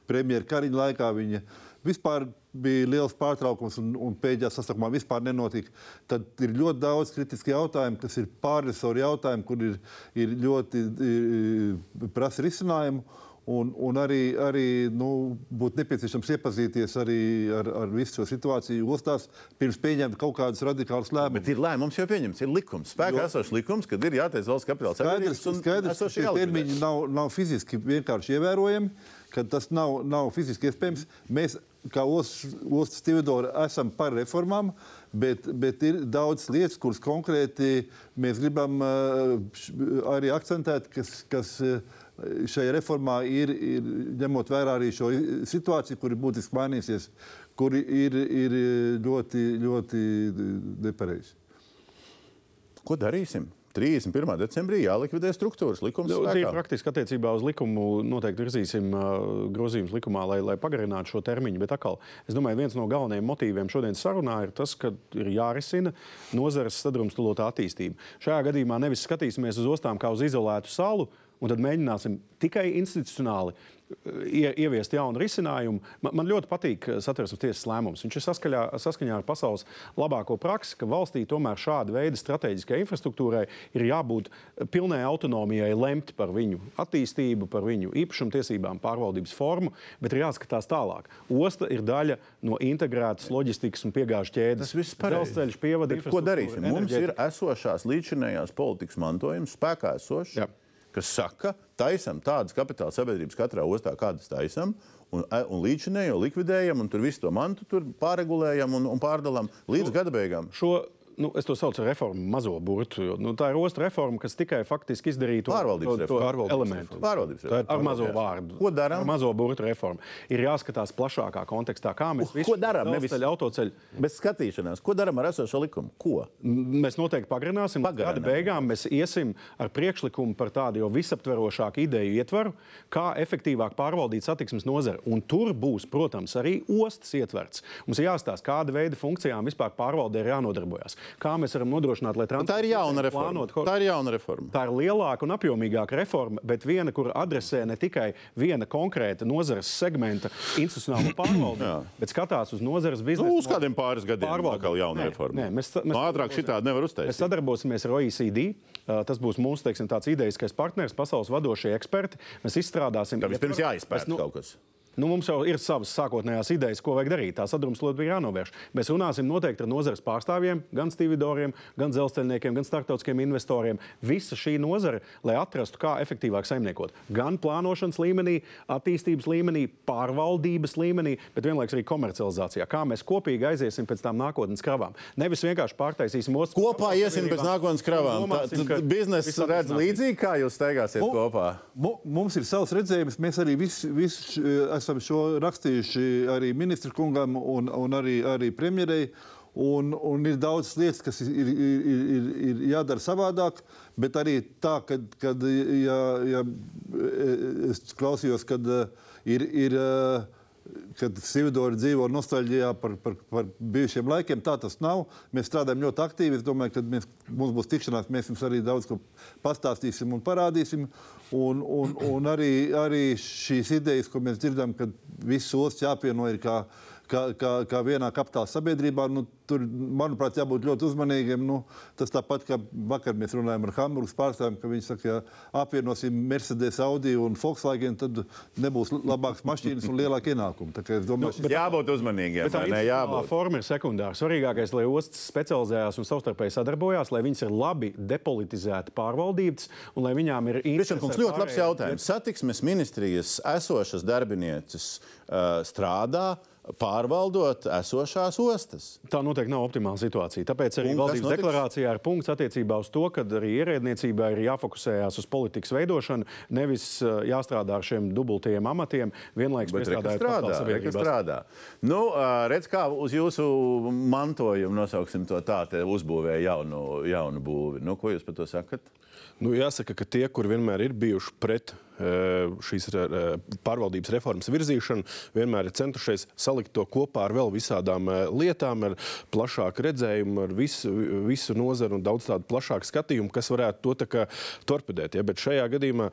premjeras Kariņa laikā. Viņa vispār bija liels pārtraukums un, un pēdējā sasaukumā vispār nenotika. Tad ir ļoti daudz kritisku jautājumu, kas ir pārresoru jautājumi, kur ir, ir ļoti ir, prasa risinājumu. Un, un arī, arī nu, būtu nepieciešams iepazīties arī ar, ar visu šo situāciju ostās, pirms pieņemt kaut kādus radikālus lēmumus. Bet ir lēmums jau pieņemts, ir likums. Spēkā esošs likums, kad ir jāteic valsts kapitāla Skaidrs, sabiedrības un skaidrs ka šie termiņi nav, nav fiziski vienkārši ievērojami, ka tas nav, nav fiziski iespējams. Mēs, kā ostas ost stevedori, esam par reformām, bet, bet ir daudz lietas, kuras konkrēti mēs gribam arī akcentēt, kas, kas šajā reformā ir, ir ņemot vērā arī šo situāciju, kur ir būtiski mainīsies, kur ir, ir ļoti, ļoti nepareizi. Ko darīsim? 31. decembrī jālikvidē struktūras likums. Nu, spēkā. Tīri praktiski attiecībā uz likumu noteikti virzīsim grozījumus likumā, lai, lai pagarinātu šo termiņu. Bet atkal, es domāju, viens no galvenajiem motīviem šodienas sarunā ir tas, ka ir jārisina nozares sadrumstalotā attīstība. Šajā gadījumā nevis skatīsimies uz ostām kā uz izolētu salu, un tad mēģināsim tikai institucionāli ieviest jaunu risinājumu. Man, man ļoti patīk eh, satversmes tiesas lēmums. Viņš ir saskaļā, saskaņā ar pasaules labāko praksi, ka valstī tomēr šāda veida strateģiskai infrastruktūrai ir jābūt pilnai autonomijai lemt par viņu attīstību, par viņu īpašumtiesībām, pārvaldības formu, bet ir jāskatās tālāk. Osta ir daļa no integrētas loģistikas un piegāžu ķēdes. Tas viss pareizi. Dzelzceļš pievada Bet Ko darīsim? Mums ir enerģētika. esošās līdzinējās politikas mantojums, spēkā esošs. Kas saka, taisam tādas kapitāla sabiedrības katrā ostā, kādas taisam. Un, e, un līdzinējo likvidējam, un tur visu to mantu pārregulējam un, un pārdalām līdz gada beigām. Šo, nu, es to saucu par reformu, mazo burtu. Jo, nu, tā ir ostu reforma, kas tikai faktiski izdarītu Pārvaldības to, to reforma. elementu. Pārvaldības reforma. ar mazo vārdu. Ko darām? Ar mazo burtu reformu. Ir jāskatās plašākā kontekstā, kā mēs Ko darām? Nevis- Nevis autoceļu. Bez skatīšanās, ko darām ar esošo likumu? Ko? Mēs noteikti pagarināsim. Gada beigām mēs iesim ar priekšlikumu par tādu jau visaptverošāku ideju ietvaru, kā efektīvāk pārvaldīt satiksmes nozari. Un tur būs, protams, arī ostas ietverts. Mums ir jāstāsta, kāda veida funkcijām vispār pārvaldē ir jānodarbojas. Kā mēs varam nodrošināt, lai Un Tā ir jauna reforma. plānot- Tā ir jauna reforma. Tā ir lielāka un apjomīgāka reforma, bet viena, kur adresē ne tikai viena konkrēta nozares segmenta institucionālo pārvaldību, bet skatās uz nozares biznesu. Nu, uz kādiem pāris gadiem Pārvaldību. atkal jauna Nē, reforma. nē, mēs- mēs- Nu, ātrāk šitādi nevar Mēs uztaisīt. sadarbosimies ar OECD. Tas būs mūsu teiksim, tāds idejiskais partners, pasaules vadošie eksperti. Mēs izstrādāsim. Tā vispirms jāizpēta Mēs, nu, kaut kas. Nu, mums jau ir savas sākotnējās idejas, ko vajag darīt. Tā sadrumstalota bija jānovērš. Mēs runāsim noteikti ar nozares pārstāvjiem, gan stevedoriem, gan dzelzceļniekiem, gan starptautiskiem investoriem. Visa šī nozare, lai atrastu, kā efektīvāk saimniekot. Gan plānošanas līmenī, attīstības līmenī, pārvaldības līmenī, bet vienlaikus arī komercializācijā. Kā mēs kopīgi aiziesim pēc tām nākotnes kravām. Nevis vienkārši pārtaisīsim ostas. Kopā iesim pēc nākotnes kravām. Tā- Domāsim, tad Biznesa redz līdzīgi, kā jūs staigāsiet Mu- kopā. Mu- Mums ir savs redzējums. Mēs arī visu, visu š- esam šo rakstījuši arī ministru kungam un, un arī, arī premjerei. Un, un ir daudz lietas, kas ir, ir, ir, ir, jādara savādāk, bet arī tā, kad, kad ja, ja, es klausījos, kad eh, ir. ir eh, kad Sīvidori dzīvo nostalģijā par, par, par bijušiem laikiem. Tā tas nav. Mēs strādājam ļoti aktīvi. Es domāju, ka mēs, mums būs tikšanās, mēs jums arī daudz ko pastāstīsim un parādīsim. Un, un, un arī, arī šīs idejas, ko mēs dzirdam, kad viss ostas jāapvieno ir kā, kā, kā, kā vienā kapitāla sabiedrībā, nu, tur, manuprāt, jābūt ļoti uzmanīgiem. Nu, tas tāpat kā vakar mēs runājām ar Hamburgas pārstāvjiem, ka viņi saka, ja apvienosim Mercedes, Audi un Volkswagen, tad nebūs labākas mašīnas un lielāka ienākuma. Domāju, šis- Jābūt uzmanīgiem. Tā ne? Jābūt. forma ir sekundāra. Svarīgākais, lai ostas specializējās un savstarpēji sadarbojās, lai viņas ir labi depolitizēti, pārvaldītas un lai viņām ir Kristian, kungs, ļoti labs jautājums. Satiksmes ministrijas esošas darbinieces uh, strādā pārvaldot esošās ostas. Tā noteikti nav optimāla situācija. Tāpēc arī Un kas valdības deklarācijā ir punkts attiecībā uz to, ka arī ierēdniecībā ir jāfokusējas uz politikas veidošanu, nevis uh, jāstrādā ar šiem dubultajiem amatiem, vienlaikus Bet reka piestrādājot strādā, pasaules reka sabiedrībās. strādā. Nu, uh, redz, kā uz jūsu mantojumu nosauksim to tā, te uzbūvēja jaunu, jaunu būvi. Nu, ko jūs par to sakat? Nu, jāsaka, ka tie, kur vienmēr ir bijuši pret eh, šīs eh, pārvaldības reformas virzīšanu, vienmēr ir centušies salikt to kopā ar vēl visādām eh, lietām, ar plašāku redzējumu, ar visu, visu nozaru un daudz tādu plašāku skatījumu, kas varētu to torpedēt. Ja? Bet šajā gadījumā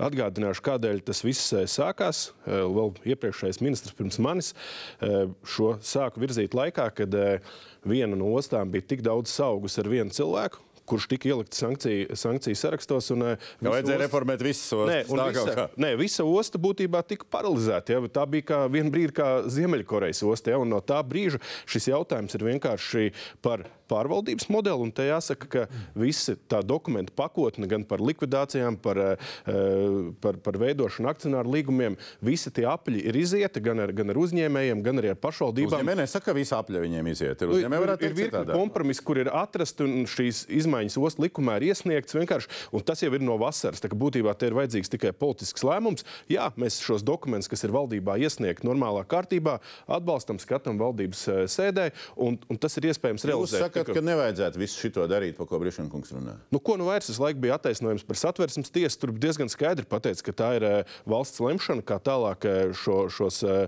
Atgādināšu, kādēļ tas viss eh, sākās. Eh, Vēl iepriekšējais ministrs pirms manis eh, šo sāku virzīt laikā, kad eh, viena no ostām bija tik daudz saugus ar vienu cilvēku, kurš tika ielikts sankciju, sankciju sarakstos. Un, uh, Ka vajadzēja ostas- reformēt visas ostas, Nē, visa, kā. nē, visa osta būtībā tika paralizēta. Ja? Tā bija kā viena brīdi, kā Ziemeļkorejas osta. Ja? No tā brīža šis jautājums ir vienkārši par pārvaldības modeli. Un te jāsaka, ka visa tā dokumentu pakotne gan par likvidācijām, par, eh, par, par veidošanu akcionāru līgumiem, visi tie apļi ir izieti gan ar, gan ar uzņēmējiem, gan arī ar pašvaldībām. Uzņēmēji nesaka, ka visi apļa viņiem iziet. Ir Nu, ir, ir virkni kompromisi, kur ir atrasti un šīs izmaiņas ostas likumā ir iesniegtas vienkārši. Un tas jau ir no vasaras. Tā būtībā te ir vajadzīgs tikai politisks lēmums. Jā, mēs šos dokumentus, kas ir valdībā iesniegti normālā kārtībā, atbalstam, skatām valdības eh, sēdē, un, un tas ir iespējams Jūs realizēt. sakat, Tā kā- ka nevajadzētu visu šo darīt, par ko Brišankungs runā. Nu, ko nu vairs visu laiku bija attaisnojums par satversmes tiesu? Tur diezgan skaidri pateica, ka tā ir eh, valsts lemšana, kā tālāk eh, šo, šos, eh,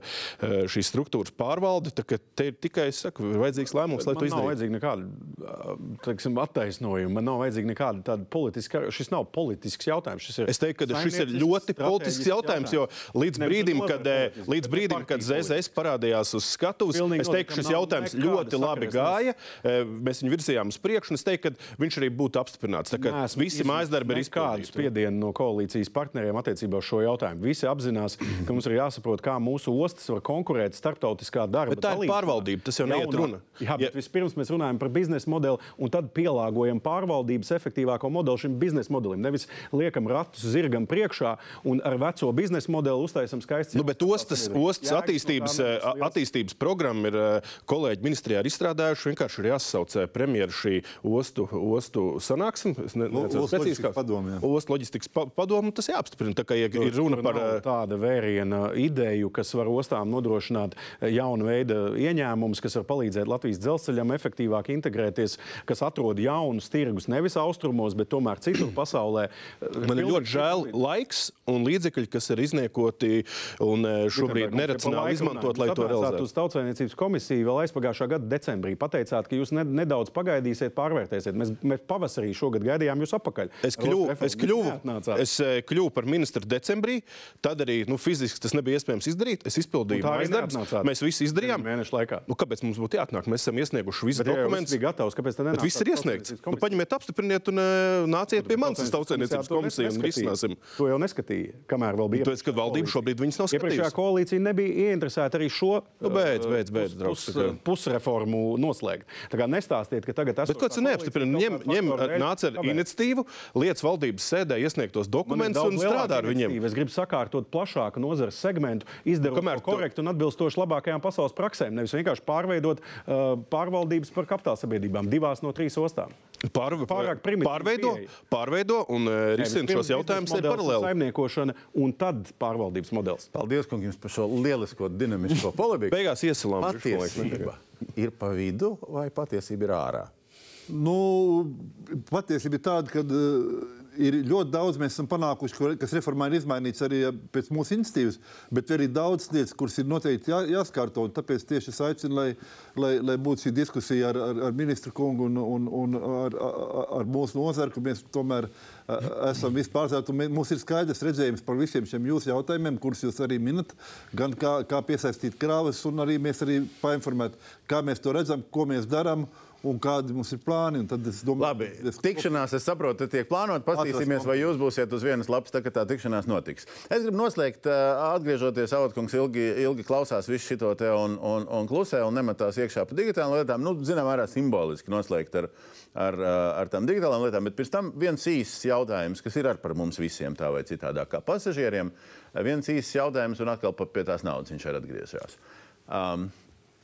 šīs struktūras pārvalde. Te ir tikai es saku, ir vajadzīgs lēmums, lai to Man nav izdarītu. vajadzīga nekāda teiksim, attaisnojuma. Man nav vajadzīga nekāda tāda politiska. Šis nav politisks jautājums. Šis ir Es teiktu, ka šis ir ļoti politisks jautājums, jo līdz brīdim, kad, līdz brīdim, kad ZZS parādījās uz skatuves, es teiktu, ka šis jautājums ļoti labi gāja. Mēs viņu virzījām uz priekšu, un es teiktu, ka viņš arī būtu apstiprināts. Tā kā Neesmu visi mājas darbi ir izpildīti. spiedienu no koalīcijas partneriem attiecībā uz šo jautājumu. Visi apzinās, ka mums ir jāsaprot, kā mūsu ostas var konkurēt starptautiskā darba. Bet tā ir pārvaldība, tas jau neiet runa. Jā, Ja- bet vispirms mēs runājam par biznesa modeli, un tad pielāgojam pārvaldības efektīvāko modeli šim biznesa modelim. Nevis liekam ratus zirgam priekšā un ar veco biznesa modeli uztaisam skaistu. Nu, bet ostas, ostas attīstības, nebūs eh, attīstības programma ir eh, kolēģi ministrijā ir izstrādājuši. Vienkārši ir jāsasauc eh, premjeru šī ostu, ostu sanāksme. Es ne- Lo- neatceros ostu precīzi. Ostu loģistikas pa- padomu tas jāapstiprina. Tā kā ja ir runa par. eh, tāda vēriena ideju, kas var ostām nodrošināt jaunu veidu ieņēmumus, kas var palīdzēt Latvijas dzelzceļam efektīvāk integrēties, kas atrod jaunus tirgus nevis austrumos, bet tomēr citur pasaulē. Man ir ļoti žēl laiks un līdzekļi, kas ir izniekoti un eh, šobrīd neracionāli izmantot, lai to realizētu. Uz tautsveicības komisiju vēl aizpagājušā gada decembrī pateicāt, ka jūs ne, nedaudz pagaidīsiet, pārvērtēsiet. Mēs, mēs pavasarī šogad gaidījām jūs apakaļ. Es kļuvu, es kļuvu, es eh, kļuvu par ministru decembrī. Tad arī nu, fiziski tas nebija iespējams izdarīt. Es izpildīju arī mājas darbus. Mēs visi izdarījām. Mēnešu laikā. Nu, kāpēc mums būtu jāatnāk? Mēs esam iesnieguši visus dokumentus. bija gatavs, kāpēc tad nenācāt viss ir iesniegts. Nu, paņemiet, apstipriniet un uh, nāciet pie manis uz tautsēmniecības to komisiju un risināsim. To jau neskatīja, kamēr vēl bija. Tāpēc, kad valdība šobrīd viņas nav Iepriekšējā skatījusi. koalīcija nebija ieinteresēta arī šo Nu, beidz, beidz, beidz, pus- pus- pusreformu noslēgt. Nestāstiet, ka tagad Bet ko tas neapstiprina? Ņem, ņem, nāc ar iniciatīvu, liec valdības sēdē iesniegtos dokumentus un strādā ar viņiem. Es gribu sakārtot plašāku nozares segmentu, izdarot Kamēr to tu- korektu un atbilstoši labākajām pasaules praksēm. Nevis vienkārši pārveidot uh, pārvaldības par kapitāla sabiedrībām divās no trīs ostām. Pār, Pārāk primitīva pārveido, pieeja. pārveido un uh, risina šos jautājumus ir paralēli. Saimniekošana un tad pārvaldības modelis. Paldies, kungs, par šo lielisko dinamisko polemiku. Beigās iesilām. Patiesība ir pa vidu vai patiesība ir ārā? Nu, patiesība ir tāda, ka uh, ir ļoti daudz mēs esam panākuši, kas reformā ir izmainīts arī pēc mūsu iniciatīvas, bet arī daudz lietas, kuras ir noteikti jā, jāskārto. Tāpēc tieši es aicinu, lai, lai, lai būtu šī diskusija ar, ar, ar ministru kungu un, un, un ar, ar, ar mūsu nozaru, ka mēs tomēr esam vispārzēti. Mums ir skaidrs redzējums par visiem šiem jūsu jautājumiem, kurus jūs arī minat, gan kā, kā piesaistīt krāvas, un arī mēs arī painformēt, kā mēs to redzam, ko mēs darām un kādi mums ir plāni. es domāju, Labi, es- tikšanās, es saprotu, tiek plānota. Paskatīsimies, vai jūs būsiet uz vienas lapas, tā, kad tā tikšanās notiks. Es gribu noslēgt, atgriežoties, Avotkungs ilgi, ilgi klausās visu šo te un, un, un klusē un nemetās iekšā pa digitālām lietām. Nu, zinām, vērā simboliski noslēgt ar, ar, ar tām digitālām lietām, bet pirms tam viens īsts jautājums, kas ir ar par mums visiem tā vai citādā kā pasažieriem. Viens īsts jautājums un atkal pie tās naudas viņš ir atgriezies. Um,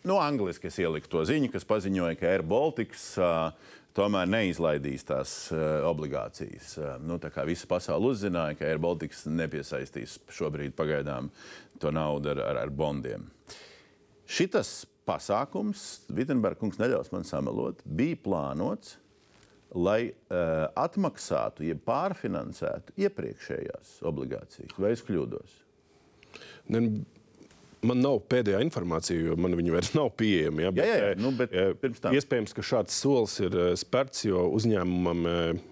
Nu, angliski es ieliku to ziņu, kas paziņoja, ka Air Baltics uh, tomēr neizlaidīs tās uh, obligācijas. Uh, nu, tā kā visa pasaule uzzināja, ka Air Baltics nepiesaistīs šobrīd pagaidām to naudu ar, ar, ar bondiem. Šitas pasākums, Vitsenberga kungs neļaus man samelot, bija plānots, lai uh, atmaksātu, jeb pārfinansētu iepriekšējās obligācijas. Vai es kļūdos? Ne, Man nav pēdējā informācija, jo man viņa vairs nav pieejama. Ja, Jā, jā, jā, eh, nu, bet eh, pirms tam. Iespējams, ka šāds solis ir eh, spērts, jo uzņēmumam eh,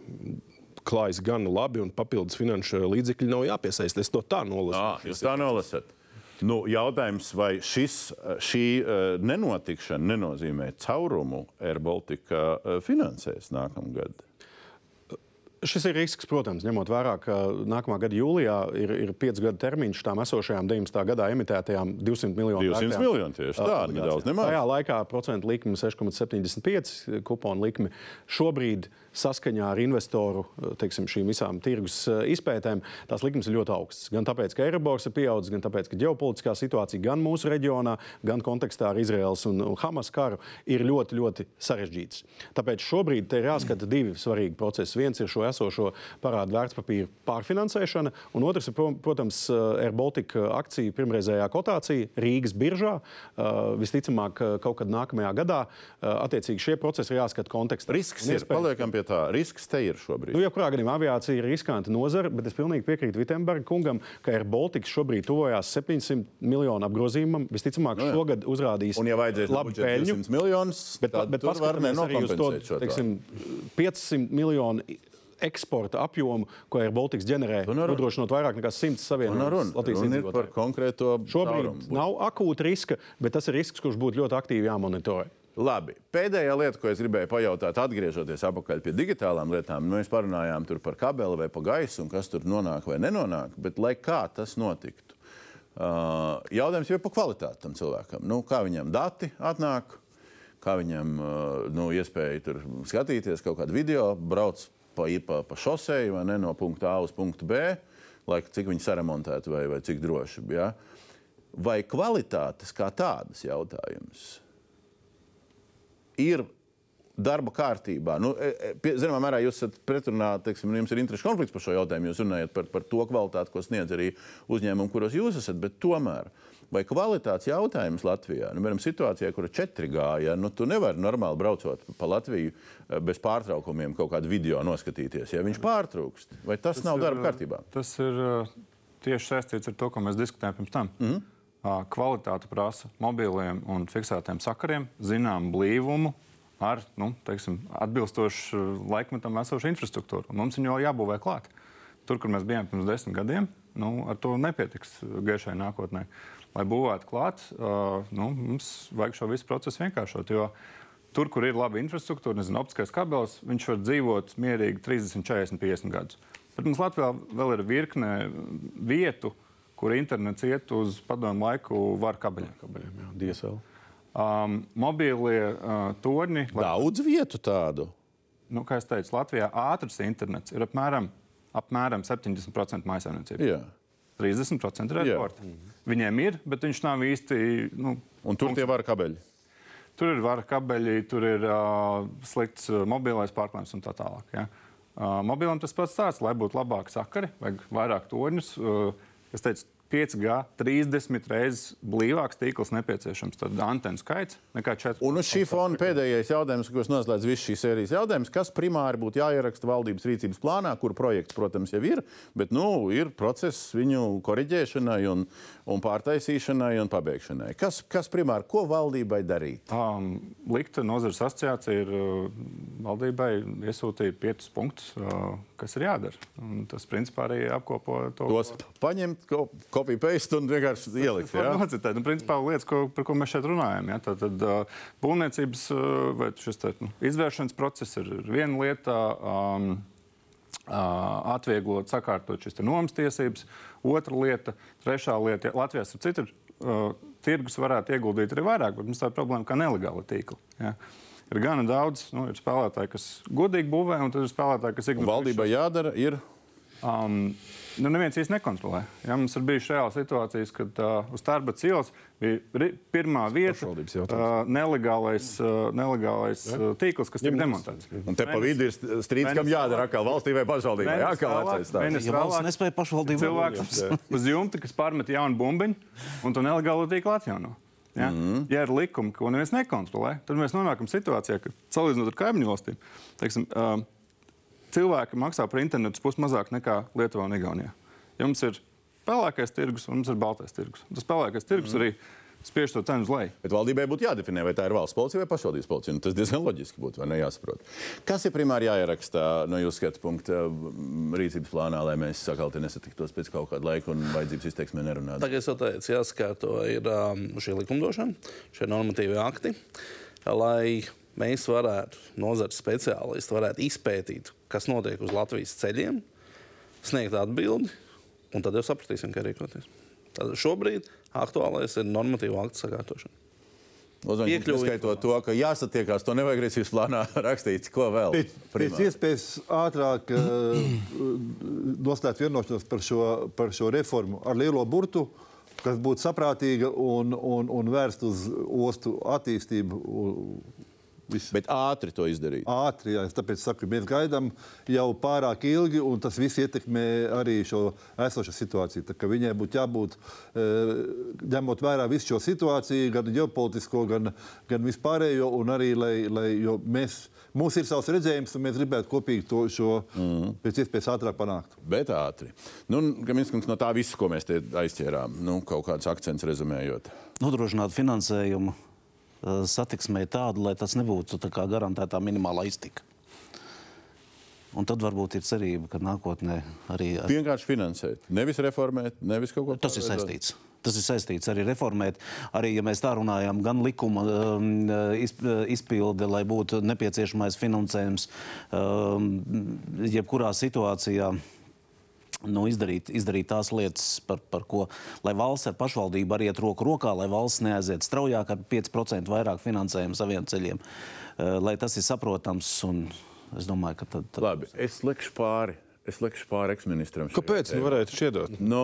klājas gan labi, un papildus finanšu līdzekļi nav jāpiesaista. Es to tā nolasu. Ah, jūs tā nolasat. Nu, jautājums, vai šis, šī nenotikšana nenozīmē caurumu Air Baltica uh, finansēs nākamgad? Šis ir risks, protams, ņemot vērā, ka nākamā gada jūlijā ir, ir pieci gadu termiņš tām esošajām 19. gadā emitētajām 200 miljonu 200 vērtajām miljoni tieši tā, nedaudz nemaz. Tajā laikā procentu likme 6,75, kuponu likme šobrīd saskaņā ar investoru teiksim, šīm visām tirgus eh, izpētēm, tās likmes ir ļoti augstas. Gan tāpēc, ka Eirobors ir pieaudzis, gan tāpēc, ka ģeopolitiskā situācija gan mūsu reģionā, gan kontekstā ar Izraels un, Hamas karu ir ļoti, ļoti sarežģītas. Tāpēc šobrīd te ir jāskata divi svarīgi procesi. Viens ir šo esošo parādu vērtspapīru pārfinansēšana, un otrs ir, pro- protams, Air Baltica akciju pirmreizējā kotācija Rīgas biržā. Uh, Visticamāk, uh, kaut kad nākamajā gadā. Attiecīgi šie procesi ir jāskata kontekstā. Risks ir, paliekam pie tā. Risks te ir šobrīd. Nu, jebkurā gadījumā aviācija ir riskanta nozara, bet es pilnīgi piekrītu Vitsenberga kungam, ka Air Baltica šobrīd tuvojās 700 miljonu apgrozījumam. Visticamāk, Nu jā. šogad uzrādīs Un, ja labu peļņu. 200 miljonus, Bet, bet paskatāmies arī uz to teiksim, 500 miljonu eksporta apjomu, ko Air Baltica ģenerē, nav runa. nodrošinot vairāk nekā 100 Un savienojumus Latvijas par iedzīvotājiem. konkrēto Šobrīd caurumu. nav akūta riska, bet tas ir risks, kurš būtu ļoti aktīvi jāmonitorē. Labi. Pēdējā lieta, ko es gribēju pajautāt, atgriežoties atpakaļ pie digitālām lietām, nu, mēs parunājām tur par kabeli vai pa gaisu, un kas tur nonāk vai nenonāk. Bet, lai kā tas notiktu, uh, jautājums jau ir par kvalitāti tam cilvēkam. Nu, kā viņam dati atnāk, kā viņam uh, nu, iespēja tur skatīties kaut kādu video, brauc pa, pa, pa šoseju vai ne no punkta A uz punktu B, lai cik viņi saremontēti vai, vai cik droši. Ja? Vai kvalitātes kā tādas jautājums? ir darba kārtībā. Nu, e, e, zināmā mērā jūs esat pretrunā, teiksim, jums ir interešu konflikts par šo jautājumu. Jūs runājat par, par to kvalitāti, ko sniedz arī uzņēmumi, kuros jūs esat. Bet tomēr, vai kvalitātes jautājums Latvijā, nu, piemēram, situācijā, kur ir 4G, ja, nu, tu nevari normāli braucot pa Latviju e, bez pārtraukumiem kaut kādu video noskatīties, ja viņš pārtrūkst? Vai tas, tas nav ir, darba kārtībā? Tas ir tieši saistīts ar to, ko mēs diskutējām pirms tam. Mm -hmm. Kvalitāte prasa mobiliem un fiksētiem sakariem, zinām blīvumu. Ar nu, teiksim, atbilstošu uh, laikmetam esošu infrastruktūru. Mums viņu jau jābūvē klāt. Tur, kur mēs bijām pirms desmit gadiem, nu, ar to nepietiks gaišai nākotnē. Lai būvētu klāt, uh, nu, mums vajag šo visu procesu vienkāršot. Jo tur, kur ir laba infrastruktūra, nezinu, optiskais kabelis, viņš var dzīvot mierīgi 30, 40, 50 gadus. Mums Latvijā vēl ir virkne vietu, kur internets iet uz padomu laiku var kabeļiem. Kabeļiem, jā, DSL. Um, mobīlie uh, torņi, lai- Daudz vietu tādu. nu, kā jau teicu, Latvijā ātrs internets ir apmēram, apmēram 70% maisaimniecību. Jā. 30% ir eksporta. Viņiem ir, bet viņš nav īsti. Nu, Un tur tie var kabeļi. Tur ir vara kabeļi, tur ir uh, slikts uh, mobilais pārklājums un tā tālāk. Ja? Uh, mobilam tas pats tāds, lai būtu labāki sakari, vajag vairāk torņus. Uh, es teicu, 5G 30 reizes blīvāks tīkls nepieciešams. Tad antenu skaits nekā 4. Un uz šī fona pēdējais jautājums, ko es noslēdzu visu šīs sērijas jautājumus, kas primāri būtu jāieraksta valdības rīcības plānā, kur projekts, protams, jau ir, bet nu, ir process viņu koriģēšanai, un, un pārtaisīšanai un pabeigšanai. Kas, kas primāri, ko valdībai darīt? Um, Likta nozares asociācija ir uh, valdībai iesūtīja piecus punktus, uh, kas ir jādara. Un tas principā arī apkopo to. Tos paņemt, ko- kopiju paste un vienkārši ielikt. Jā, nocitēt. Nu, principā lietas, ko, par ko mēs šeit runājam. Ja? Tad, tad uh, būvniecības uh, vai šis te, nu, izvēršanas process ir viena lieta. Um, uh, Atvieglot, sakārtot šīs nomas tiesības. Otra lieta, trešā lieta, ja Latvijas ir citur. Uh, tirgus varētu ieguldīt arī vairāk, bet mums tā ir problēma, kā nelegāla tīkla. Ja? Ir gana daudz, nu, ir spēlētāji, kas godīgi būvē, un tad ir spēlētāji, kas ignorē. Valdībai jādara ir. Um, nu, neviens īsti nekontrolē. Ja, mums ir bijušas reālas situācijas, kad uh, uz Tarbats ielas bija pirmā vieta, uh, nelegālais, uh, nelegālais uh, tīkls, kas tika demontēts. Un te pa vidu ir strīds, kam jādara atkal valstī vai pašvaldībai. Jā, kā vecais stāsts. Mēnesis Ja valsts vēlāk nespēja pašvaldību cilvēks uz jumta, kas pārmet jaunu bumbiņu un to nelegālo tīklu atjauno. Ja? Mm -hmm. ja ir likumi, ko neviens nekontrolē, tad mēs nonākam situācijā, ka salīdzinot ar kaimiņu valstīm, teiksim, uh, cilvēki maksā par internetu pusi mazāk nekā Lietuvā un Igaunijā. Ja mums ir pelēkais tirgus un mums ir baltais tirgus, tas pelēkais tirgus mm. arī spiež to cenu uz leju. Bet valdībai būtu jādefinē, vai tā ir valsts policija vai pašvaldības policija. Nu, tas diezgan loģiski būtu, vai ne? Jāsaprot. Kas ir primāri jāieraksta no jūsu skatu punkta rīcības plānā, lai mēs sakalti nesatiktos pēc kaut kāda laika un vajadzības izteiksmē nerunātu? Tā kā es teicu, jāskārto ir um, šī likumdošana, šie normatīvie akti, lai mēs varētu, nozares speciālisti, varētu izpētīt, kas notiek uz Latvijas ceļiem, sniegt atbildi, un tad jau sapratīsim, kā rīkoties. Tad šobrīd aktuālais ir normatīva aktu sakārtošana. Ieskaitot to, ka jāsatiekās, to nevajag rīcības plānā rakstīt, ko vēl. Pēc, pēc primāri. iespējas ātrāk uh, noslēgt vienošanos par šo, par šo reformu ar lielo burtu, kas būtu saprātīga un, un, un vērsta uz ostu attīstību. Visu. Bet ātri to izdarīt. Ātri, jā, es tāpēc saku, mēs gaidām jau pārāk ilgi, un tas viss ietekmē arī šo esošo situāciju. Viņai būtu jābūt, eh, ņemot vērā visu šo situāciju, gan ģeopolitisko, gan, gan vispārējo, un arī, lai, lai jo mēs, mums ir savs redzējums, un mēs gribētu kopīgi to šo mm. pēc iespējas ātrāk panākt. Bet ātri. Nu, Kaminskis, no tā visa, ko mēs te aizķērām, nu, kaut kāds akcents rezumējot. Nodrošināt finansējumu satiksmē tādu, lai tas nebūtu tā garantētā minimālā iztika. Un tad varbūt ir cerība, ka nākotnē arī ar Vienkārši finansēt, nevis reformēt, nevis kaut ko Tas ir saistīts. Tas ir saistīts arī reformēt. Arī, ja mēs tā runājam, gan likuma um, izp- izpilde, lai būtu nepieciešamais finansējums um, jebkurā situācijā. Nu, izdarīt, izdarīt tās lietas, par, par ko lai valsts ar pašvaldību arī iet roku rokā, lai valsts neaiziet straujāk ar 5% vairāk finansējumu saviem ceļiem. Uh, lai tas ir saprotams, un es domāju, ka tad, tad Labi, es likšu pāri. Es likšu pāri eksministram. Kāpēc? Nu, varētu iedot. No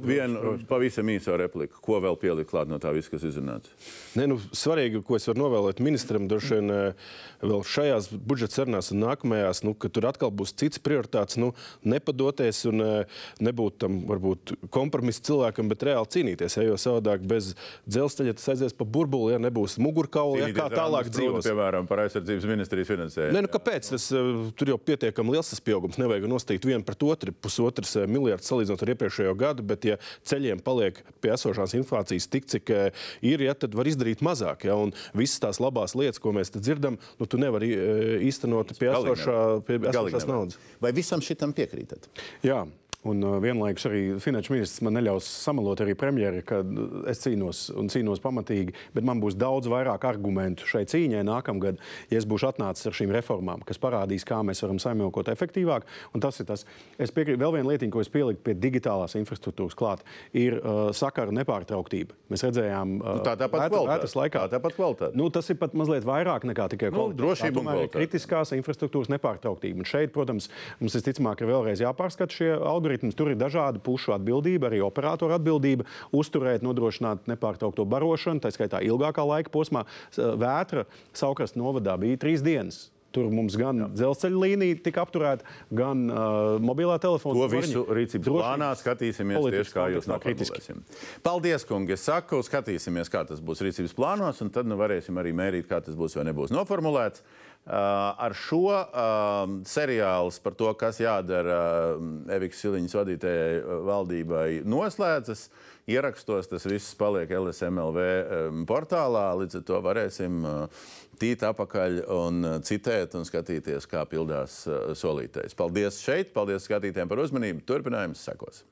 viena pavisam īsa replika. Ko vēl pielikt klāt no tā visa, kas izrunāts? Nē, nu, svarīgi, ko es varu novēlēt ministram, droši vien eh, vēl šajās budžeta sarunās un nākamajās, nu, ka tur atkal būs cits prioritāts, nu, nepadoties un eh, nebūt tam varbūt kompromisu cilvēkam, bet reāli cīnīties. Ja, jo savādāk bez dzelzceļa tas aizies pa burbuli, ja nebūs mugurkaula, ja kā tālāk dzīvos. Piemēram, par aizsardzības ministrijas finansējumu. Nē, nu kāpēc? Tas, eh, tur jau pietiekami liels tas pieaugums. Nevajag nostīt vienu pret otru, pusotrs eh, miljards salīdzinot ar iepriekšējo gadu, bet ja ceļiem paliek pie esošās inflācijas tik, cik eh, ir, ja, tad var izdarīt mazāk. Ja, un visas tās labās lietas, ko mēs dzirdam, nu, tu nevari eh, īstenot pie esošā, pie esošās naudas. Vai visam šitam piekrītat? Jā. Un uh, vienlaikus arī finanšu ministrs man neļaus samalot arī premjeri, ka uh, es cīnos un cīnos pamatīgi, bet man būs daudz vairāk argumentu šai cīņai nākamgad, ja es būšu atnācis ar šīm reformām, kas parādīs, kā mēs varam saimniekot efektīvāk. Un tas ir tas. Es piekrītu, vēl viena lietiņa, ko es pieliku pie digitālās infrastruktūras klāt, ir uh, sakaru nepārtrauktība. Mēs redzējām, uh, Nu, tā tāpat vētra- kvalitāte. laikā. Tā tāpat kvalitāte. Nu, tas ir pat mazliet vairāk nekā tikai Nu, kvalitāte. drošība Tā un kritiskās infrastruktūras nepārtrauktība. Un šeit, protams, mums visticamāk ir vēlreiz jāpārskata šie algoritmi. Tur ir dažādu pušu atbildība, arī operatoru atbildība uzturēt, nodrošināt nepārtraukto barošanu, tā skaitā ilgākā laika posmā. S- Vētra Saukrasta novadā bija trīs dienas. Tur mums gan dzelzceļa līnija tika apturēta, gan uh, mobilā telefona. To visu rīcības Drošības plānā skatīsimies tieši kā jūs noformulēsim. Paldies, kungi. Es saku, skatīsimies, kā tas būs rīcības plānos, un tad nu, varēsim arī mērīt, kā tas būs vai nebūs noformulēts. Ar šo seriāls par to, kas jādara Evikas Siliņas vadītajai valdībai, noslēdzas. Ierakstos tas viss paliek LSMLV portālā. Līdz ar to varēsim tīt apakaļ un citēt un skatīties, kā pildās solītais. Paldies šeit, paldies skatītājiem par uzmanību. Turpinājums sekos.